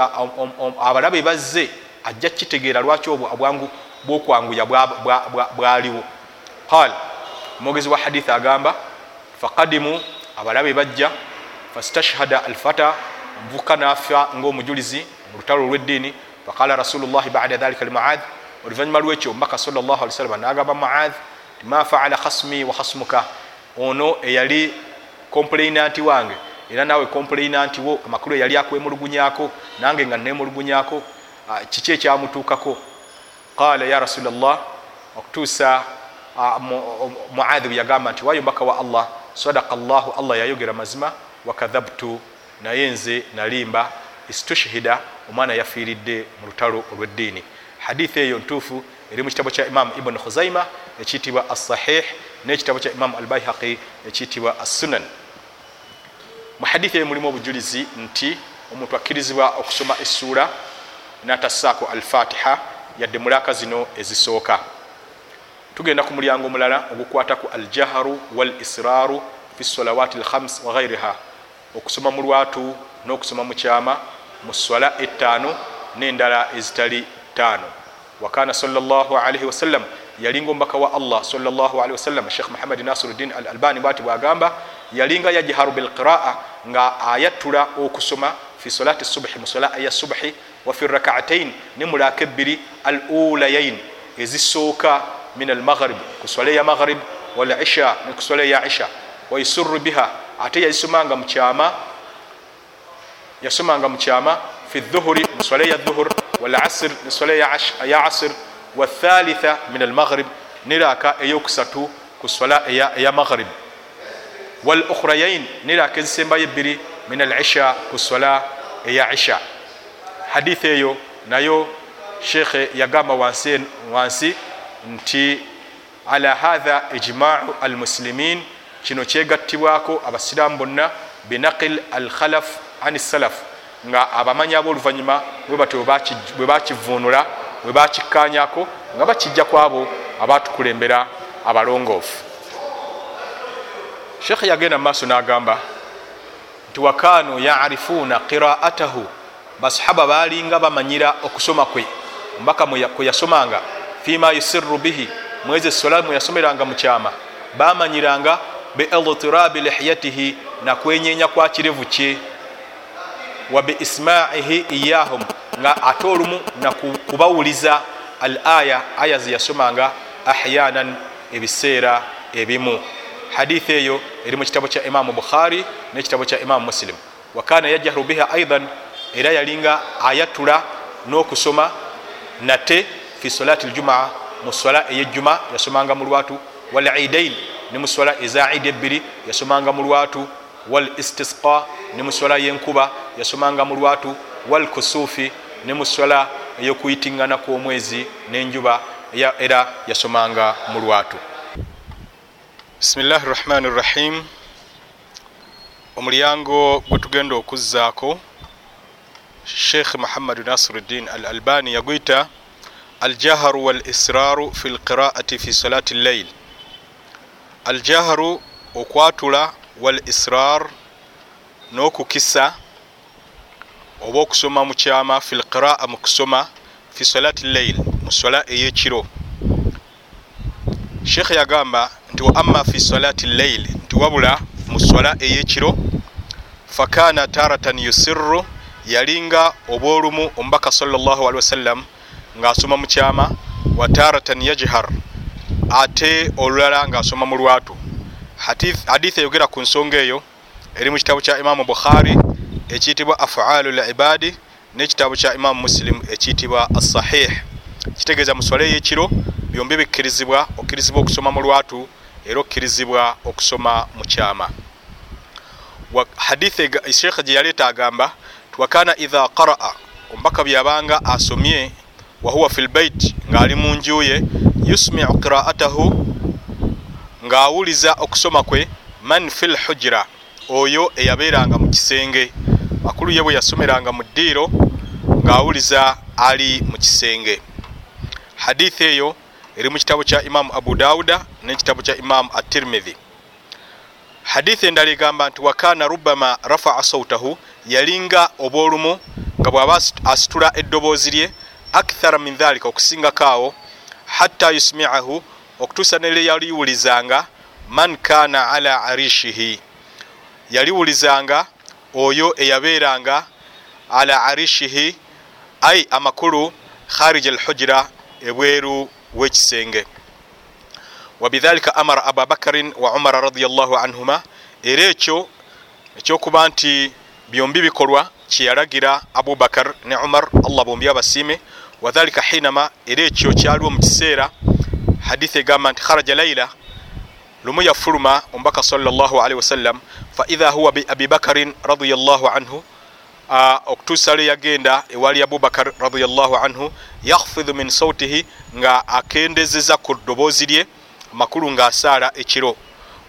abalabe bazze ajja kitegeera lwaki obwangu bwokwanguya bwaliwo. Qal omwogezi wa hadithi agamba faqadimu abalabe bajja fastashhada alfata omuvuka nafa ngaomujulizi mu lutalo olweddiini. Faqala rasulullahi bada dhalika limuadh oluvanyuma lwekyo omubaka wasallam nagamba muadh ma faala khasmi wa khasmuka ono eyali complainanti wange era nawe complainanti wo amakulu eyali akwemulugunyako nange nga nemulugunyako kiki ekyamutuukako? Qala ya rasulllah okutuusa muadhi bwe yagamba nti wayo mbaka wa allah sadaka llahu allah yayogera mazima wakadhabtu naye nze nalimba istushhida omwana yafiiridde mu lutalo olweddiini. Hadithi eyo ntuufu eri mu kitabo kya imamu ibuni khuzaima ekiyitibwa assahih n'ekitabo kya imamu albaihaqi ekiyitibwa assunan. Mu hadithi eyo mulimu obujulizi nti omuntu akkirizibwa okusoma essuula natassaako alfatiha yadde mulaaka zino ezisooka tugenda ku mulyango omulala ogukwataku aljaharu wal israaru fi solawati lhams wa ghairiha okusoma mu lwatu n'okusoma mu kyama mu swala ettaano n'endala ezitali ttaano. Wakana salllahalihi wasallam yalinga omubaka wa allah salllahalihi wasallam shekh muhammad nasiruddin al albani bwati bwagamba yalinga yajharu bilqiraa nga ayattula okusoma fi solati subhi mu sola eya subhi wa fi rakaatain ne mulaaka ebbiri al ulayain ezisooka min almaghrib ku sola eya maghrib wal isha ne ku sola eya isha waisuru biha ate yazisomanga mukyama yasomanga mukyama fi dhuhuri mu sola eya dhuhur walasir ne sola eya asir wathalitha min almaghrib niraaka eyokusatu ku sola eya maghrib wal ukhrayain niraaka ezisembayo ebbiri min alisha ku sola eya isha hadithi eyo nayo shekhe yagamba wansi nti ala hatha ijmau almuslimin kino kyegattibwako abasiraamu bonna binaqil al khalaf ani salaf nga abamanyi abooluvanyuma bwe batyo bwe bakivuunula bwe bakikkanyako nga bakijja ku abo abatukulembera abalongoofu. Sheekh yagenda mu maaso n'agamba nti wakanu yarifuuna qiraatahu? Basahaba balinga bamanyira okusoma kwe omubaka kwe yasomanga fima yusiru bihi. Mwezi esola mwe yasomeranga mu kyama. Bamanyiranga beiltirabi lihiyatihi nakwenyenya kwa kirevu kye. Wa biismaihi iyahum nga ate olumu nakubawuliza al aya aya zeyasomanga ahyanan ebiseera ebimu. Hadithi eyo eri mu kitabo kya imamu bukhari nekitabo kya imamu muslim. Wakana yajahru biha aidan era yalinga ayatula n'okusoma nate fi solati ljumaa mu swala eyejjuma yasomanga mu lwatu wal idain ne mu swala eza idi ebbiri yasomanga mu lwatu wal istisqa ne mu swala yenkuba yasomanga mu lwatu wal kusufi ne mu swala eyokuyitiŋŋana kw'omwezi n'enjuba era yasomanga mu lwatu. Bisimillahi rrahmani rrahim omulyango gwe tugenda okuzzaako sheikh muhammadu nasiruddin al albani yagwita aljaharu wal israru fi lqiraati fi salati lleil aljaharu okwatula wal israr n'okukisa oba okusoma mu kyama fi lqiraa mu kusoma fi salati lleil mu sola ey'ekiro sheikh yagamba nti wa amma fi salati lleil nti wabula mu sola ey'ekiro fakana taratan yusirru yalinga obwolumu omubaka salllahalihi wasallam ng'asoma mu kyama wa taratan yajhar ate olulala ng'asoma mu lwatu. Hadithi eyogera ku nsonga eyo eri mu kitabo kya imamu bukhari ekiyitibwa afalu libadi n'ekitabo kya imamu muslim ekiyitibwa assahih. Kitegeeza mu swala ey'ekiro byombi bikkirizibwa okkirizibwa okusoma mu lwatu era okkirizibwa okusoma mu kyama. Hadithi sheekh gye yaleeta agamba wakana idha qaraa omubaka byabanga asomye wahuwa fi lbait ng'ali mu njuye yusmiu qiraatahu ng'awuliza okusoma kwe man fi lhujira oyo eyabeeranga mu kisenge. Makulu ye bwe yasomeranga mu ddiiro ng'awuliza ali mu kisenge. Hadithi eyo eri mu kitabo kya imamu abu dawuda n'ekitabo kya imamu atirmidhi hadithi endala egamba nti wakana rubama rafaa sautahu yalinga obwolumu nga bw'aba asitula eddoboozi lye akthara min dhalika okusingako awo hatta yusmiahu okutuusa nere yaliwulizanga man kana ala arishihi. Yaliwulizanga oyo eyabeeranga ala arishihi ai amakulu kharija alhujira ebweru w'ekisenge. Wabidhalika amara ababakarin wa umara radiallahu anhuma era ekyo ekyokuba nti byombi bikolwa kyeyalagira abubakar ne umar allah bombi abasiime wadhalika hinama era ekyo kyaliwo mu kiseera hadithi egamba nti kharaja laila lumu yafuluma omubaka salllahalihi wasallam faidha huwa bi abibakarin radiallahu anhu okutuusa lwe yagenda ewali abubakar radiallahu anhu yakhfidhu min sautihi nga akendezeza ku ddoboozi lye amakulu ng'asaala ekiro.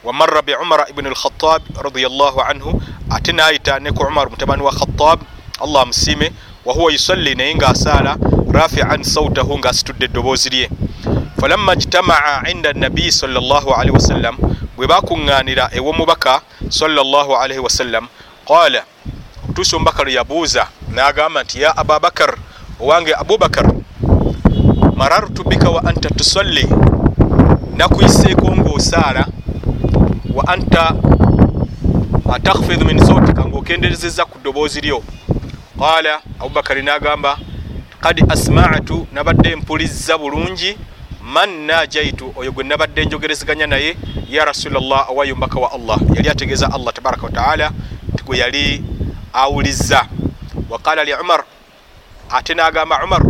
Wamarra bi umara ibuni lkhatab radiallahu anhu ate naayita ne ku umar mutabani wa khatab allah amusiime wahuwa yusalli naye ng'asaala rafian sautahu ng'asitudde eddoboozi lye. Falamma jtamaa inda nabiyi salllahalihi wasallam bwe bakuŋŋaanira ew'omubaka salllahalihi wasallam qala okutuusa omubaka lwe yabuuza n'agamba nti ya ababakar owange abubakar marartu bika wa anta tusalli? Nakuyiseeko ng'osaala wa anta atakhfidhu min sautika ng'okenderezeza ku ddoboozi lyo qala abubakari n'agamba kad asmatu nabadde mpulizza bulungi man najaitu? Oyo gwe nabadde njogerezeganya naye ya rasulllah awayo mbaka wa allah. Yali ategeeza allah tabaraka wataala nti gwe yali awulizza. Waqala li umar ate n'agamba umar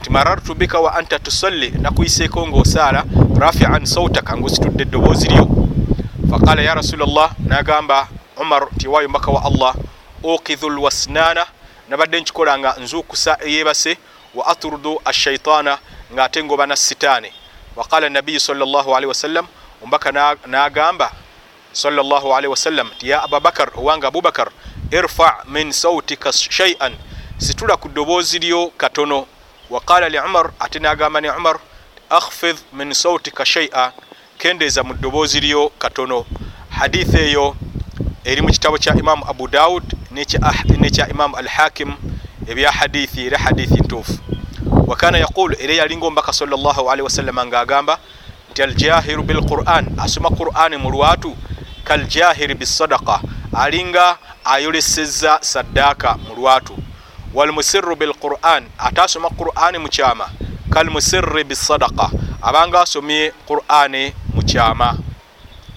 nti marartu bika wa anta tusalli? Nakuyiseeko ng'osaala rafian sautaka ng'ositudde eddoboozi lyo. Faqala ya rasulllah n'agamba umar nti ewayo mbaka wa allah okidhu lwasnana nabadde nkikola nga nzukusa eyebase wa atrudu ashaitaana ng'ate ngoba na sitaani. Waqala nabiyi salllahalihi wasallam omubaka n'agamba salllahalihi wasallam ti ya ababakar owange abubakar irfa min sautika shaian situla ku ddoboozi lyo katono. Waqala li umar ate nagamba ne umar akhfid min sautika shaia kendeeza mu ddoboozi lyo katono. Haditha eyo eri mu kitabo kya imamu abu daud nekya imamu al hakim ebya hadithi era hadithi ntuufu wakana yaqulu era yalinga omubaka salllahalihi wasallama ngaagamba nti aljahiru bilquran asoma qurani mu lwatu kaljahiri bisadaka alinga ayoleseza saddaaka mu lwatu walmusiru bilquran ate asoma qurani mu kyama kalmusiri bisadaka abanga asomye qurani mu kyama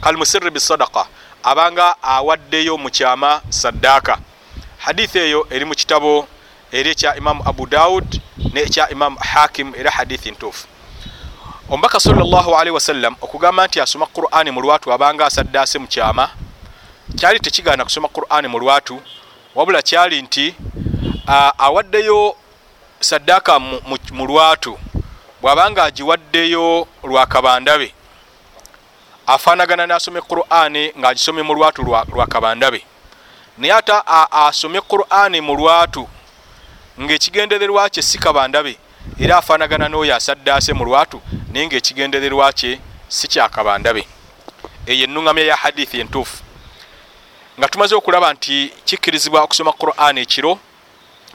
kalmusiri bisadaka abanga awaddeyo mu kyama saddaaka. Hadithi eyo eri mu kitabo eri ekya imamu abu daud nekya imamu hakim era hadithi ntuufu. Omubaka salllahalihi wasallam okugamba nti asoma qurani mu lwatu abanga asaddaase mu kyama kyali tekigaana kusoma qurani mu lwatu wabula kyali nti awaddeyo saddaaka mu lwatu bw'abanga agiwaddeyo lwakabandabe afaanagana n'asome qurani ng'agisomye mu lwatu lwakabandabe naye ate asome qurani mu lwatu ng'ekigendererwa kye si kabandabe era afaanagana n'oyo asaddaase mu lwatu naye ng'ekigendererwa kye si kyakabandabe eyo ennuŋŋamya ya hadithi entuufu. Nga tumaze okulaba nti kikkirizibwa okusoma qurani ekiro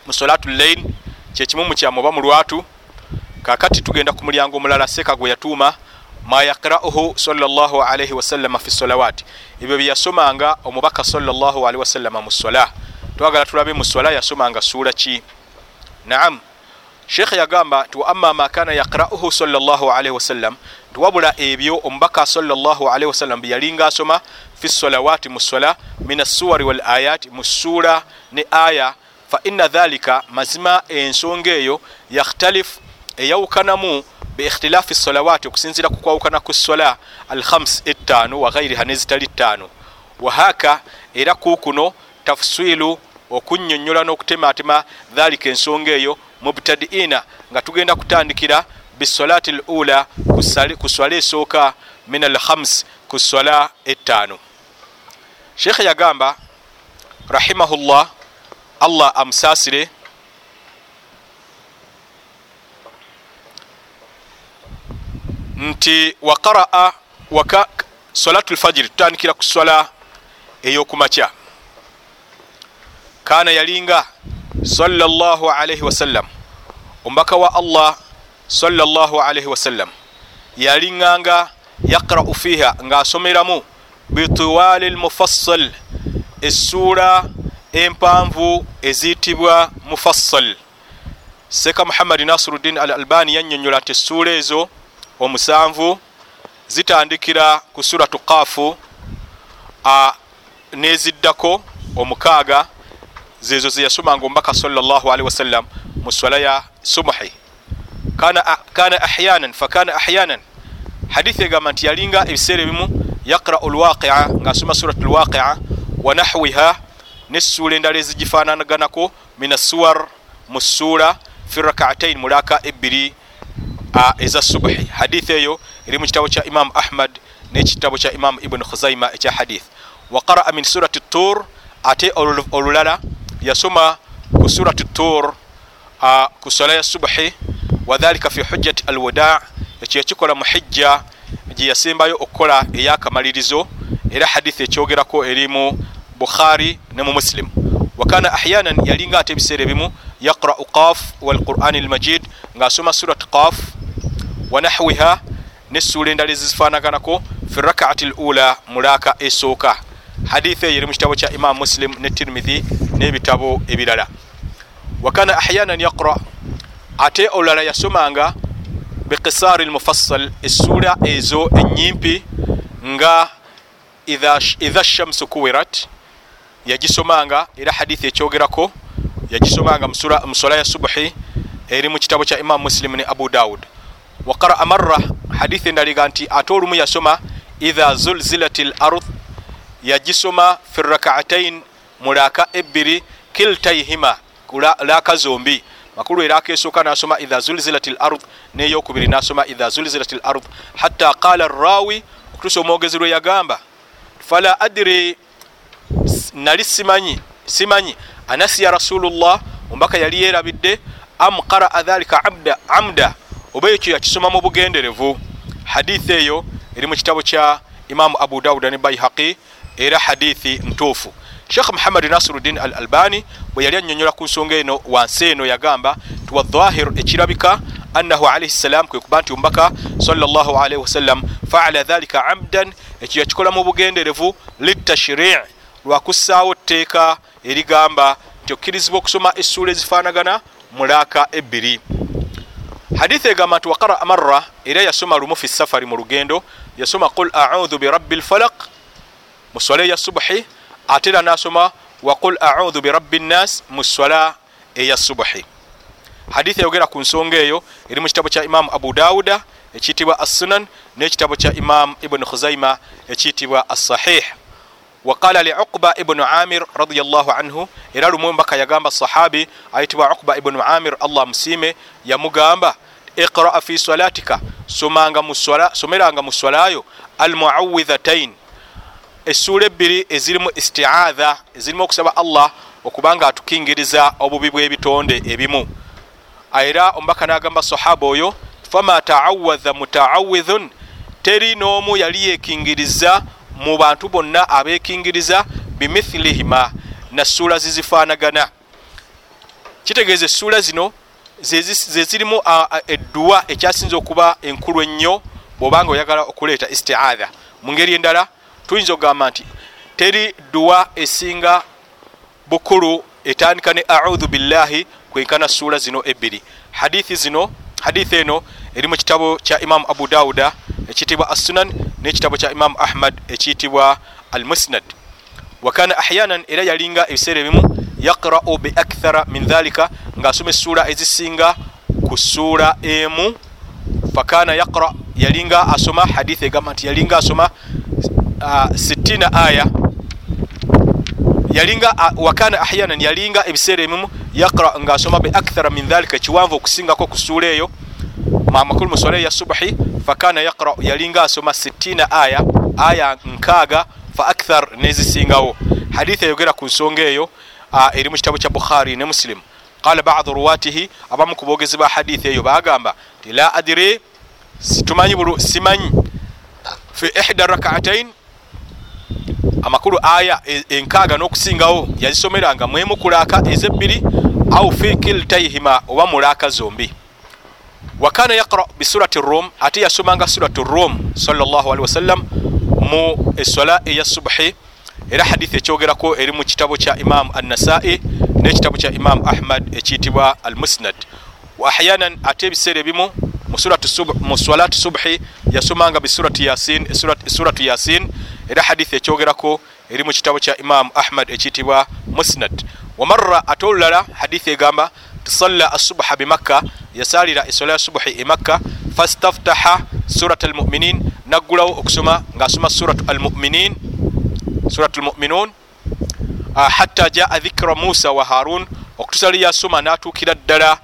mu solatu lleil kyekimu mu kyamu oba mu lwatu. Kakati tugenda ku mulyango omulala seeka gwe yatuuma ma yakrauhu salllahalaihi wasallama fi solawati ebyo byeyasomanga omubaka salllahalaihi wasallama mu sola twagala tulabe mu sola yasomanga suula ki? Naam. Sheekhe yagamba nti wa amma ma kana yakrauhu salllahalaihi wasallam tiwabula ebyo omubaka salllahalaihi wasallam bye yalinga asoma fi solawati mu sola min assuwari wal ayati mu suula ne aya fa inna dhalika mazima ensonga eyo yakhtalifu eyawukanamu beikhtilafi solawati okusinzira ku kwawukana ku sola alhams ettaano waghairiha nezitali ttaano wahaka era kukuno tafsilu okunyonyola n'okutematema dhalika ensonga eyo mubtadiina nga tugenda kutandikira bisolati l ula ku swala esooka min alhams ku sola ettaano sheekhe yagamba rahimahullah allah amusaasire nti waqaraa waka solatu lfajiri tutandikira ku sola eyokumakya. Kana yalinga sallallahu alaihi wasallam omubaka wa allah sallallahu alaihi wasallam. Yalinganga yaqra'u fiha ng'asomeramu bitiwali lmufassal essuula empanvu eziyitibwa mufassal. Seka muhammadi nasiruddin al albani yannyonnyola nti essuula ezo omusanvu zitandikira ku suratu kaafu neziddako omukaaga zezo zeyasomanga omubaka salllahalihi wasallam mu swala ya subhi. Kana ahyanan fakana ahyanan hadithi egamba nti yalinga ebiseera ebimu yaqrau lwaqia ngaasoma suratu lwaqia wa nahwiha nessuula endala ezigifananaganako min assuwar mu ssuula fi rakaatain mu laka ebbiri eza subhi. Hadithi eyo eri mu kitabo kya imamu ahmad nekitabo kya imamu ibunu khuzaima ekya hadith. Wa qaraa min surati tur ate olulala yasoma ku surati tur ku sola ya subhi. Wadhalika fi hujjati alwada ekyo yakikola mu hijja gye yasembayo okukola eyakamalirizo era hadithi ekyogerako eri mu bukhari ne mu muslim. Wakana ahyanan yalinga ate ebiseera ebimu yaqra'u qaf walqurani almajid ngaasoma surat qaf wanahwiha nessuula endala ezifaanaganako fi rakaati lula mulaaka esooka. Hadithi eyo eri mu kitabo kya imamu muslim ne tirmidhi n'ebitabo ebirala. Wakana ahyanan yaqra ate olulala yasomanga bikisaari lmufassal essuula ezo enyimpi nga idha shamsu kuwirat yagisomanga era hadithi ekyogerako yagisomanga musola ya subuhi eri mu kitabo kya imamu muslim ne abu daud waqaraa marra hadithi endaliga nti ate olumu yasoma idha zulzilat l ard yagisoma fi rakaatain mulaka ebbiri kiltaihima laka zombi makulu era akesooka nasoma idha zulzilat l ard neyokubiri nasoma idha zulzilat l ard hatta qala rawi okutusa omwogezi lwe yagamba fala adri nali simanyi simanyi anasiya rasulullah omubaka yali yerabidde am qaraa dhalika amda oba ekyo yakisoma mu bugenderevu hadithi eyo eri mu kitabo kya imamu abu dawuda ne baihaqi era hadithi ntuufu sheekh muhammadi nasiruddin al albani bwe yali annyonnyola ku nsonga eno wansi eno yagamba ti wadhahir ekirabika annahu alaihi ssalam kwe kuba nti omubaka salllahalihi wasallam faala dhalika amdan ekyo yakikola mu bugenderevu litashrii lwakussaawo tteeka erigamba nti okkirizibwa okusoma essuula ezifaanagana mulaaka ebbiri hadithi egamba nti waqara marra era yasoma lumu fi safari mu lugendo yasoma qul audhu birabbi lfalaq mu swala eya subuhi ate era nasoma waqul audhu birabbi nnas mu swala eya subuhi hadithi eyogera ku nsonga eyo eri mu kitabo kya imamu abu dawuda ekiyitibwa assunan n'ekitabo kya imamu ibuni khuzaima ekiyitibwa assahih waqala liuqba ibnu amir radiallahu anhu era lumu mbaka yagamba sahabi ayitibwa uqba ibnu amir allah musiime yamugamba iqraa fi salatika someranga mu swalayo almuawidhatain essuula ebbiri ezirimu istiaadha ezirimu okusaba allah okubanga atukingiriza obubi bw'ebitonde ebimu era omubaka nagamba sahaba oyo fama taawadha mutaawidhun teri n'omu yali yekingiriza mu bantu bonna abekingiriza bimithilihima na ssuula zizifaanagana. Kitegeeza essuula zino zezirimu edduwa ekyasinza okuba enkulu ennyo bwobanga oyagala okuleeta istiaadha. Mu ngeri endala tuyinza okugamba nti teri dduwa esinga bukulu etandika ne audhu billahi kwenkana ssuula zino ebbiri. Hadithi zino hadithi eno eri mu kitabo kya imamu abu dawuda ekiyitibwa assunan n'ekitabo kya imamu ahmad ekiyitibwa al musnad wakana ahyanan era yalinga ebiseera ebimu yaqra'u bi akthara min dhalika ng'asoma essuula ezisinga ku ssuula emu. Fakana yaqra yalinga asoma hadithi egamba nti yalinga asoma 60 aya. Yalinga wakana ahyanan yalinga ebiseera ebimu yaqra ng'asoma bi akthara min dhalika kiwanvu okusingako ku ssuula eyo mamakulu mu swala ya subuhi fakana yaqra yalinga asoma 60 aya aya nkaaga fa akthar nezisingawo. Hadithi eyogera ku nsonga eyo eri mu kitabo kya bukhari ne muslim. Qala badu ruwatihi abamu ku boogezi ba hadithi eyo bagamba ti la adiri situmanyi bulu simanyi. Fi ihda rakaatain amakulu aya enkaaga n'okusingawo yazisomeranga mwemu kulaaka ezebbiri au fi kiltaihima oba mulaaka zombi wakana yaqra bisurati rum ate yasomanga surati rum salllahalihi wasallam mu eswala eya subuhi era hadithi ekyogerako eri mu kitabo kya imamu annasai n'ekitabo kya imamu ahmad ekiyitibwa al musnad wa ahyanan ate ebiseera ebimu mu swalati subuhi yasomanga bisurati yasin suratu yasin. Era hadithi ekyogerako eri mu kitabo kya imamu ahmad ekiyitibwa musnad. Wamarra ate olulala hadithi egamba tisalla asubuha bimakka yasalira eswala ya subuhi e makka fastaftaha surat almuminin naggulawo okusoma ngaasoma surat almuminin surat almuminun hatta jaa dhikra musa wa harun okutusali yasoma natuukira ddala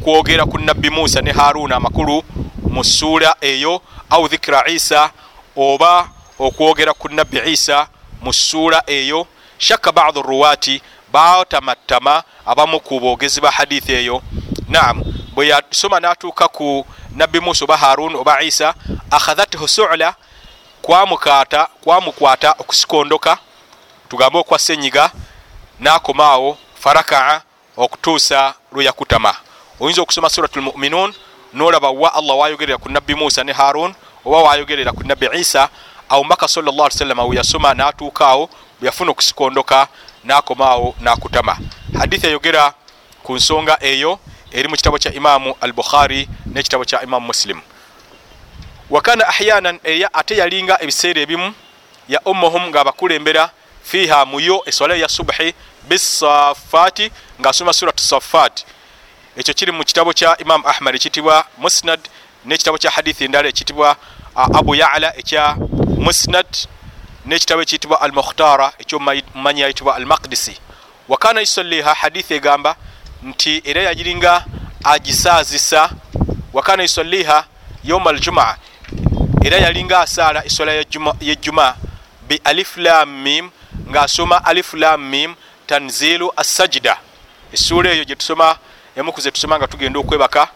kwogera ku nabbi musa ne haruna amakulu mu ssuula eyo au dhikra isa oba okwogera ku nabbi isa mu ssuula eyo shakka badu ruwaati batamattama abamu ku boogezi ba hadithi eyo. Naam bwe yasoma natuuka ku nabbi musa oba harun oba isa akhadhathu sula kwamukaata kwamukwata okusikondoka tugambe okwa senyiga nakomaawo farakaa okutuusa lweyakutama oyinza okusoma surat lmuminun nolaba wa allah wayogerera ku nabbi musa ne harun oba wayogerera ku nabbi isa awo mbaka salllah ali sallama weyasoma natuukaawo bweyafuna okusikondoka nakomaawo nakutama. Hadithi eyogera ku nsonga eyo eri mu kitabo kya imamu al bukhari n'ekitabo kya imamu muslim. Wakana ahyanan eya ate yalinga ebiseera ebimu ya ummuhum ngaabakulembera fiha muyo eswala ya subuhi bisafati ngaasoma surat safat ekyo kiri mu kitabo kya imamu ahmad ekitibwa musnad n'ekitabo kya hadithi endala ekitibwa abu yala ekya musnad n'ekitabo ekiyitibwa al mukhtara ekyomumanyi yayitibwa al maqdisi wakana yusalliha hadithi egamba nti era yagiringa agisaazisa. Wakana yusalliha yauma aljumaa era yalinga asaala eswala yejjuma bi alif lam mim ngaasoma alif lam mim tanzilu assajida essuula eyo gyetusoma emuku zetusoma nga tugenda okwebaka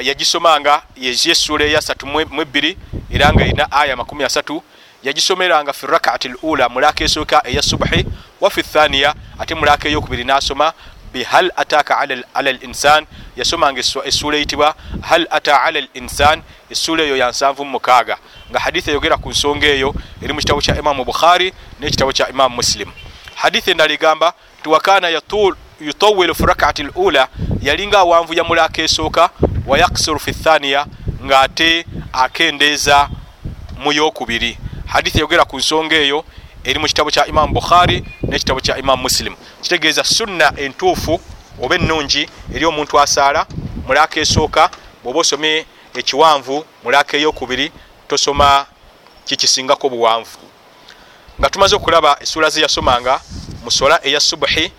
yagisomanga yessuula eyasatu mwebiri era nga erina aya makumi asatu yagisomeranga fi rakaati lula mulaka esooka eya subuhi wa fi thaniya ate mulaka eyokubiri nasoma bihal ataka ala linsan yasomanga essuula eyitibwa hal ata ala linsan essuula eyo yansanvu mukaaga. Nga hadithi eyogera ku nsonga eyo eri mu kitabo kya imamu bukhari n'ekitabo kya imamu muslim. Hadithi endala egamba tiwakana yutawilu fi rakaati lula yalinga awanvu ya mulaka esooka wayaksuru fi thaniya ng'ate akendeeza mu yokubiri hadithi eyogera ku nsonga eyo eri mu kitabo kya imamu bukhari n'ekitabo kya imamu muslim. Kitegeeza sunna entuufu oba ennungi eri omuntu asaala mulaka esooka bw'oba osomye ekiwanvu mulaka eyokubiri tosoma kikisingako buwanvu. Nga tumaze okulaba essuula ze yasomanga mu sola eya subuhi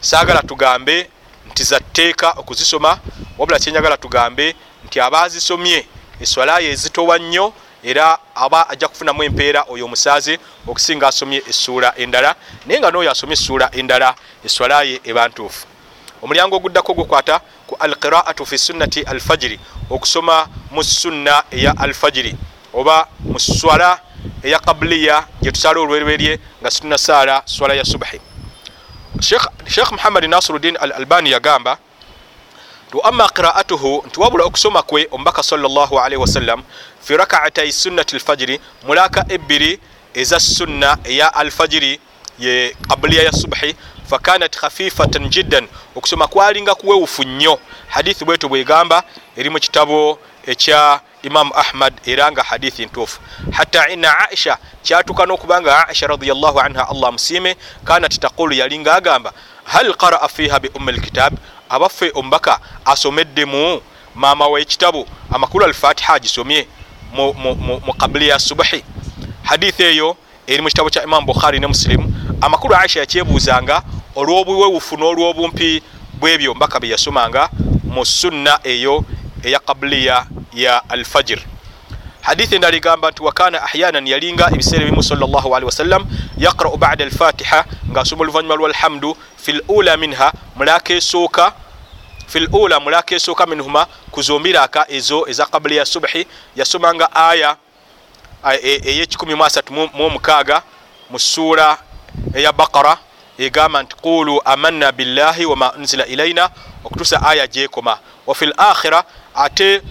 saagala tugambe nti zatteeka okuzisoma wabula kyenjagala tugambe nti abazisomye eswalayo ezitowa nnyo era aba ajja kufunamu empeera oyo omusaazi okusinga asomye essuula endala naye nga n'oyo asomye essuula endala eswalaye eba ntuufu. Omulyango oguddako gukwata ku alqiraatu fi sunnati alfajiri okusoma mu sunna eya alfajiri oba mu swala eya kabuliya gyetusaala olwerwerye nga situna saala swala ya subuhi sheekh muhammadi nasiruddin al albani yagamba ama qiraatuhu nti wabula okusoma kwe omubaka salllahalihi wasallam fi rakaatai sunnati lfajiri mulaka ebbiri eza sunna eya alfajiri ye kabuliya ya subuhi fakanat khafifatan jiddan. Okusoma kwalinga kuwewufu nnyo. Hadithi bwetu bwegamba eri mu kitabo ekya imamu ahmad era nga hadithi ntuufu. Hatta ina aisha kyatuka n'okubanga aisha radiallahu anha allah musiime kanat taqulu yalinga agamba hal qaraa fiha bi ummi lkitabi abaffe omubaka asomeddemu maama wekitabu amakulu alfatiha agisomye mu kabuli ya subuhi hadithi eyo eri mu kitabo kya imamu bukhari ne musilimu amakulu aisha yakyebuuzanga olw'obuwewufu n'olw'obumpi bwebyo omubaka bye yasomanga mu sunna eyo eya kabuliya ya alfajir hadithi endala egamba nti wakana ahyanan yalinga ebiseera ebimu salllahalihi wasallam yaqrau bada alfatiha ngaasoma oluvanyuma lwalhamdu fi lula minha mulaka esooka fi lula mulaka esooka minhuma kuzombiraka ezo eza kabuli ya subuhi yasomanga aya eyekikumi muasatu mumukaaga mu ssuura eya bakara egamba nti qulu amanna billahi wama unzila ilaina okutusa aya gyekoma wafi lakhira ate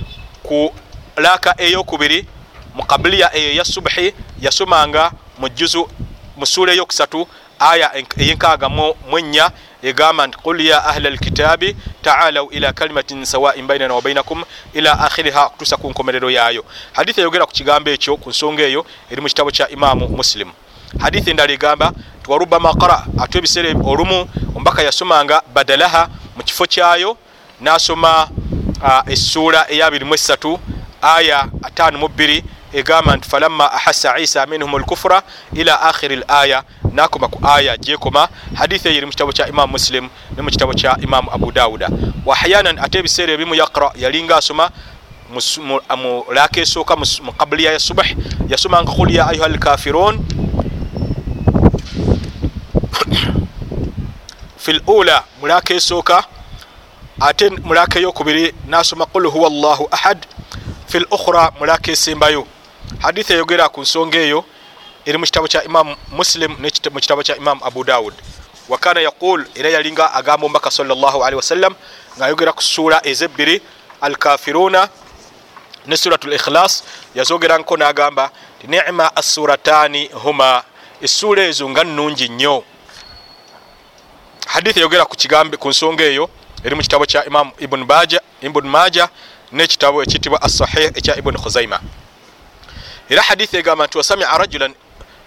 ku laka eyokubiri mu kabuliya eyo eya subuhi yasomanga mu juzu mu ssuula eyokusatu aya eyenkaaga mwenya egamba nti qul ya ahla lkitabi taalau ila kalimatin sawain bainana wabainakum ila akhiriha okutusa ku nkomerero yayo hadithi eyogera ku kigambo ekyo ku nsonga eyo eri mu kitabo kya imamu muslimu hadithi endala egamba nti warubama qara ate ebiseera olumu omubaka yasomanga badalaha mu kifo kyayo nasoma essuula eya 23 aya 52 egamba nti falamma ahassa isa minhum lkufura ila akhiri laya nakoma ku aya gyekoma hadithi eyo eri mu kitabo kya imamu muslim ne mu kitabo kya imamu abu dawuda. Wahyanan ate ebiseera ebimu yaqra yalinga asoma mu laka esooka mu kabuliya ya subh yasomanga qul ya ayuha lkafirun fi lula mulaka esooka ate mulaka eyokubiri nasoma qul huwa llahu ahad fi lukhra mulaka esembayo hadithi eyogera ku nsonga eyo eri mu kitabo kya imamu muslim mu kitabo kya imamu abu dawud. Wakana yaqul era yalinga agamba omubaka salllahalihi wasallam ngaayogera ku suura ezebbiri alkafiruna ne surat likhlas yazogeranko nagamba ti nima assuratani huma essuula ezo nga nnungi nnyo. Hadithi eyogera ku kigambe ku nsonga eyo eri mu kitabo kya imamu ibn maja n'ekitabo ekiyitibwa assahih ekya ibuni khuzaima era hadithi egamba nti wasamia rajulan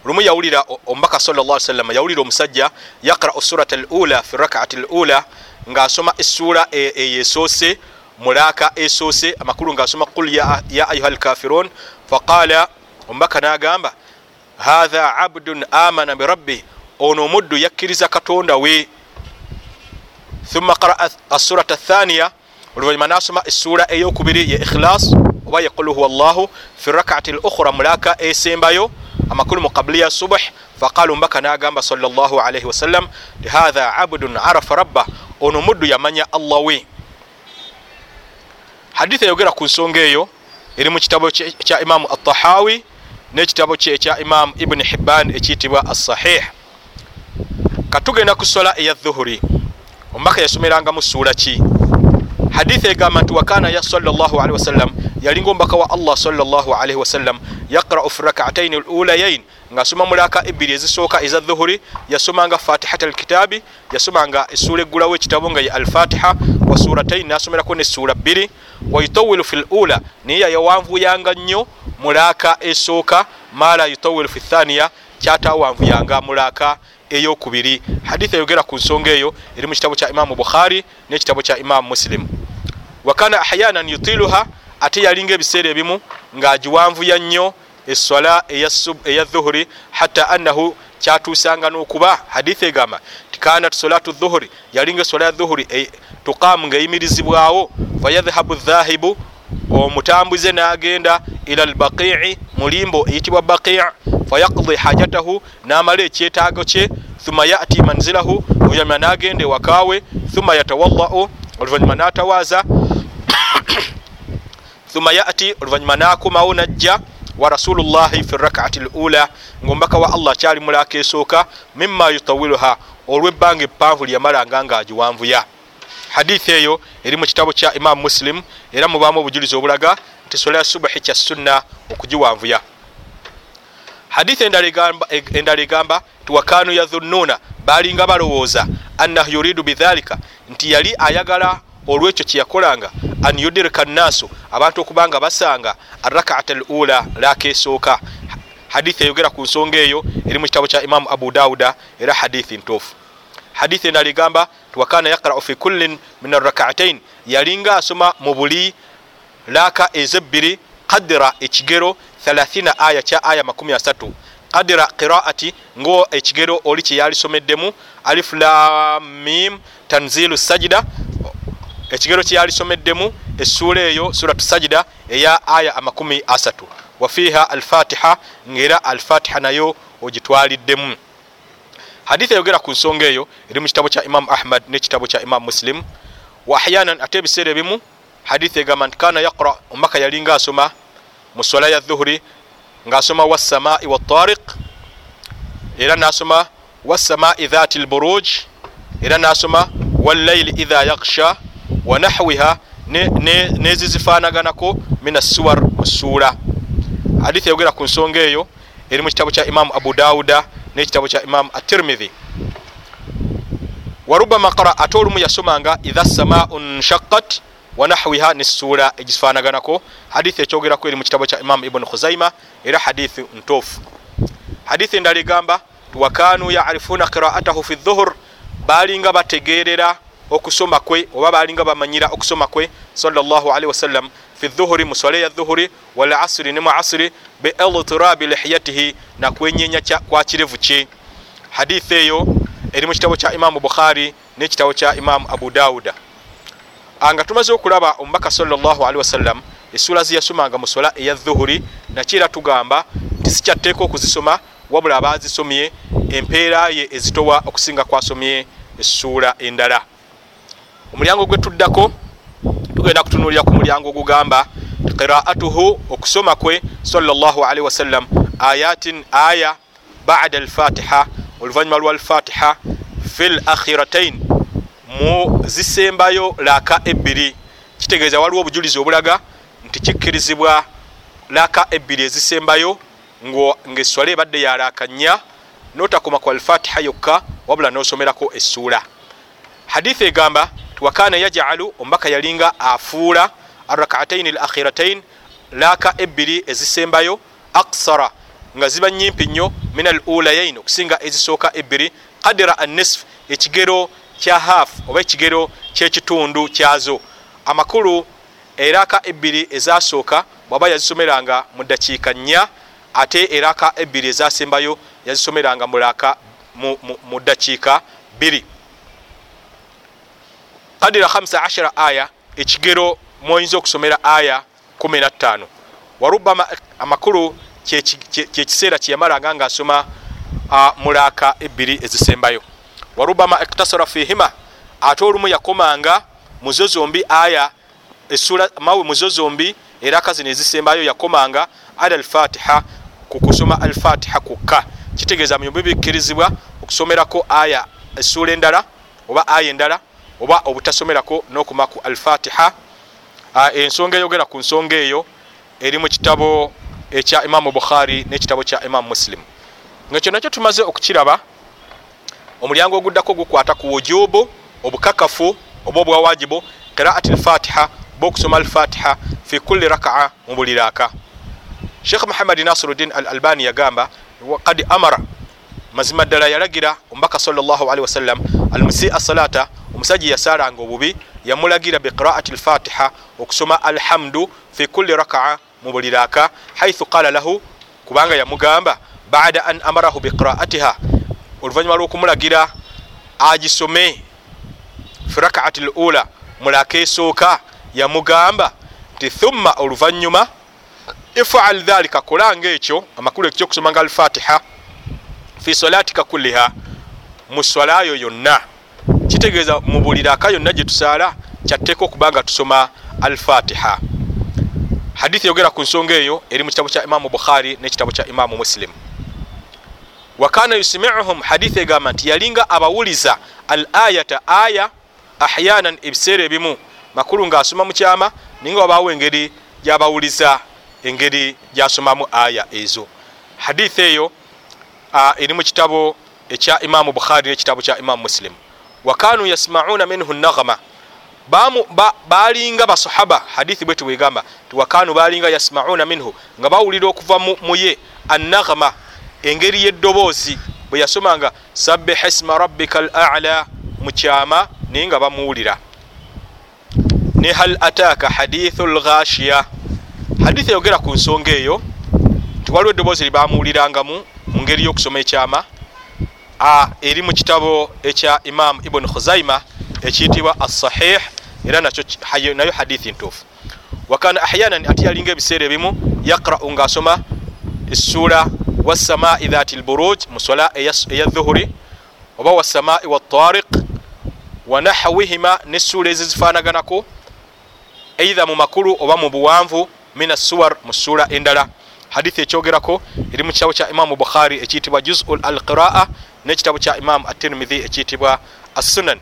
lumu yawulira omubaka sal salama yawulira omusajja yaqrau surat lula fi rakaati lula ngaasoma essuula eyo esoose mulaaka esoose amakulu ngaasoma qul ya ayuha lkafirun faqala omubaka n'agamba hatha abdun amana birabbi ono omuddu yakkiriza katonda we. Thumma qaraa assurat athaniya oluvanyuma nasoma essuula eyokubiri ye ikhlas oba ye qul huwa llahu fi rakaati lukhra mulaka esembayo amakulu mu qabliya subh faqala omubaka nagamba salllahalaihi wasallam hatha abdun arafa rabba ono muddu yamanya allah we hadithi eyogera ku nsonga eyo eri mu kitabo kya imamu atahawi n'ekitabo kye ekya imamu ibuni hibban ekiyitibwa assahih. Katugenda ku sola eya dhuhuri omubaka yasomerangamu suula ki hadithi egamba nti wakana ya salllahalihi wasallam. Yalinga omubaka wa allah salllahalihi wasallam. Yaqrau fi rakataini lulayain ngaasoma mulaka ebiri ezisooka eza dhuhuri. Yasomanga fatihat alkitabi. Yasomanga essuula eggulawo ekitabo nga ye alfatiha. Wa surataini nasomerako nessuula bbiri. Wayutawilu fi lula naye yayawanvuyanga nnyo mulaka esooka mala yutawilu fi thaniya. Kyatawanvuyanga mulaka eyokubiri. Hadithi eyogera ku nsonga eyo eri mu kitabo kya imamu bukhari n'ekitabo kya imamu musilimu wakana ahyanan yutiluha ate yalinga ebiseera ebimu ng'agiwanvuya nnyo eswala eya dhuhuri hatta annahu kyatuusanga n'okuba. Hadithi egamba tikanat solatu dhuhuri yalinga eswala ya dhuhuri e, tuqamu ng'eyimirizibwawo. Fayadhhabu dhahibu omutambuze n'agenda ila albaqii mulimbo eyitibwa baqii fayaqdi hajatahu n'amala ekyetaago kye thumma yati manzilahu oluvanyuma n'agenda ewakaawe thumma yatawadau oluvanyuma n'atawaaza thumma yati oluvanyuma n'akomawo najja wa rasulullahi fi rakaati lula ngaomubaka wa allah akyali mulaka esooka mima yutawiluha olwebbanga eppanvu lyamalanga ngaagiwanvuya hadithi eyo eri mu kitabo kya imamu muslim era mubaamu obujulizi obulaga nti sola ya subuhi kya sunna okugiwanvuya. Hadithi endala egamba ti wakanu yadhunnuuna balinga balowooza annahu yuridu bidhalika nti yali ayagala olwekyo kyeyakolanga an yudirika nnaasu abantu okubanga basanga arakaata al ula laka esooka hadithi eyogera ku nsonga eyo eri mu kitabo kya imamu abu dawuda era hadithi ntuufu hadithi endala egamba tiwakana yaqrau fi kullin min arakaatain yalinga asoma mu buli laaka ezebbiri kadira ekigero 30 aya kya aya 3 kadira qiraati ngo ekigero oli kyeyalisomeddemu aliflamim tanzilu sajida ekigero kyeyalisomeddemu essuula eyo suratu sajida eya aya 3 wafiha alfatiha ngaera alfatiha nayo ogitwaliddemu hadithi eyogera ku nsonga eyo eri mu kitabo kya imamu ahmad n'ekitabo kya imamu muslim wa ahyanan ate ebiseera ebimu hadithi egamba nti kana yaqra omubaka yalinga asoma mu swala ya dhuhuri ngaasoma wassamai watariq era nasoma wassamai dhati lburuj era nasoma wallaili idha yaksha wanahwiha nezizifanaganako min assuwar musuula hadithi eyogera ku nsonga eyo eri mu kitabo kya imamu abu dawuda n'ekitabo kya imamu atirmidhi warubama qara ate olumu yasomanga idha samau nshaqat wanahwiha nessuula egifaanaganako. Hadithi ekyogerako eri mu kitabo kya imamu ibuni khuzaima era hadithi ntuufu. Hadithi endala egamba wakanu yarifuuna qiraatahu fi dhuhur balinga bategerera okusoma kwe oba balinga bamanyira okusoma kwe salllahalihi wasallam fi dhuhuri muswale ya dhuhuri wal asiri ne mu asiri beiltirabi lihiyatihi nakwenyenya kwa kirevu kye hadithi eyo eri mu kitabo kya imamu bukhari n'ekitabo kya imamu abu dawuda. Nga tumaze okulaba omubaka salllahalihi wasallam essuula ziyasomanga mu sola eya dhuhuri nakiera tugamba nti sikyatteeka okuzisoma wabula abazisomye empeera ye ezitowa okusinga kwasomye essuula endala. Omulyango gwe tuddako tugenda kutunulira ku mulyango ogugamba qiraatuhu okusoma kwe salllahalihi wasallam ayatin aya bada alfatiha oluvanyuma lwa alfatiha fi l akhiratain mu zisembayo laaka ebbiri. Kitegeeza waliwo obujulizi obulaga nti kikkirizibwa laaka ebbiri ezisembayo ngaeswala ebadde yalaaka nnya notakoma ku alfatiha yokka wabula nosomerako essuula. Hadithi egamba tiwakana yajalu omubaka yalinga afuula arakataini l akhiratain laaka ebbiri ezisembayo aksara nga ziba nyimpi nnyo min al ulayain okusinga ezisooka ebbiri kadira anisf ekigero kya haf oba ekigero kyekitundu kyazo. Amakulu eraaka ebbiri ezasooka bwaba yazisomeranga mu dakiika nnya ate eraaka ebbiri ezasembayo yazisomeranga mulaka mu dakiika bbiri. kadira 15 aya ekigero mwoyinza okusomera aya 15 warubama amakulu kyekiseera kyeyamalanga ngaasoma mulaaka ebbiri ezisembayo. Warubama iktasara fihima ate olumu yakomanga muzo zombi aya esula mawe muzo zombi eraka zino ezisembayo yakomanga ala alfatiha kukusoma alfatiha kukka. Kitegeeza muyumbi bikkirizibwa okusomerako aya essuula endala oba aya endala oba obutasomerako nokuma ku alfatiha ensonga eyogera ku nsonga eyo eri mu kitabo ekya imamu bukhari nekitabo kya imamu muslim. Nga kyo nakyo tumaze okukiraba omulyango oguddako gukwata ku wujubu obukakafu oba obwawajibu qiraati lfatiha oba okusoma alfatiha fi kulli rakaa mu buli raaka. Sheikh muhammadi nasiruddin al albani yagamba kad amara. Mazima ddala yalagira omubaka salllahalihi wasallam almusia salata omusajja yasalanga obubi yamulagira biqiraati lfatiha okusoma alhamdu fi kulli rakaa mu buli raaka haithu qala lahu kubanga yamugamba bada an amarahu biqiraatiha. Oluvanyuma lwokumulagira agisome fi rakaati lula mulaka esooka yamugamba nti thumma oluvanyuma ifal dhalika kolanga ekyo amakulu ekyokusomanga alfatiha fi salatika kulliha mu swalayo yonna kitegeeza mu buli raka yonna gyetusaala kyatteeka okubanga tusoma alfatiha. Hadithi yogera ku nsonga eyo eri mu kitabo kya imamu bukhari nekitabo kya imamu muslim. Wakana yusimiuhum hadithi egamba nti yalinga abawuliza al ayata aya ahyanan ebiseera ebimu. Makulu ngaasoma mukyama ninga wabaawo engeri gyabawuliza engeri gyasomamu aya ezo. Hadithi eyo eri mu kitabo ekya imamu bukhari nekitabo kya imamu muslim wakanu yasmauna minhu nagama balinga basahaba hadithi bwetu bwegamba tiwakanu balinga yasmauna minhu nga bawulira okuva muye anagama engeri yeddoboozi bwe yasomanga sabbiha isma rabbika al ala mukyama naye nga bamuwulira. Ne hal ataaka hadithu lghashiya hadithi eyogera ku nsonga eyo tiwaliwo eddoboozi lyebamuwulirangamu mu ngeri y'okusoma ekyama eri mu kitabo ekya imamu ibuni khuzaima ekiyitibwa assahih era nayo hadithi ntuufu. Wakana ahyanan ate yalinga ebiseera ebimu yaqra'u ngaasoma essula wassamai dhati lburuj muswala eya dhuhuri oba wassamai watariq wanahawihima nessuula ezizifanaganako eidha mu makulu oba mu buwanvu min assuwar mu ssuula endala. Hadithi ekyogerako eri mu kitabo kya imamu bukhari ekiyitibwa juzu alqiraa nekitabo kya imamu atirmidhi ekiyitibwa assunan.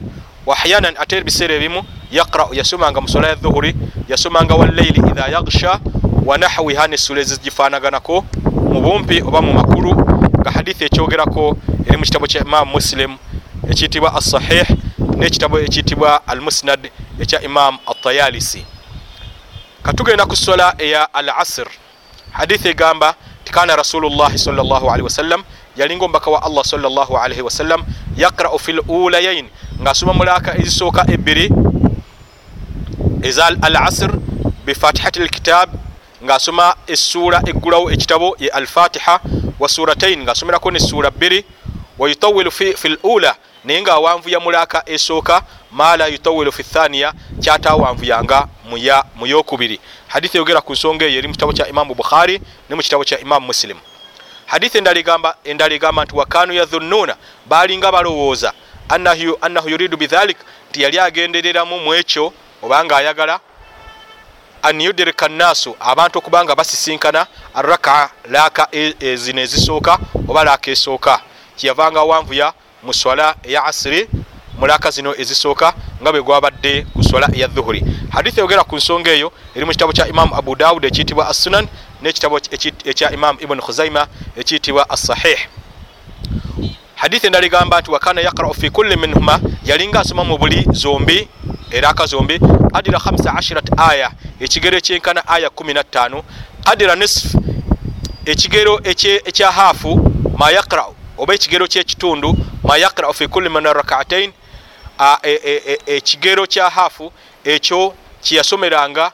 Wahyanan ate ebiseera ebimu yaqra'u yasomanga muswala ya dhuhuri yasomanga walleili idha yagsha wanahwiha nessuula ezigifanaganako mu bumpi oba mu makulu nga hadithi ekyogerako eri mu kitabo kya imamu muslim ekiyitibwa assahih nekitabo ekiyitibwa almusnad ekya imamu atayalisi katugenda ku sola eya al asr hadithi egamba tikana rasulullahi salllahalihi wasallam yalinga omubaka wa allah salllahalihi wasallam yaqra'u fi lulayain ngaasoma mulaaka ezisooka ebbiri eza al asr bifatihati lkitab ngaasoma essuula eggulawo ekitabo ye alfatiha wa suratain ngaasomerako nessuula bbiri. Wayutawilu fi lula naye ngaawanvuya mulaaka esooka mala yutawilu fi thaniya kyatawanvuyanga mu yokubiri. Hadithi eyogera ku nsonga eyo eri mu kitabo kya imamu bukhari ne mu kitabo kya imamu muslim hadithi endala egamba nti wakanu yadhunnuuna balinga balowooza. Annahu yuridu bidhalik nti yali agendereramu mu ekyo obanga ayagala an yudirika nnaasu abantu okubanga basisinkana araka laaka zino ezisooka oba laaka esooka. Kyeyavanga wanvuya mu swala eya asiri mulaka zino ezisooka nga bwe gwabadde ku swala eya dhuhuri. Hadithi eyogera ku nsonga eyo eri mu kitabo kya imamu abu dawud ekiyitibwa assunan nekitabo ekya imamu ibuni khuzaima ekiyitibwa assahih. Hadithi endala egamba nti wakana yaqra'u fi kulli minhuma yalinga asoma mu buli zombi eraka zombi adira 15 aya ekigero ekyenkana aya 15 adira nisf ekigero ekya haafu ma yaqra'u oba ekigero kyekitundu ma yaqra'u fi kulli min rakatain ekigero kya haafu ekyo kyeyasomeranga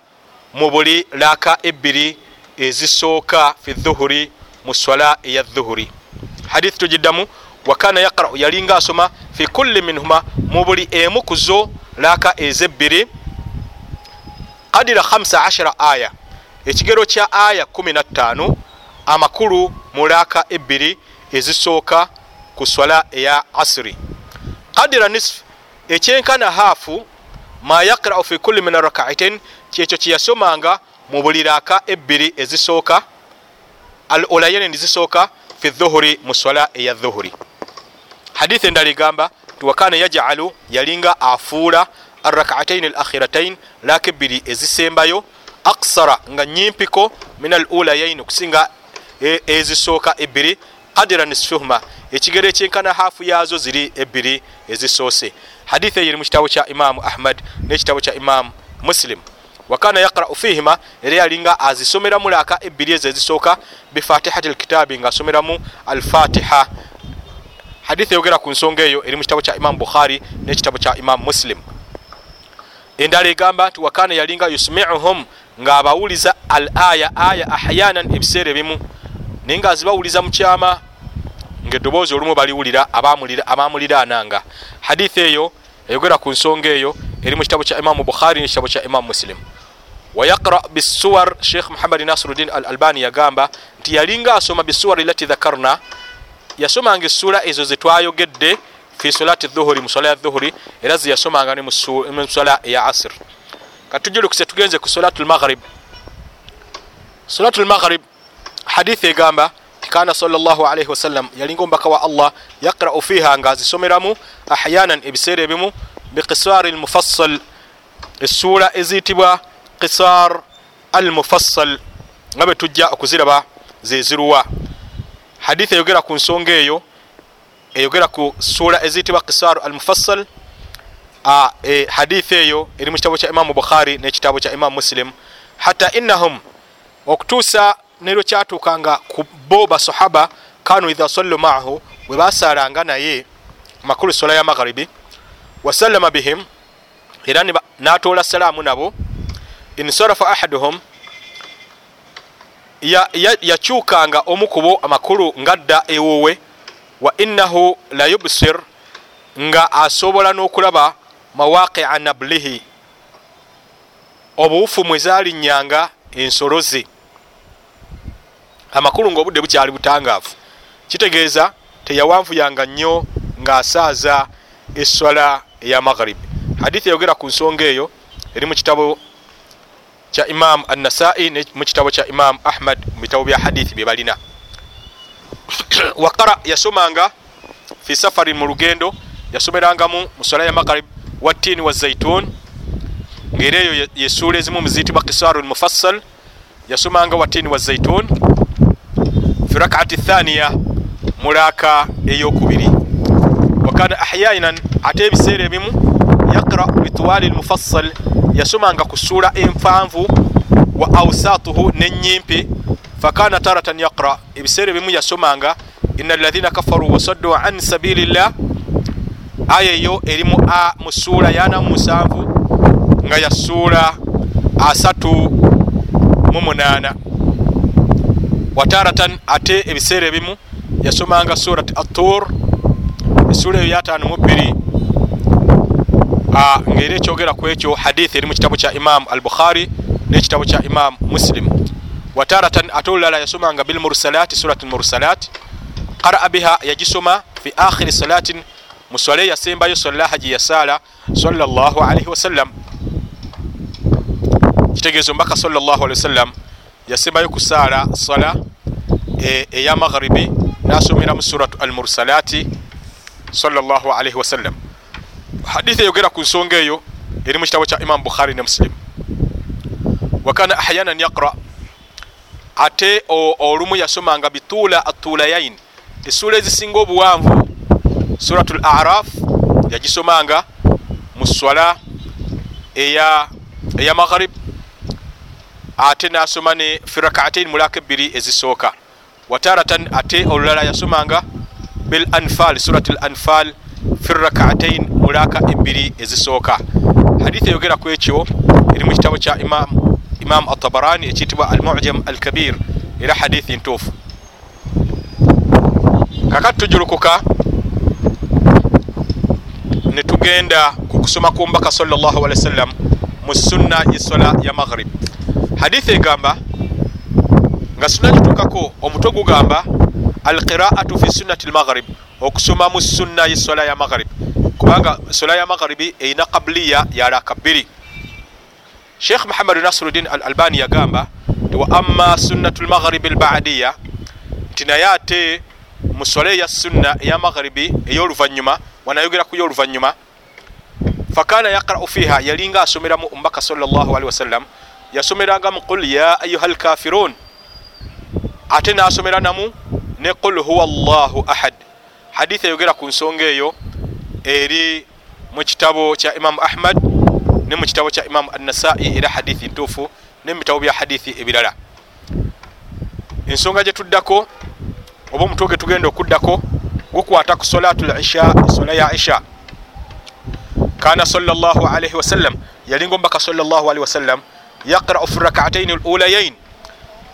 mu buli laaka ebbiri ezisooka fi dhuhuri mu swala eya dhuhuri. Hadithi tugiddamu wakana yaqra'u yalinga asoma fi kulli minhuma mu buli emu ku zo laaka ezebbiri qadira 15 aya. Ekigero kya aya 15 amakulu mulaka ebbiri ezisooka ku swala eya asiri kadira nisf ekyenkana haafu ma yakrau fi kulli min arakaitain kyekyo kyeyasomanga mu buli raka ebbiri ezisooka al ulayaini nizisooka fi dhuhuri mu swala eya dhuhuri. Hadithi endala egamba tiwakana yajalu yalinga afuula arakaatain al akhiratain laka ebbiri ezisembayo aksara nga nyimpiko min al ulayaini okusinga e, ezisooka ebbiri kadira nisfuhuma ekigero ekyenkana haafu yazo ziri ebbiri ezisoose. Hadithi eyo eri mu kitabo kya imamu ahmad n'ekitabo kya imamu muslim wakana yaqrau fihima era yalinga azisomeramu laaka ebbiri ezo ezisooka bifatihati lkitaabi ngaasomeramu alfatiha. Hadithi eyogera ku nsonga eyo eri mu kitabo kya imamu bukhari n'ekitabo kya imamu muslim. Endala egamba nti wakana yalinga yusmiuhum ngaabawuliza al aya aya ahyanan ebiseera ebimu. Naye nga azibawuliza mukyama ngaeddoboozi olumu baliwulira abamuliraananga hadithi eyo eyogera ku nsonga eyo eri mu kitabo kya imamu bukhari nekitabo kya imamu muslim wayaqra bisuwar sheikh muhammadi nasiruddin al albani yagamba nti yalinga asoma bisuwar lati dhakarna yasomanga essuula ezo zetwayogedde fi solati dhuhuri musola ya dhuhuri era zeyasomanga ne musola eya asir katujulukise tugenze ku solatu lmaghrib solatu lmaghrib hadithi egamba kana salllahalaihi wasallam yalinga omubaka wa allah yaqrau fiha nga azisomeramu ahyanan ebiseera ebimu biqisari lmufassal essuula eziyitibwa qisar al mufassal nga bwe tujja okuziraba zeziruwa hadithi eyogera ku nsonga eyo eyogera ku suula eziyitibwa qisar al mufassal e, hadithi eyo eri mu kitabo kya imamu bukhari n'ekitabo kya imamu muslim. Hatta innahum okutuusa neryo kyatuukanga ku bo basahaba kanu idha sallu maahu bwe basaalanga naye makulu sola ya magharibi wasallama bihim era natoola salaamu nabo insarafa ahaduhum yakyukanga ya, ya omukubo amakulu ngadda ewuwe wa innahu la yubsir nga asobola n'okulaba mawaqia nablihi obuwufu mwe zalinnyanga ensolo ze amakulu ngaobudde bukyali butangaavu. Kitegeeza teyawanvuyanga nnyo ng'asaaza eswala eya magharibi hadithi eyogera ku nsonga eyo eri mu kitabo kya imam annasai mu kitabo kya imam ahmad mu bitabo bya hadithi bye balina. Wakara yasomanga fi safari mu lugendo yasomerangamu muswala ya magharib watini wa zaitun ngaera eyo yesuula ezimu muziyitibwa kisaru lmufassal yasomanga watini wa zaitun. Fi rakaati thaniya mulaaka eyokubiri. Wakana ahyainan ate ebiseera ebimu yaqra bitwali lmufassal yasomanga ku ssuula enfanvu wa ausatuhu nenyimpi fakana taratan yaqra ebiseera ebimu yasomanga ina alaina kafaru wasaddu an sabilillah aya eyo eri mu ssuula yana musanvu nga ya ssuula asatu mu munaana wataratan ate ebiseera ebimu yasomanga surat atur essuula eyo yataano mu bbiri ngaera ekyogera ku ekyo hadithi eri mu kitabo kya imamu al bukhari n'ekitabo kya imamu muslim. Wataratan ate olulala yasomanga bilmursalati surat lmursalat qaraa biha yagisoma fi akhiri salatin muswale yasembayo salaha gye yasaala salllah alaihi wasallam. Kitegeeza omubaka salllah alihi wasallam yasembayo kusaala sala eya magharibi nasomeramu suratu almursalati salllah alaihi wasallam hadithi eyogera ku nsonga eyo eri mu kitabo kya imamu bukhari ne muslim. Wakana ahyanan yaqra ate olumu yasomanga bituula atulayain essuula ezisinga obuwanvu. Suratu l araf yagisomanga mu swala eya, eya magharib ate nasoma ne firakaatain mulaka ebbiri ezisooka. Wataratan ate olulala yasomanga bil anfal surat l anfal firakaatain mulaka ebbiri ezisooka hadithi eyogera ku ekyo eri mu kitabo kya imam, imam atabarani ekiyitibwa al mujam al kabir era hadithi ntuufu. Kakati tujulukuka netugenda ku kusoma ku mbaka salllah ali wasallam mu sunna yesola ya maghrib. Hadithi egamba nga sunna gitukako omutwe gugamba alqiraatu fi sunnati lmaghrib okusoma mu sunna yesola ya maghrib kubanga sola ya magharibi erina kabuliya yalaka bbiri sheikh muhammad nasiruddin al albani yagamba ti wa amma sunnatu lmagharibi albadiya nti naye ate mu sola eya sunna eya magharibi ey'oluvanyuma wanayogera ku y'oluvanyuma fakana yaqra'u fiha yalinga asomeramu omubaka salllahalihi wasallam yasomerangamu qul ya ayuha lkafirun ate nasomera namu ne qul huwa llahu ahad. Hadithi eyogera ku nsonga eyo eri mu kitabo kya imamu ahmad ne mu kitabo kya imamu annasai era hadithi ntuufu ne mu bitabo bya hadithi ebirala. Ensonga gyetuddako oba omutwe ge tugenda okuddako gukwata ku solatu lisha sola ya isha. Kana salllahu alaihi wasallam yalinga omubaka salllahu alihi wasallam yaqra'u fi rakataini lulayain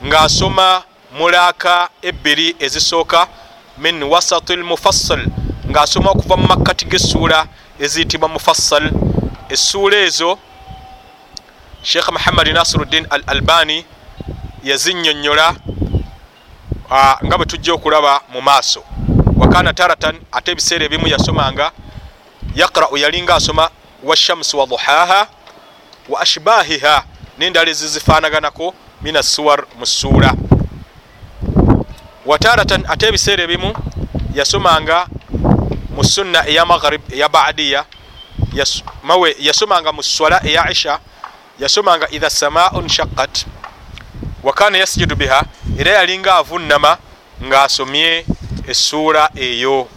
ng'asoma mulaaka ebbiri ezisooka min wasati lmufassal ng'asoma okuva mu makkati g'essuula eziyitibwa mufassal. Essuula ezo sheekh muhammadi nasiruddin al albani yazinyonyola nga bwe tujja okulaba mu maaso. Wakana taratan ate ebiseera ebimu yasomanga yaqra'u yalinga asoma washamsu wa duhaha wa ashbahiha nendala ezizifaanaganako min assuwar mu ssuula. Wataratan ate ebiseera ebimu yasomanga mu sunna eya maghrib eya badiya mawe yasomanga mu swala eya isha. Yasomanga idha samau nshaqat wakana yasjudu biha. Era yalinga avunama ngaasomye essuula eyo.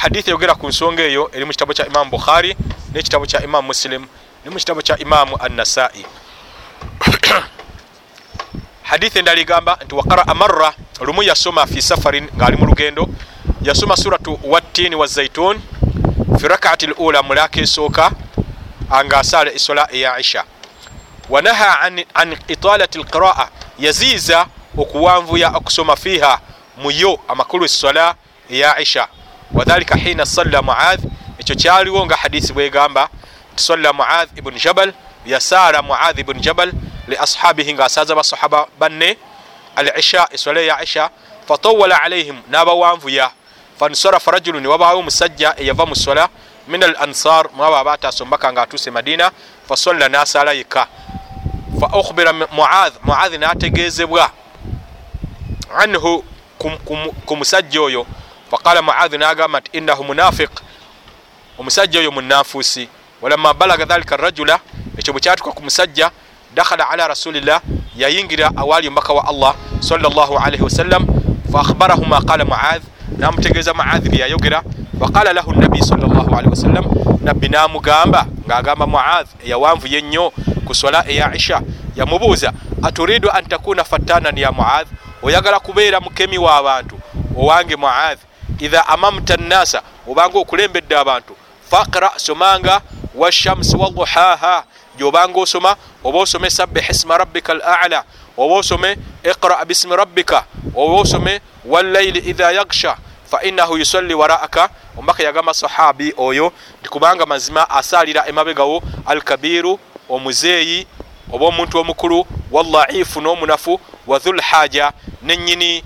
Hadithi eyogera ku nsonga eyo eri mu kitabo kya imamu bukhari nekitabo kya imamu muslim ne mu kitabo kya imamu annasai. Hadithi endala egamba nti waqaraa marra lumu yasoma fi safarin ngaali mu lugendo yasoma suratu wattini wa zaitun fi rakaati lula mulaka esooka nga asaala esola eya isha wanaha an italati lqiraa yaziiza okuwanvuya okusoma fiiha muyo amakulu esola eya isha wadhalika hina salla muadh ekyo kyaliwo nga hadithi bwegamba nti salla muadh ibuni jabal yasaala muadh ibuni jabal li ashabihi nga asaaza basahaba banne al isha esola eya isha fatawala alaihim n'abawanvuya fansarafa rajulu niwabaawo omusajja eyava mu sola. Min al ansar mwabo abatasombaka nga atuuse madina fasalla nasala yekka fa ukhbira muadh muadh nategezebwa anhu ku musajja oyo. Faqala muadh nagamba nti innahu munafiq omusajja oyo munanfuusi walamma balaga dhalika rajula ekyo bwekyatuka ku musajja dakhala ala rasulillah yayingira awaali omubaka wa allah sallallahu alaihi wasallam faakhbarahu ma qala muadh namutegeeza muadhi byeyayogera waqala lahu nabi wasallam nabbi namugamba ngaagamba muadh eyawanvuye ennyo ku sola eya isha yamubuuza aturidu an takuna fattanan ya muadh? Oyagala kubeera mukemi w'abantu owange muadh idha amamta nnasa obanga okulembedde abantu faqra somanga washamsi waduhaha gyobanga osoma oba osome sabbih isma rabbika al ala oba osome iqra bismi rabbika oba osome wallaili idha yagsha fainahu yusalli waraaka omubaka yagamba sahabi oyo nti kubanga mazima asaalira emabegawo alkabiru omuzeeyi oba omuntu omukulu wallaifu n'omunafu wa dhulhaja nenyini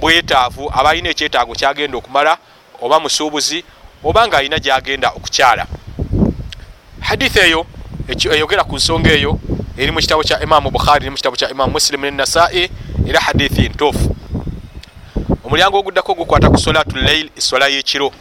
bwetaavu aba alina ekyetaago kyagenda okumala oba musuubuzi oba nga alina gyagenda okukyala hadithi eyo eyogera ku nsonga eyo eri mu kitabo kya imamu bukhari ne mu kitabo kya imamu muslim nenasai era hadithi ntuufu omulyango oguddako gukwata ku solatu lail esola y'ekiro.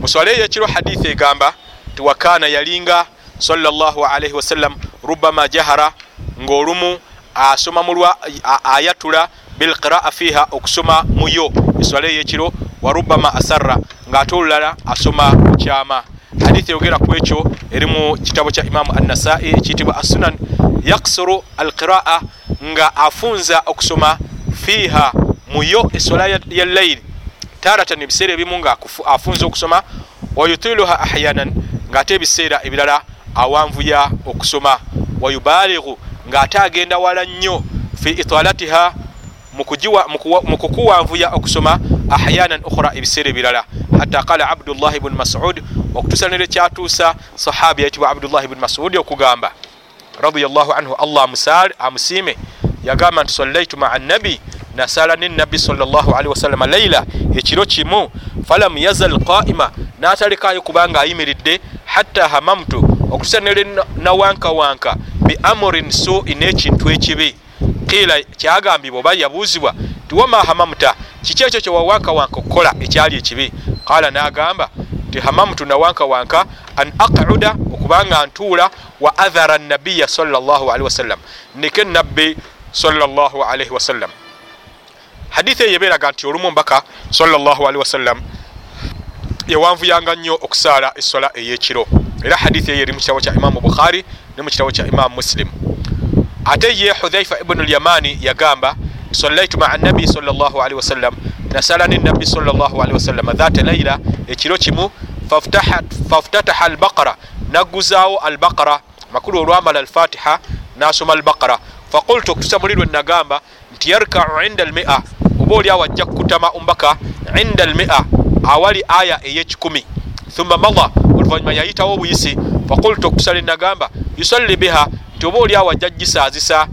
Mu sola eyekiro hadithi egamba ti wakana yalinga salllahalaihi wasallam rubama jahara ng'olumu asoma mulwa ayatula bilqiraa fiiha okusoma muyo esola eyekiro wa rubama asarra ng'ate olulala asoma mukyama hadithi eyogera ku ekyo eri mu kitabo kya imamu annasai ekiyitibwa assunan. Yaksuru alqiraa nga afunza okusoma fiiha muyo esola ya laili taratan ebiseera ebimu nga afunza okusoma wayutiluha ahyanan ngaate ebiseera ebirala awanvuya okusoma. Wayubalighu ngaate agenda wala nnyo fi italatiha mu kukuwanvuya okusoma ahyanan ukhra ebiseera ebirala. Hatta qala abdullahi bnu masud okutusanira ekyatuusa sahabi yayitibwa abdullahi bnu masudi okugamba radiallahu anhu allah amusiime yagamba nti sallaitu maa nabi nasala nenabbi salllahalihi wasalama laila ekiro kimu. Falam yazal qaima natalekayo kubanga ayimiridde hatta hamamtu okutusa nere nawankawanka biamurin sui nekintu ekibi kiila kyagambibwa oba yabuuzibwa tiwama hamamuta kiki ekyo kyewawankawanka okukola ekyali ekibi? Qala nagamba ti hamamutu nawankawanka an aquda okubanga ntuula wa athara nabiya salllahalihi wasallam neke nabbi salllahalihi wasallam hadithi eyo eberaga nti olumu mbaka salllahalihi wasallam yawanvuyanga nnyo okusaala essola eyekiro. Era hadithi eyo eri mu kitabo kya imamu bukhari ne mu kitabo kya imamu musilimu ate ye hudhaifa ibunu lyamani yagamba sallaitu maa nabi salllahalihi wasallam nasala nenabi salllahalihi wasallam dhata laila ekiro kimu faftataha albaqara nagguzaawo albaqara makulu olwamala alfatiha nasoma albaqara. Faqultu okutusa mulirwe nagamba nti yarkau inda almia oba oli awajja kukutama umbaka inda almia awali aya eyekikumi. Thumma mada oluvanyuma yayitawo obuyisi. Faqultu okusala nagamba yusalli biha nti oba oli awajja gisaazisa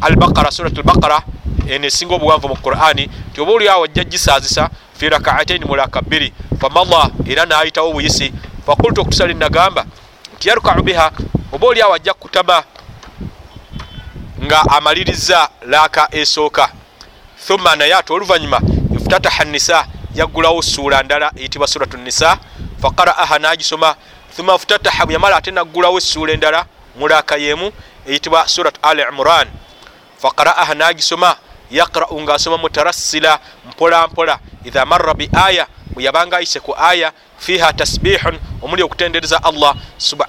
albaqara surat albaqara eno esinga obuwanvu mu qurani nti oba oli awajja gisaazisa fi rakaataini mulaka bbiri famada era nayitawo obuyisi faqultu okutusala nagamba nti yarkau biha oba oli awajja kutama nga amaliriza laaka esooka thumma naye ate oluvanyuma iftataha nisa yaggulawo suula ndala eyitibwa suratu nisa faqaraaha nagisoma thumma ftataha bweyamala ate naggulawo essuula endala mulaaka yemu eyitibwa surat al imran. Faqaraaha nagisoma yaqrau ngaasoma mutarassila mpolampola idha marra bi aya bwe yabanga ayise ku aya fiha tasbihun omuli okutendereza allah.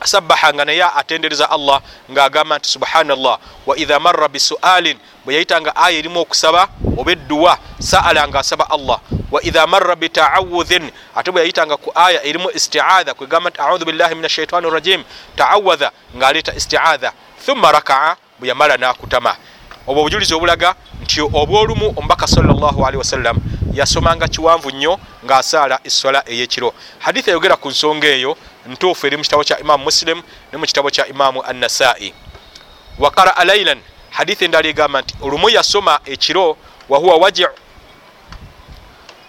Sabaha nga naye atendereza allah ngaagamba nti subhanallah. Wa idha marra bisualin bwe yayitanga aya erimu okusaba oba edduwa saala nga asaba allah. Wa idha marra bitaawudhin ate bwe yayitanga ku aya erimu istiadha kwegamba nti audhu billahi min ashaitani rajim taawadha ngaaleeta istiadha thumma rakaa bwe yamala nakutama. Obwo obujulizi obulaga nti obwolumu omubaka salllahalihi wasallam yasomanga kiwanvu nnyo ng'asaala essola ey'ekiro. Hadithi ayogera ku nsonga eyo ntuufu eri mu kitabo kya imamu muslim ne mu kitabo kya imamu annasai wa qaraa lailan hadithi endala egamba nti olumu yasoma ekiro wahuwa wajiu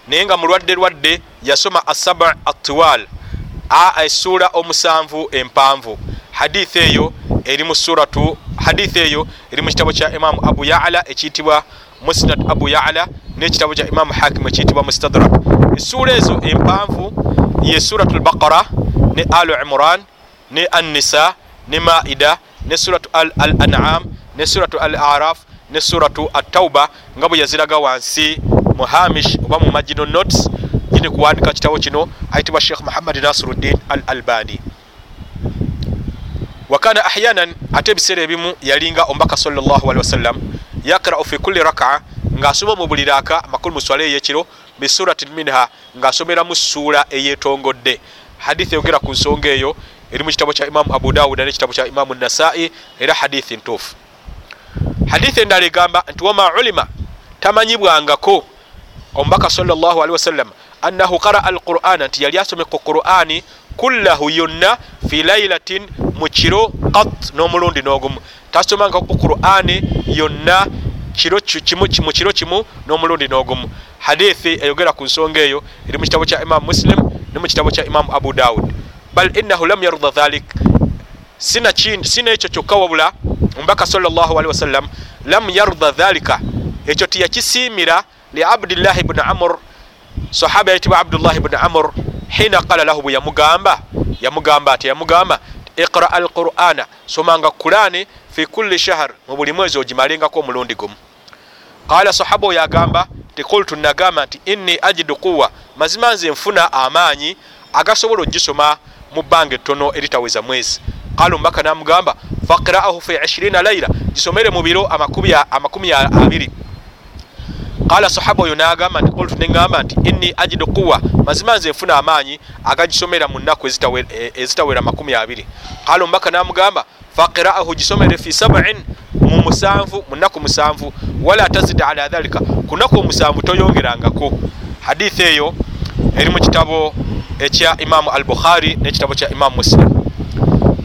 naye nga mulwadde lwadde yasoma asaba atiwal a essuula omusanvu empanvu. Hadithi eyo eri mu suratu hadithi eyo eri mu kitabo kya imamu abu yala ekiyitibwa musnad abu yala nekitabo kya imamu hakimu ekiyitibwa mustadrak. Essuula ezo empanvu ye suratu lbaqara ne alu imran ne annisa ne maida ne suratu al anam ne suratu al araf ne suratu atauba nga bwe yaziraga wansi mu hamish oba mu magino notes. Gini kuwandika kitabo kino ayitibwa sheikh muhammadi nasiruddin al albani wakana ahyanan ate ebiseera ebimu yalinga omubaka salllahalihi wasallam yakrau fi kulli rakaa ng'asoma mu buli raaka amakulu mu swala eyekiro bisuratin minha ng'asomera mu ssuula eyeetongodde. Hadithi eyogera ku nsonga eyo eri mu kitabo kya imamu abu dawuda n'ekitabo kya imamu nasai era hadithi ntuufu. Hadithi endala egamba nti wama ulima tamanyibwangako omubaka salllahalihi wasallam annahu qaraa alqur'ana nti yali asome ku qur'ani kullahu yonna fi lailatin mu kiro qat n'omulundi n'ogumu tasomanga ku qur'ani yonna mu kiro kimu n'omulundi n'ogumu. Hadithi eyogera ku nsonga eyo eri mu kitabo kya imamu muslim ne mu kitabo kya imamu abu dawud. Bal innahu lam yarda dhalik. Sina ekyo kyokka wabula omubaka salllahalihi wasallam lam yarda dhalika. Ekyo tiyakisiimira li abdillahi bni amur sahaba yayitibwa abdullahi bni amur hina qala lahu bwe yamugamba. Yamugamba ati yamugamba iqra al qur'ana somanga kurani fi kulli shahar mu buli mwezi ogimalengako omulundi gumu. Qala sahaba oyo agamba ti kultu nagamba nti inni ajidu quwa mazima nze nfuna amaanyi agasobola ogisoma mu bbanga ettono eritaweza mwezi. Qala omubaka namugamba faqraahu fi 20 laila gisomere mu biro amakumi abiri. Qala sahaba oyo nagamba nti kultu neŋamba nti inni ajidu quwa mazima nze nfuna amaanyi agagisomera mu nnaku ezitawera makumi abiri. Qala omubaka namugamba faqiraahu gisomere fi sabin mu musanvu mu nnaku musanvu wala tazid ala dhalika ku nnaku omusanvu toyongerangako hadithi eyo eri mu kitabo ekya imamu al bukhari n'ekitabo kya imamu muslim.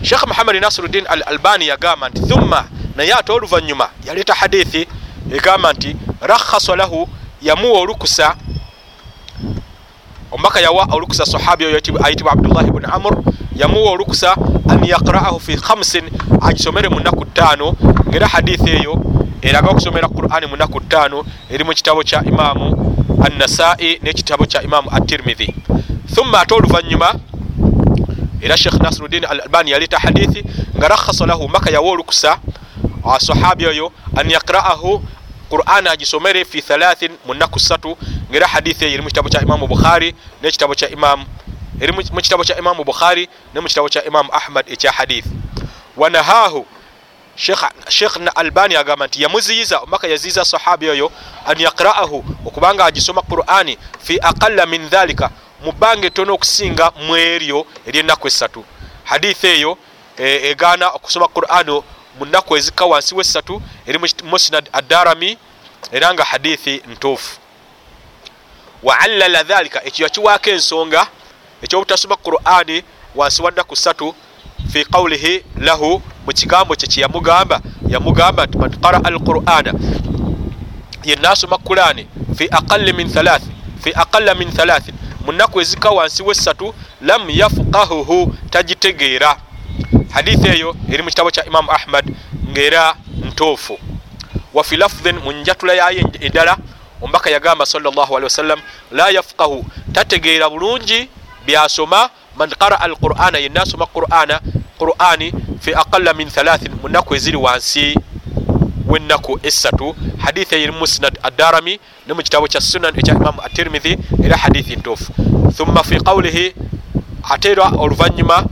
Sheekh muhammadi nasiruddin al albani yagamba nti thumma naye ate oluvanyuma yaleeta hadithi egamba nti rakhasa lahu yamuwa olukusa omubaka yawa olukusa sahabi oyo ayitibwa abdullahi bni amur yamuwa olukusa an yaqra'ahu fi khamsin agisomere mu nnaku ttaano. Ngaera hadithi eyo eraga okusomera qur'ani mu nnaku ttaano eri mu kitabo kya imamu annasai n'ekitabo kya imamu atirmidhi thumma ate oluvanyuma era shekh nasiruddin al albani yaleeta hadithi nga rakhasa lahu maka yawa olukusa sahabi oyo an yaqra'ahu qur'an agisomere fi thalathin mu nnaku ssatu. Ngaera hadithi eyo eri mu kitabo kya imamu bukhari n'ekitabo kya imamu eri mu kitabo kya imamu bukhari ne mu kitabo kya imamu ahmad ekya hadith. Wanahahu sheikh albani agamba nti yamuziyiza omaka yaziyiza sahabi oyo an yaqra'ahu okubanga agisoma qur'ani fi aqalla min dhalika mu bbanga etono okusinga mu eryo ery'ennaku esatu hadith eyo egaana okusoma qur'ani mu nnaku ezikka wansi wesatu eri musnad adarami era nga hadithi ntuufu. Waallala dhalika ekyo yakiwaako ensonga ekyobutasoma qur'ani wansi wa nnaku ssatu fi qawlihi lahu mu kigambo kye kyeyamugamba yamugamba nti man qaraa alqur'ana yenna asoma qur'ani fi aqalli min thalath fi aqalla min thalathin mu nnaku ezikka wansi wessatu lam yafuqahuhu tagitegeera. Hadithi eyo eri mu kitabo kya imamu ahmad ngaera ntuufu. Wafi lafdhin mu njatula yayo eddala omubaka yagamba salllahalihi wasallam la yafuqahu tategeera bulungi byasoma man qaraa alqur'ana yenna asoma qur'ana qur'ani fi aqalla min thalathin mu nnaku eziri wansi wennaku esatu hadithi eri musnad adarami ne mu kitabo kya sunan ekya imamu atirmidhi era hadithi ntuufu thumma fi qawlihi ate era oluvanyuma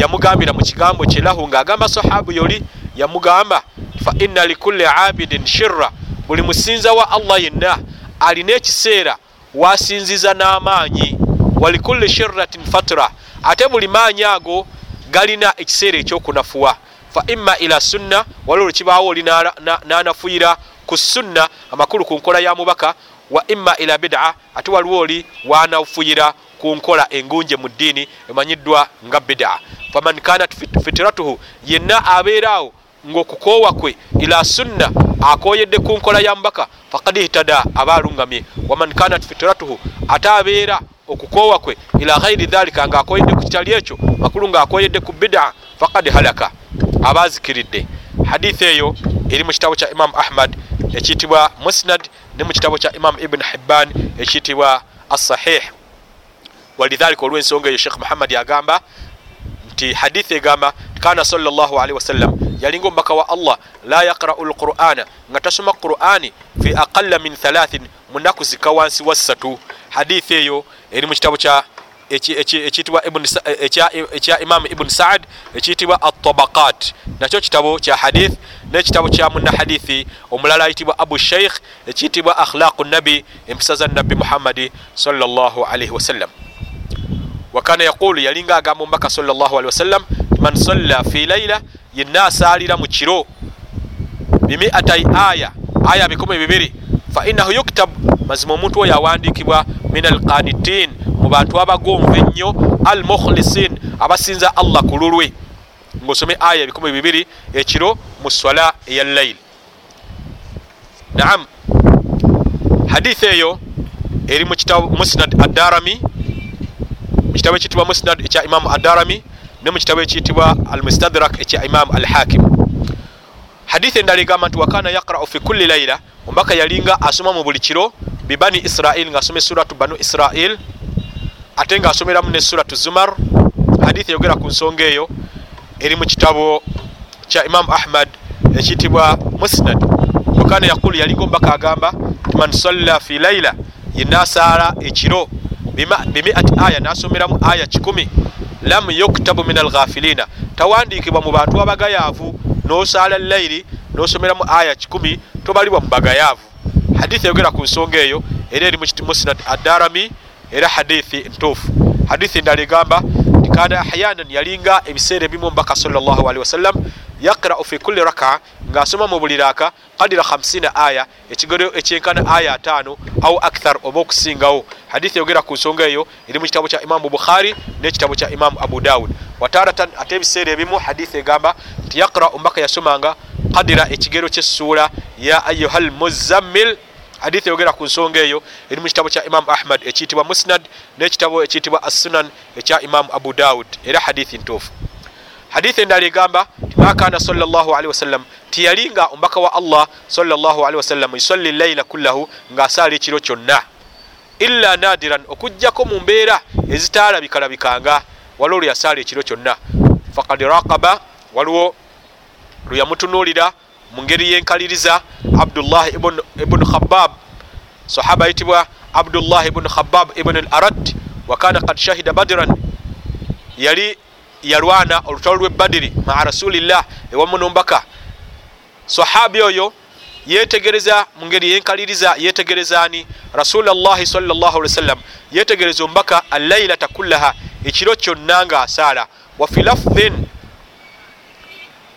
yamugambira mu kigambo kyelahu ng'agamba sahabu yoli yamugamba fa inna likulli abidin shirra buli musinza wa allah yenna alina ekiseera wasinziza n'amaanyi walikulli shirratin fatra. Ate buli maanyi ago galina ekiseera ekyokunafuwa. Fa imma ila sunna waliwo lwekibaawo oli n'anafuyira ku sunna amakulu ku nkola ya mubaka wa imma ila bida ate waliwo oli wanafuyira ku nkola engunje mu ddiini emanyiddwa nga bida. Faman kanat fitiratuhu yenna abeeraawo ng'okukoowa kwe ila sunna akoyedde ku nkola ya mubaka fakad ihtada aba alungamye waman kanat fitiratuhu ate abeera okukoowa kwe ila ghairi dhalika ng'akoyedde ku kitali ekyo makulu ng'akoyedde ku bida fakad halaka. Aba azikiridde hadithi eyo eri mu kitabo kya imamu ahmad ekiyitibwa musnad ne mu kitabo kya imamu ibn hibban ekiyitibwa assahih. Walidhalika olw'ensonga eyo shekh muhammad yagamba nti hadithi egamba kana salllahalihi wasallam yalinga omubaka wa allah la yaqra'u lqur'ana nga tasoma qur'ani fi aqalla min thalathin mu nnaku zikka wansi wa ssatu hadithi eyo eri mu kitabo ekiyitibwa ekya imamu ibuni saad ekiyitibwa atabaqat nakyo kitabo kya hadith n'ekitabo kya munna hadithi omulala ayitibwa abu sheikh ekiyitibwa akhlaqu nabi empisa za nabbi muhammadi salllahalihi wasallam wakana yaqulu yalinga agamba omubaka salllahalihi wasallam man salla fi laila yenna asaalira mu kiro. Bimiatai aya aya bikumi bibiri. Fa innahu yuktab mazima omuntu oyo awandiikibwa min alqanitin mu bantu abagonvu ennyo al mukhlisin abasinza allah ku lulwe. Ngaosome aya ebikumi bibiri ekiro mu swala eya layili naam. Hadithi eyo eri mu kitabo musnad adarami mu kitabo ekiyitibwa musnad ekya imamu adarami ne mu kitabo ekiyitibwa almustadrak ekya imamu alhakim. Hadithi endala egamba nti wakana yaqra'u fi kulli laila omubaka yalinga asoma mu buli kiro bibani israil ngaasoma esuratu banu israil ate ngaasomeramu ne suratu zumar. Hadithi eyogera ku nsonga eyo eri mu kitabo kya imamu ahmad ekiyitibwa musnad. Wakana yaqulu yalinga omubaka agamba nti man salla fi laila yenna asaala ekiro bimiati aya nasomeramu aya kikumi lam yuktabu min alghafilina. Tawandiikibwa mu bantu abagayaavu nosaala layiri nosomeramu aya kikumi tobalibwa mu bagayaavu. Hadithi eyogera ku nsonga eyo era eri musnad adarami era hadithi ntuufu. Hadithi endala egamba nti kana ahyanan yalinga ebiseera ebimu omubaka salllahalihi wasallam yaqra'u fi kulli raka ng'asoma mu buli raaka kadira 50 aya ekigero ekyenkana aya ataano au akthar oba okusingawo. Hadithi eyogera ku nsonga eyo eri mu kitabo kya imamu bukhari n'ekitabo kya imamu abu dawud. Wataratan ate ebiseera ebimu hadithi egamba nti yaqra omubaka yasomanga qadira ekigero kyessuula ya ayuha lmuzammil hadithi eyogera ku nsonga eyo eri mu kitabo kya imamu ahmad ekiyitibwa musnad n'ekitabo ekiyitibwa assunan ekya imamu abu daud era hadithi ntuufu hadithi endala egamba makana salli wasallam tiyalinga omubaka wa allah salli wasallam yusalli laila kullahu ng'asaala ekiro kyonna. Illa nadiran okugjako mu mbeera ezitalabikalabikanga waliwo lwe yasaala ekiro kyonna. Fakad raqaba waliwo lwe yamutunuulira mu ngeri yenkaliriza abdullah ibunu khabab sahaba ayitibwa abdullah ibunu khabab ibunu al arad wakana kad shahida badiran yali yalwana olutalo lwe badiri maa rasulillah ewamu nombaka sahabi oyo yetegereza mu ngeri yenkaliriza yetegerezani rasulallahi salllah ali wasallam yetegereza omubaka allailata kullaha ekiro kyonna nga asaala wafi lafdhin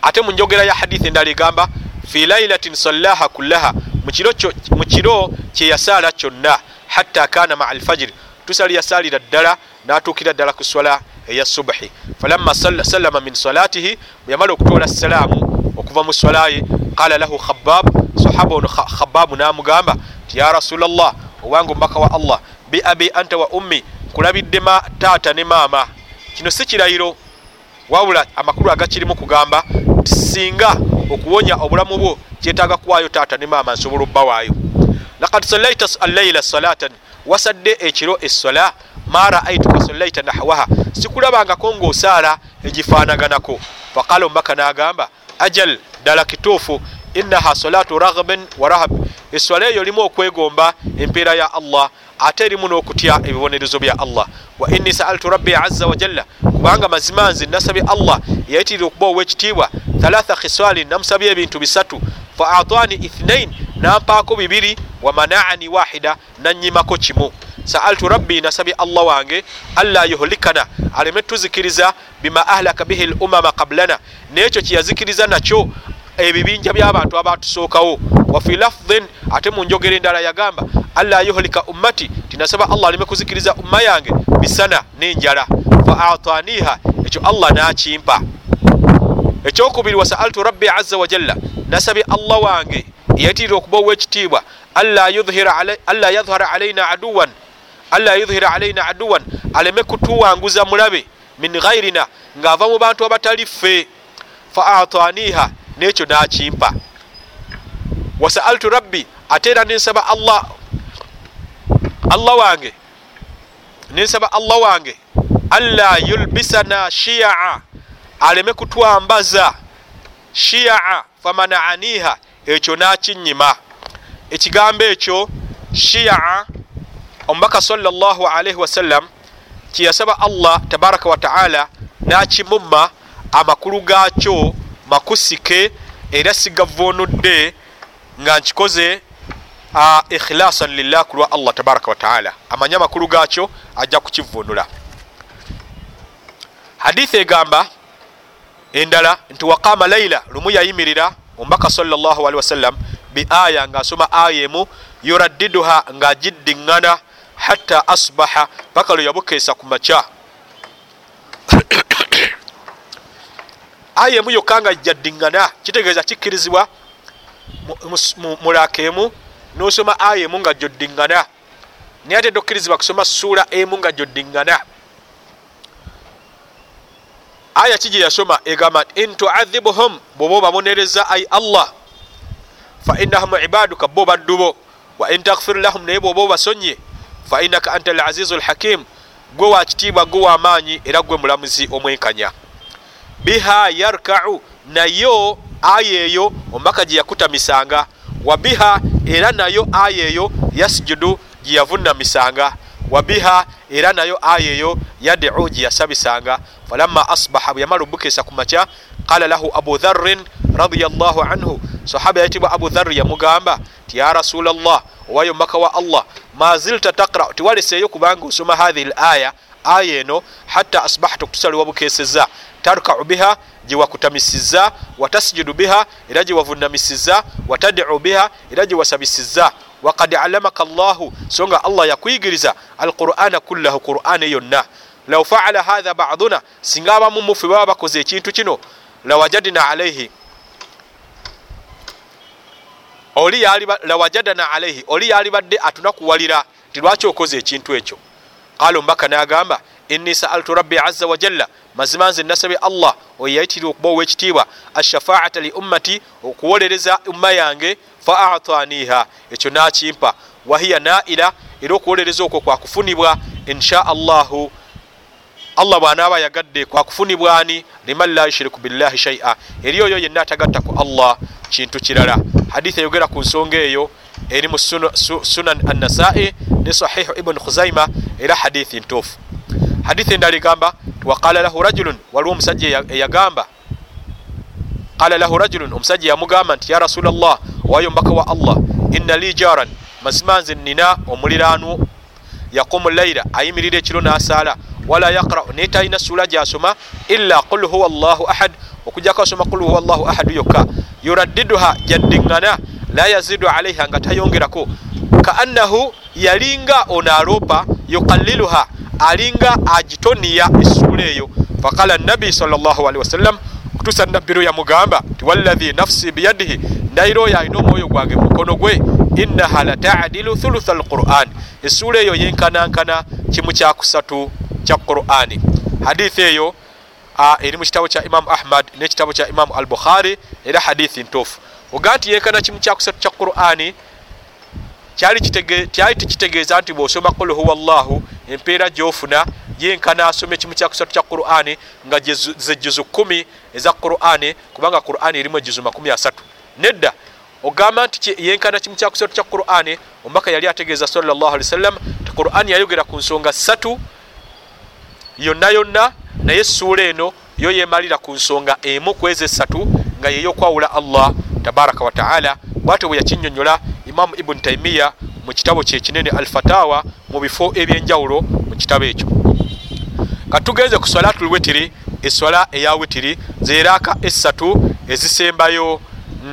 ate mu njogera ya hadithi endala egamba fi lailatin sallaha kullaha mu kiro kyeyasaala kyonna hatta kana maa alfajiri tusali yasaalira ddala natuukira ddala ku swala eya subuhi falamma sallama min salatihi bweyamala okutoola salaamu okuva mu swalaye qala lahu khabab sahaba ono khababu namugamba ti ya rasulllah owange omubaka wa allah bi abi anta wa ummi nkulabidde taata ne maama. Kino si kirayiro wabula amakulu agakirimu kugamba ti singa okuwonya obulamu bwo kyetaaga kuwaayo taata ne maama nsobola obbawaayo lakad sallaita allaila salatan wasadde ekiro essola ma raaituka sallaita nahwaha. Sikulabangako ngaosaala egifaanaganako. Faqala omubaka n'agamba ajal ddala kituufu innaha salatu ragbin wa rahab. Eswala eyo erimu okwegomba empeera ya allah ate erimu n'okutya ebibonerezo bya allah. Wa inni saaltu rabbi aza wajalla kubanga mazima nze nasabye allah yayitirira okuba ow'ekitiibwa thalatha khiswalin namusabye ebintu bisatu. Fa atani ithnain nampaako bibiri wa manaani wahida nanyimako kimu saaltu rabbi nasabye allah wange alla yuhlikana. Aleme tuzikiriza bima ahlaka bihi l umama qablana. Nekyo kyeyazikiriza nakyo ebibinja byabantu abatusookawo wafi lafdhin ate mu njogera endala yagamba alla yuhlika ummati. Tinasaba allah aleme kuzikiriza umma yange bisana nenjala. Fa ataniha ekyo allah nakimpa. Ekyokubiri wasaaltu rabbi aza wajalla nasabye allah wange eyatirira okuba owekitiibwa alla yadhhara alaina aduwan alla yudhira alaina aduwan aleme kutuwanguza mulabe min ghairina ng'ava mu bantu abatali ffe. Fa ataniha nekyo nakimpa. Wasaaltu rabbi ate era nensaba allah allah wange nensaba allah wange alla yulbisana shiyaa aleme kutwambaza shiyaa famanaaniha ekyo nakinyima ekigambo ekyo shiyaa omubaka salllahalaihi wasallam kyeyasaba allah tabaraka wataala nakimumma amakulu gakyo makusike era sigavunudde nga nkikoze ikhilasan lillah kulwa allah tabaraka wataala amanye amakulu gakyo ajja kukivunula hadithi egamba endala nti waqama laila lumu yayimirira omubaka salllahalihi wasallam bi aya ngaasoma aya emu yuraddiduha ngaagiddiŋŋana hatta asbaha paka lwe yabukeesa ku makya. Aya emu yokka nga jaddiŋŋana kitegeeza kikkirizibwa mulaka emu nosoma aya emu nga joddiŋŋana naye ate tokkirizibwa kusoma suula emu nga joddiŋŋana aya ki gye yasoma? Egamba in tuadhibuhum bwoba obabonereza ai allah fa innahum ibaduka bo baddubo wa in takfir lahum naye bwoba obasonye fa innaka anta alazizu lhakim gwe wakitiibwa gwe wamaanyi era gwe mulamuzi omwenkanya. Biha yarkau nayo aya eyo omubaka gye yakutamisanga. Wa biha era nayo aya eyo yasjudu gye yavunamisanga. Wa biha era nayo aya eyo yadiu gye yasabisanga. Falamma asbaha bwe yamala obukesa ku makya qala lahu abu dharrin radiallahu anhu. Sahaba yayitibwa abu dharri yamugamba ti ya rasulllah owayo omubaka wa allah. Mazilta taqra tiwaleseeyo kubanga osoma hathihi l aya aya eno hatta asbahta okutusaliwa bukeseza tarkau biha gyewakutamisizza watasjudu biha era gyewavunamisiza watadiu biha era gyewasabisiza wakad alamaka llahu so nga allah yakuyigiriza alqur'ana kullahu qur'ana yonna. Law faala hatha baduna singa abamu mufe baba bakoze ekintu kino lawajadna alaihi oli lawajadana alaihi oli yalibadde atunakuwalira ti lwaki okoze ekintu ekyo? Qala omubaka nagamba inni saaltu rabbi aza wajalla mazima nze nasabye allah oyo yayitirira okuba owekitiibwa ashafaata li ummati okuwolereza umma yange fa ataniha ekyo nakimpa. Wahiya naila era okuwolereza okwo kwakufunibwa insha allahu allah bwanaaba yagadde kwakufunibwani liman la yushiriku billahi shaia eri oyo yenna atagatta ku allah kintu kirala. Hadithi eyogera ku nsonga eyo eri mu sunan annasai ne sahihu ibuni khuzaima era hadithi ntuufu. Hadithi endala egamba waqala lahu rajulun waliwo omusajja eyagamba qala lahu rajulun omusajja yamugamba nti ya rasula llah owayo mbaka wa allah inna li jaran mazima nze nina omuliranwo yaqumu laila ayimirira ekiro nasaala wala yaqrau naye talina suula gyasoma illa qul huwa llahu ahad okujjako asoma qul huwa llahu ahadu yokka yuraddiduha jaddiŋŋana la yazidu alaiha nga tayongerako kaannahu yalinga ono aloopa yuqalliluha alinga agitoniya essuula eyo faqala nabi salllahalihi wasallam okutuusa nabbiru yamugamba ti wallahi nafsi biyadihi. Ndayira oyo alina omwoyo gwange mukono gwe innaha latadilu thulutha alquran essuula eyo yenkanankana kimu kyakusatu kya qurani. Hadithi eyo eri mu kitabo kya imamu ahmad nekitabo kya imamu al bukhari era hadithi ntuufu. Oga nti yenkana kimu kyakusatu kya qurani kyali tekitegeeza nti bwosoma qul huwa llahu empeera gyofuna yenkana asome kimu kyakusatu kya qurani nga zejuzu kumi eza qurani kubanga qurani erimu ejuzu makumi asatu. Nedda ogamba nti yenkana kimu kyakusatu kya qurani omubaka yali ategeeza salllah ali wasallam ti qurani yayogera ku nsonga satu yonna yonna naye essuula eno yo yemalira ku nsonga emu kwezi esatu nga yeyokwawula allah tabaraka wataala bwatyo bwe yakinyonyola imamu ibuni taimiya mu kitabo kyekinene alfatawa mu bifo ebyenjawulo mu kitabo ekyo. Katugenze ku salatu lwitiri eswala eya witiri zeraka esatu ezisembayo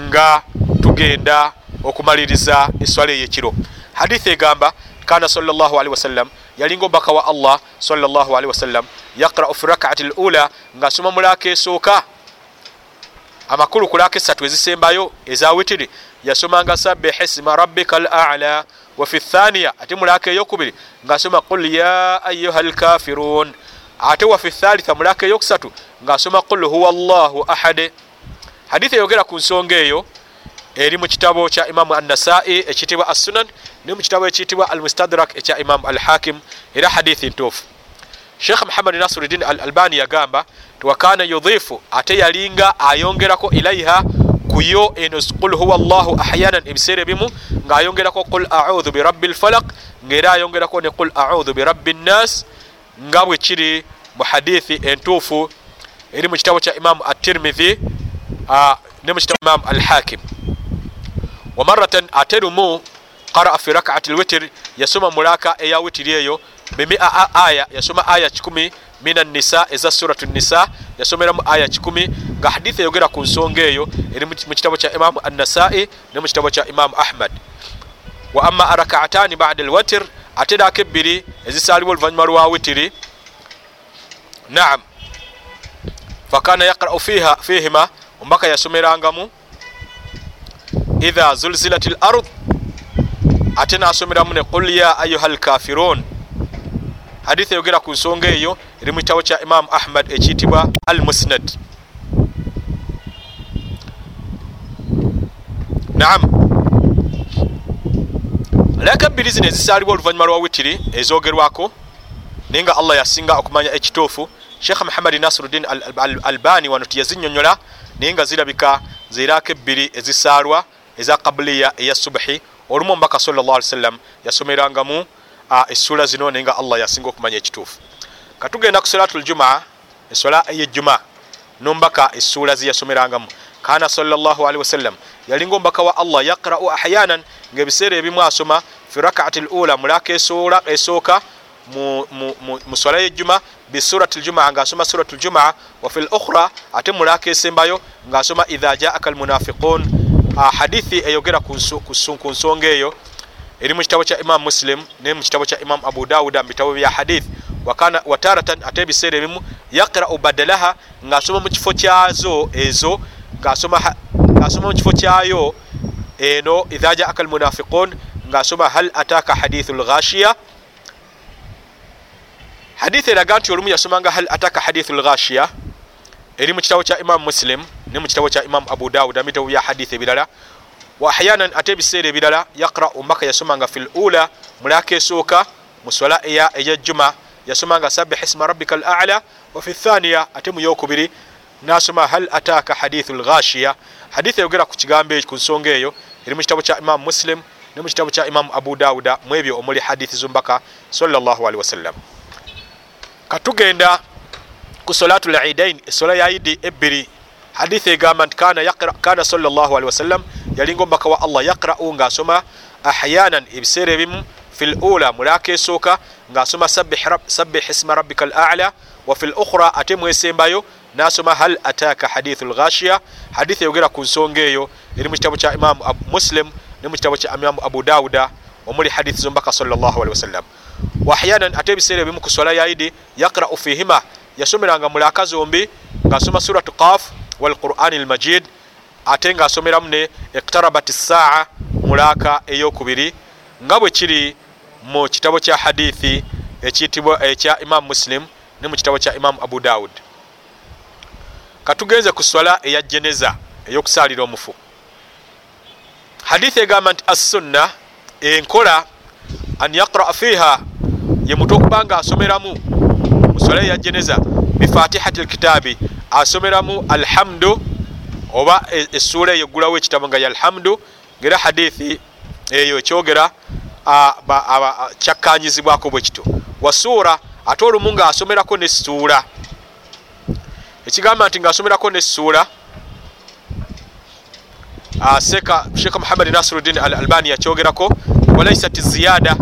nga tugenda okumaliriza eswala eyekiro. Hadithi egamba kana salllahalihi wasallam yalinga omubaka wa allah salllahalihi wasallam yaqrau fi rakaati lula ngaasoma mulaka esooka. Amakulu ku laka esatu ezisembayo eza witiri. Yasomanga sabbih isma rabbika al ala wafi thaniya ate mulaka eyokubiri ngaasoma qul ya ayuha lkafirun ate wafi thalitha mulaka eyokusatu ngaasoma qul huwa llahu ahad. Hadithi eyogera ku nsonga eyo eri mu kitabo kya imamu annasai ekiyitibwa assunan ne mu kitabo ekiyitibwa almustadrak ekya imamu alhakim era hadithi ntuufu. Sheikh muhammad nasiruddin al albani yagamba tiwakana yudhifu ate yalinga ayongerako ilaiha kuyo eno qul huwa llahu ahyanan ebiseera ebimu ngaayongerako qul audhu birabbi lfalak ngaera ayongerako ne qul audhu birabbi nnas nga bwe kiri mu hadithi entuufu. Eri mu kitabo kya imamu atirmidhi ne mu kitabo imamu alhakim wamaratan ate lumu qaraa fi rakaati lwitir yasoma mulaka eya witiri eyo bimia aya yasoma aya kikumi min annisa eza suratu nisa yasomeramu aya kikumi nga hadithi eyogera ku nsonga eyo eri mu kitabo kya imamu annasai ne mu kitabo kya imamu ahmad. Wa ama arakaatani bada lwatir ate dako ebbiri ezisaalibwa oluvanyuma lwa witiri naam. Fakana yaqrau fihima omubaka yasomerangamu idha zulzilat l ard ate nasomeramu ne qul ya ayuha lkafirun hadithi eyogera ku nsonga eyo eri mu kitabo kya imamu ahmad ekiyitibwa al musnad naam alaka bbiri zino ezisaalibwa oluvanyuma lwa witiri ezogerwako naye nga allah yasinga okumanya ekituufu sheekh muhammadi nasiruddin albani wano tiyazinyonyola naye nga zirabika ziraako ebbiri ezisaalwa eza kabuliya eya subuhi olumu omubaka salllah ali sallam yasomerangamu essuula zino naye nga allah yasinga okumanya ekituufu. Katugenda ku salatu ljumaa esola eyejjuma nombaka essuula zeyasomerangamu kana salllahalihi wasallam yalinga omubaka wa allah yaqrau ahyanan ngaebiseera ebimu asoma fi rakaati lula mulaka esooka mu swala yejjuma bisurati ljumaa ngaasoma surat ljumaa wafi lukhra ate mulaka esembayo ngaasoma idha jaaka almunafiqun hadithi eyogera ku nsonga eyo eri mu kitabo kya imamu muslim ne mu kitabo kya imamu abu dawuda mu bitabo bya hadith. Wataratan ate ebiseera ebimu yaqrau badalaha ngaasoma mu kifo kyazo ezo ngaasoma mu kifo kyayo eno idha jaaka almunafiqun ngaasoma hal ataka hadithu lghashiya hadithi eraga nti olumu yasomanga hal ataka hadithu lghashiya eri mu kitabo kya imamu muslim ne mu kitabo kya imamu abu dawuda mu bitabo bya hadithi ebirala. Wa ahyanan ate ebiseera ebirala yaqrau mbaka yasomanga fi lula mulaka esooka mu swala eyejjuma yasomanga sabih isma rabbika alala wa fi thaniya ate mu yokubiri nasoma hal ataka hadithu lghashiya hadithi eyogera ku kigambo ku nsonga eyo eri mu kitabo kya imamu muslim ne mu kitabo kya imamu abu dawuda mu ebyo omuli hadithi zumbaka salllahalihi wasallam katugenda ku solatu lidain esola ya idi ebbiri. Hadithi egamba nti kana salllahalihi wasallam yalinga omubaka wa allah yaqra'u ngaasoma ahyanan ebiseera ebimu fi lula mulaka esooka ngaasoma sabih isma rabbika alala wa fi lukhra ate mwesembayo nasoma hal ataka hadithu lghashiya hadithi eyogera ku nsonga eyo eri mu kitabo kya imamu muslim ne mu kitabo kya imamu abu dawuda omuli hadithi zombaka salllahalihi wasallam waahyanan ate ebiseera ebimu ku swala ya idi yaqra'u fihima. Yasomeranga mulaka zombi ngaasoma suratu qaf walqurani lmajid ate ngaasomeramu ne iktarabat saa mulaka eyokubiri nga bwe kiri mu kitabo kya hadithi ekiyitibwa ekya imamu muslim ne mu kitabo kya imamu abu dawud katugenze ku swala eya jeneza eyokusaalira omufu. Hadithi egamba nti assunna enkola an yaqraa fiiha ye mutu okuba nga asomeramu. Mu swala eya jeneza bifatihati lkitaabi asomeramu alhamdu oba essuula eyo eggulawo ekitabo nga yalhamdu ngaera hadithi eyo ekyogera kyakkanyizibwako bwe kito wasuura ate olumu ngaasomerako nessuula ekigamba nti ngaasomerako nessuula sheekha muhammadi nasiruddin al albani yakyogerako walaisat ziyada.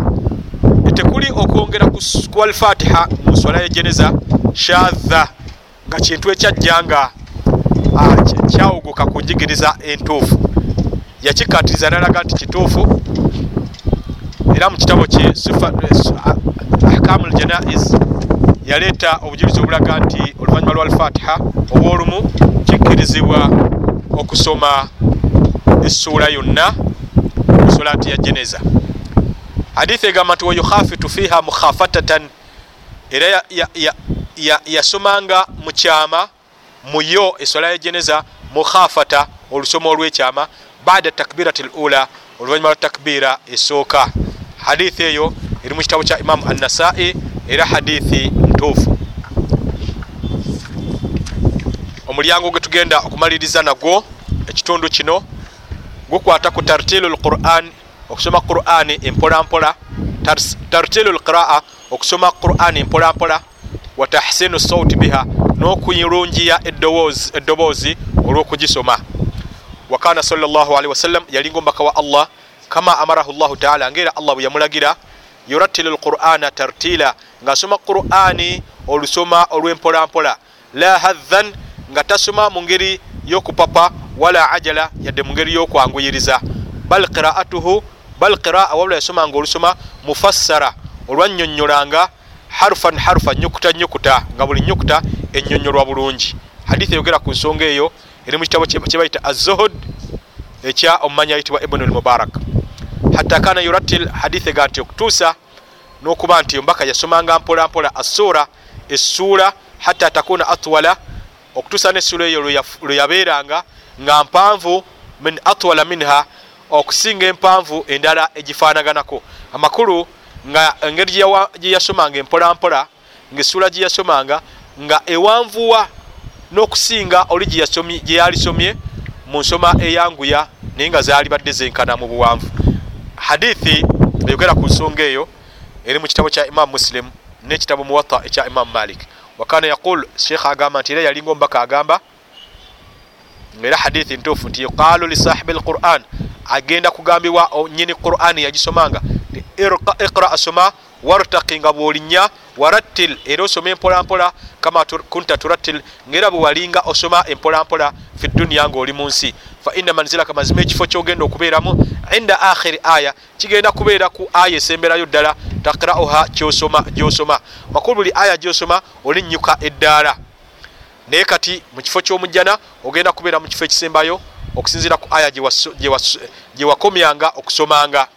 Tekuli okwongera ku alfatiha mu swala ya jeneza shadha nga kintu ekyajjanga kyawuguka ku njigiriza entuufu. Yakikatiriza nalaga nti kituufu era mu kitabo kye ahkamu ljanais yaleeta obujulizi obulaga nti oluvanyuma lwa alfatiha oba olumu kikkirizibwa okusoma essuula yonna mu solati ya jeneza hadithi egamba nti wayukhafitu fiha mukhafatatan. Era yasomanga mu kyama muyo esola ya jeneza mukhafata olusoma olwekyama bada takbirati lula oluvanyuma lwa takbira esooka hadithi eyo eri mu kitabo kya imamu annasai era hadithi ntuufu. Omulyango gwe tugenda okumaliriza nagwo ekitundu kino gukwata ku tartilu lquran okusoma qurani empolampola tartilu lqiraa okusoma qurani empolampola wa tahsinu sauti biha n'okuyirungiya eddoboozi olw'okugisoma wakana salllahalihi wasallam yalinga omubaka wa allah kama amarahu llahu taala ngaera allah bwe yamulagira yuratilu lqur'ana tartila ng'asoma qur'ani olusoma olw'empolampola. La hadhan nga tasoma mu ngeri y'okupapa wala ajala yadde mu ngeri y'okwanguyiriza. Bal qiraatuhu bal qiraa wabula yasomanga olusoma mufassara olwannyonnyolanga harufan harufa nyukuta nyukuta nga buli nyukuta ennyonnyolwa bulungi. Hadithi eyogera ku nsonga eyo eri mu kitabo kyebayita azohod ekya omumanyi ayitibwa ibnu lmubarak hatta kana yuratil hadithi ega nti okutuusa n'okuba nti ombaka yasomanga mpolampola assuura essuula hatta takuna atwala okutuusa n'essuula eyo lwe yabeeranga nga mpanvu min atwala minha okusinga empanvu endala egifaanaganako. Amakulu nga engeri gye yasomanga empolampola ngaessuula gye yasomanga nga ewanvuwa n'okusinga oli gye yalisomye mu nsoma eyanguya naye nga zaali badde zenkana mu buwanvu. Hadithi eyogera ku nsonga eyo eri mu kitabo kya imamu muslim n'ekitabo muwatta ekya imamu malik. Wakana yaqul sheikh agamba nti era yalinga omubaka agamba era hadithi ntuufu nti yuqalu lisahibi lquran agenda kugambibwa nyini qurani yagisomanga. Iqra asoma wartaki nga bwolinnya warattil era osoma empolampola kama kunta turattil ngaera bwe walinga osoma empolampola fi duniya ngaoli mu nsi. Fa inna manzilaka mazima ekifo kyogenda okubeeramu inda akhiri aya kigenda kubeera ku aya esemberayo ddala takrauha gyosoma. Makulu buli aya gyosoma olinnyuka eddaala naye kati mu kifo ky'omujjana ogenda kubeera mu kifo ekisembayo okusinzira ku aya gye wakomyanga okusomanga.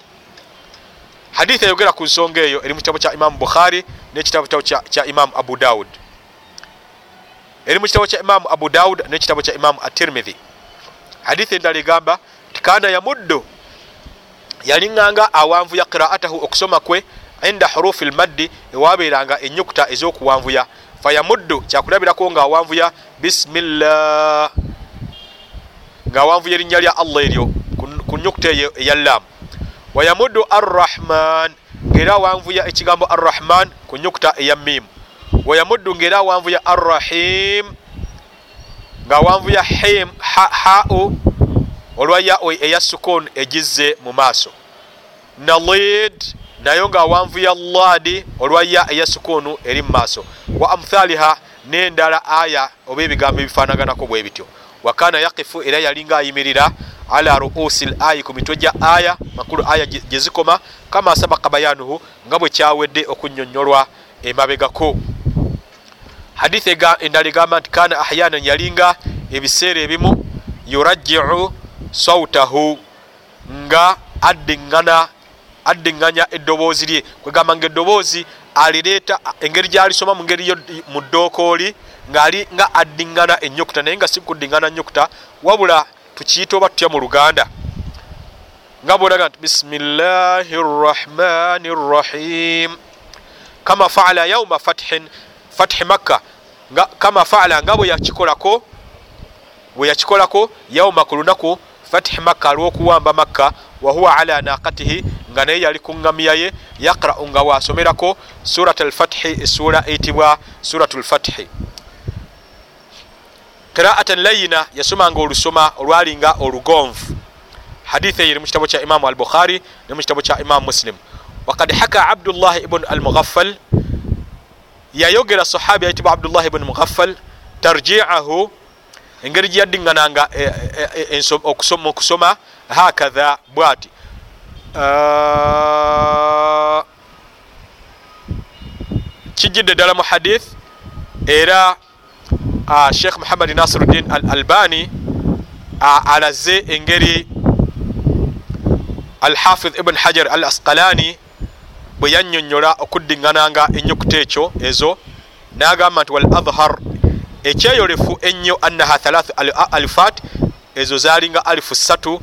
Hadithi eyogera ku nsonga eyo eri mu kitabo kya imamu bukhari nekitabo kya imamu abu daud. Eri mu kitabo kya imamu abu daud nekitabo kya imamu atirmidhi hadithi endala egamba tikana yamuddu yaliŋŋanga awanvuya qiraatahu okusoma kwe inda hurufi lmaddi ewabeeranga enyukuta ez'okuwanvuya fayamuddu kyakulabirako nga awanvuya bisimillah ngaawanvuya erinnya lya allah eryo ku nyukuta eyo eyallaamu wayamuddu arrahman ngaera awanvuya ekigambo arrahman ku nyukuta eya mimu wayamuddu ngaera awanvuya arrahim ngaawanvuya him hau olwa yao eya sukun egizze mu maaso. Nalid nayo ngaawanvuya ladi olwa ya eya sukunu eri mu maaso. Wa amthaliha n'endala aya oba ebigambo ebifaanaganako bwe bityo. Wakana yaqifu era yalinga ayimirira ala ruusi l ayi ku mitwe gya aya makulu aya gye zikoma kama sabaka bayanuhu nga bwe kyawedde okunyonyolwa emabegako. Hadithi endala egamba nti kana ahyanan yalinga ebiseera ebimu yurajiu sautahu nga addiŋŋana addiŋŋanya eddoboozi lye. Kwegamba nga eddoboozi alireeta engeri gyalisoma mu ngeri mu ddookooli ngaali nga addiŋŋana enyukuta naye nga si kuddiŋŋana nyukuta wabula tukiyita oba tutya mu luganda nga bwolaga nti bisimillahi rrahmani rrahim kama faala yauma fathin fathi makka kama faala nga bwe yakikolako bwe yakikolako yauma ku lunaku fathi makka alw'okuwamba makka wahuwa ala naqatihi nga naye yali ku ŋŋamiya ye yaqra'u nga waasomerako surat alfathi essuula eyitibwa suratu lfathi qira'atan layina yasomanga olusoma olwalinga olugonvu. Hadithi eyo eri mu kitabo kya imamu al bukhari ne mu kitabo kya imamu muslim. Wakad haka abdullahi ibn al mughaffal yayogera sahabi ayitibwa abdullahi ibn mughaffal tarjiahu engeri gye yaddiŋŋananga mu kusoma hakatha bwati kijjidde ddala mu hadith era sheikh muhammadi nasiruddin al albani alaze engeri alhafidh ibn hajar al asqalani bwe yannyonnyola okuddiŋŋananga enyukuta ekyo ezo n'agamba nti wal adhar ekyeyolefu ennyo annaha thalathu alifat ezo zalinga alifu ssatu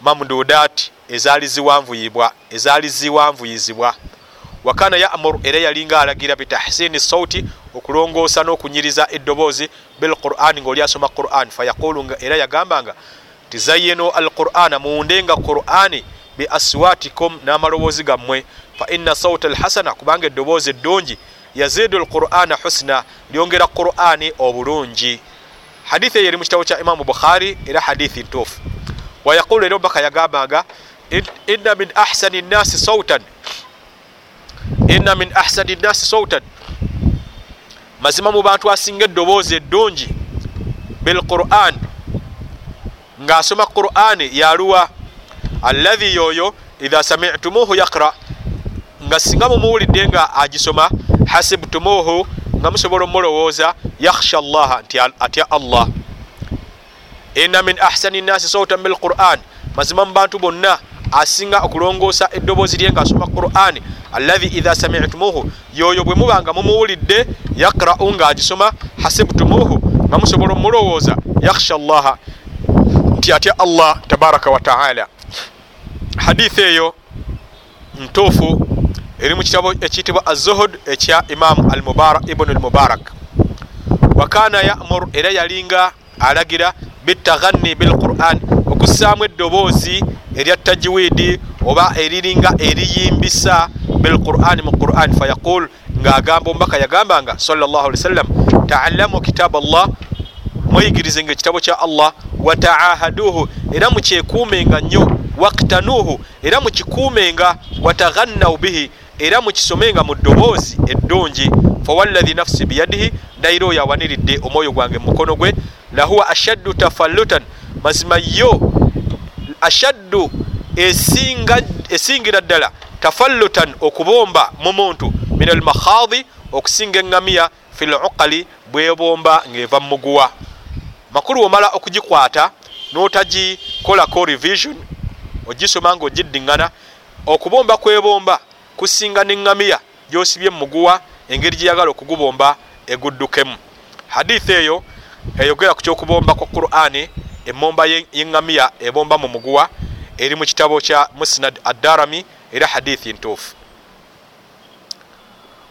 mamdudat ezaali ziwanvuyibwa ezaali ziwanvuyizibwa. Wakana yamuru era yalinga alagira bitahsini sauti okulongoosa n'okunyiriza eddoboozi bilqurani ngaoli asoma quran fayaqulu nga era yagambanga tizayeno al qurana muwundenga qurani bi aswatikum n'amaloboozi gammwe. Fa inna sauta alhasana kubanga eddoboozi eddungi yazidu alqurana husna lyongera qurani obulungi. Hadithi eyo eri mu kitabo kya imamu bukhari era hadithi ntuufu. Wayaqulu era omubaka yagambanga inna min ahsani nnasi sautan inna min ahsani nnasi sautan mazima mu bantu asinga eddoboozi eddungi bilquran ng'asoma qurani yaluwa alladhi yoyo idha samitumuhu yaqra nga singa mumuwulidde nga agisoma hasibtumuhu nga musobola omulowooza yakhsha llaha nti atya allah. Inna min ahsani nnasi sautan bilquran mazima mu bantu bonna asinga okulongoosa eddoboozi lye ngaasoma qurani alladhi idha samitumuhu yoyo bwe mubanga mumuwulidde yaqra'u ng'agisoma hasibtumuhu nga musobola omulowooza yakhsha llaha nti atya allah tabaraka wataala hadithi eyo ntuufu eri mu kitabo ekiyitibwa azuhud ekya imamu ibunu almubarak. Wakana yamur era yalinga alagira bitaghanni bilquran okussaamu eddoboozi erya tajiwidi oba eriringa eriyimbisa bilqurani mu quran. Fayaqul ngaagamba omubaka yagambanga sallllah ali wasallam taallamu kitaba llah mweyigirizenga ekitabo kya allah wataahaduhu era mukyekuumenga nnyo waktanuuhu era mukikuumenga wataghannaw bihi era mukisomenga mu ddoboozi eddungi. Fawallahi nafsi biyadihi ndayira oyo awaniridde omwoyo gwange mu mukono gwe. Lahuwa ashaddu tafallutan mazima yo ashaddu esingira ddala tafallutan okubomba mu muntu. Min almakhadi okusinga eŋŋamiya fi luqali bwebomba ng'eva mumuguwa makulu womala okugikwata notagikolako revision ogisoma nga ogiddiŋŋana okubomba kwebomba kusinga neŋŋamiya gyosibye muguwa engeri gyeyagala okugubomba eguddukemu. Haditha eyo eyogera ku kyokubomba kwa qurani emomba yeŋŋamiya ebomba mu muguwa eri mu kitabo kya musnad addarami era hadithi ntuufu.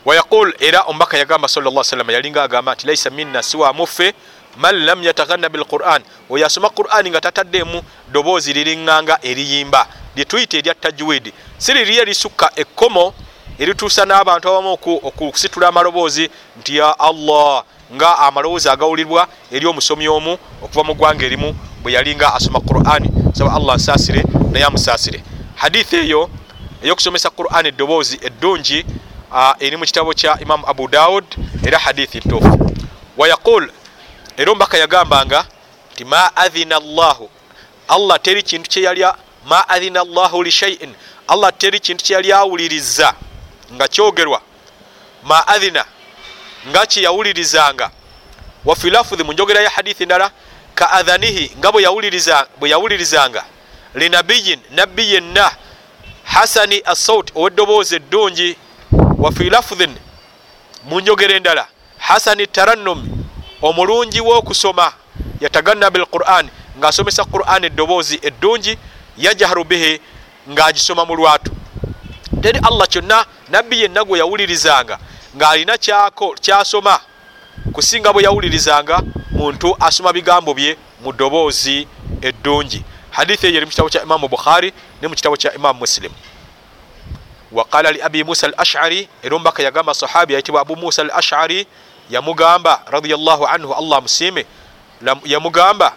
Wayaqul era omubaka yagamba sal salama yalinga agamba nti laisa minna siwa muffe man lam yataghanna bilquran oyo asoma qurani nga tataddemu doboozi liriŋŋanga eriyimba lyetuyita erya tajwidi si liri erisukka ekkomo erituusa n'abantu abamu okusitula amaloboozi nti ya allah nga amaloboozi agawulirwa eri omusomi omu okuva mu ggwanga erimu bwe yalinga asoma qurani saba allah nsaasire naye amusaasire. Hadithi eyo eyokusomesa qurani eddoboozi eddungi eri mu kitabo kya imamu abu daud era hadithi ntuufu. Wayaqul era omubaka yagambanga nti ma adhina llahu allah teri kintu kyeyalya ma adhina llahu lishaiin allah teri kintu kyeyali awuliriza nga kyogerwa. Ma adhina nga kyeyawulirizanga. Wafi lafudhi mu njogera ya hadithi ndala ka adhanihi nga bwe yawulirizanga. Linabiyin nabbi yenna hasani assaut ow'eddoboozi eddungi. Wafi lafudhin mu njogera endala hasani tarannumi omulungi w'okusoma yataganna bilquran ng'asomesa quran eddoboozi eddungi yajaharu bihi ng'agisoma mu lwatu. Teri allah kyonna nabbi yenna gwe yawulirizanga ng'alina kyasoma. Kusinga bwe yawulirizanga muntu asoma bigambo bye mu ddoboozi eddungi. Hadithi eyo eri mu kitabo kya imamu bukhari ne mu kitabo kya imamu musilimu waqala li abi musa al ashari era omubaka yagamba sahabi yayitibwa abu musa al ashari yamugamba radiallahu anhu allah musiime yamugamba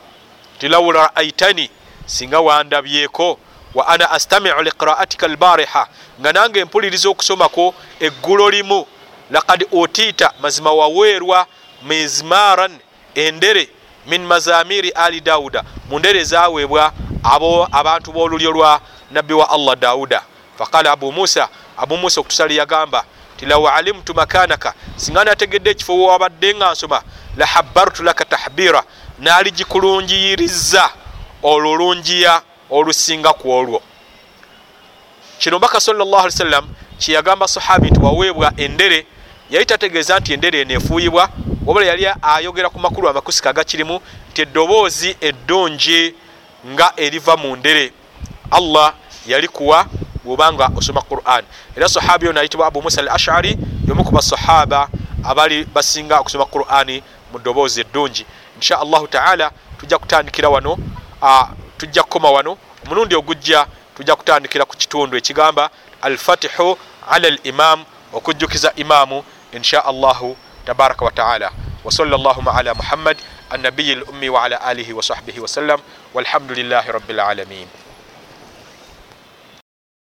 ti law raaitani singa wandabyeko wa ana astamiu liqiraatika albariha nga nange mpuliriza okusomako eggulo limu. Lakad otiita mazima waweerwa mizmaran endere min mazamiri ali dawuda. Mu ndere zaweebwa abantu b'olulyo lwa nabbi wa allah dawuda. Faqala abu musa abu musa okutusali yagamba ti law alimtu makanaka singa nategedde ekifo wewabadde nga nsoma lahabbartu laka tahbira naali gikulungiyiriza olulungiya olusinga ku olwo. Kino mbaka salllah sallam kyeyagamba sahabi nti waweebwa endere yali tategeeza nti endere eno efuuyibwa wabula yali ayogera ku makulu amakusika agakirimu nti eddoboozi eddungi nga eriva mu ndere. Allah yalikuwa bwobanga osoma quran. Era sahabi ono ayitibwa abu musa al ashari yomu ku basahaba abali basinga okusoma qurani mu ddoboozi eddungi. Insha allahu taala tujja kutandikira wano tujja kukoma wano. Omulundi ogujja tujja kutandikira ku kitundu ekigamba alfatihu ala limam okujjukiza imaamu insha allahu tabaraka wataala wasala llahuma ala muhammad annabiyi lummi waala alihi wasahbihi wasallam walhamdulilahi rabi lalamin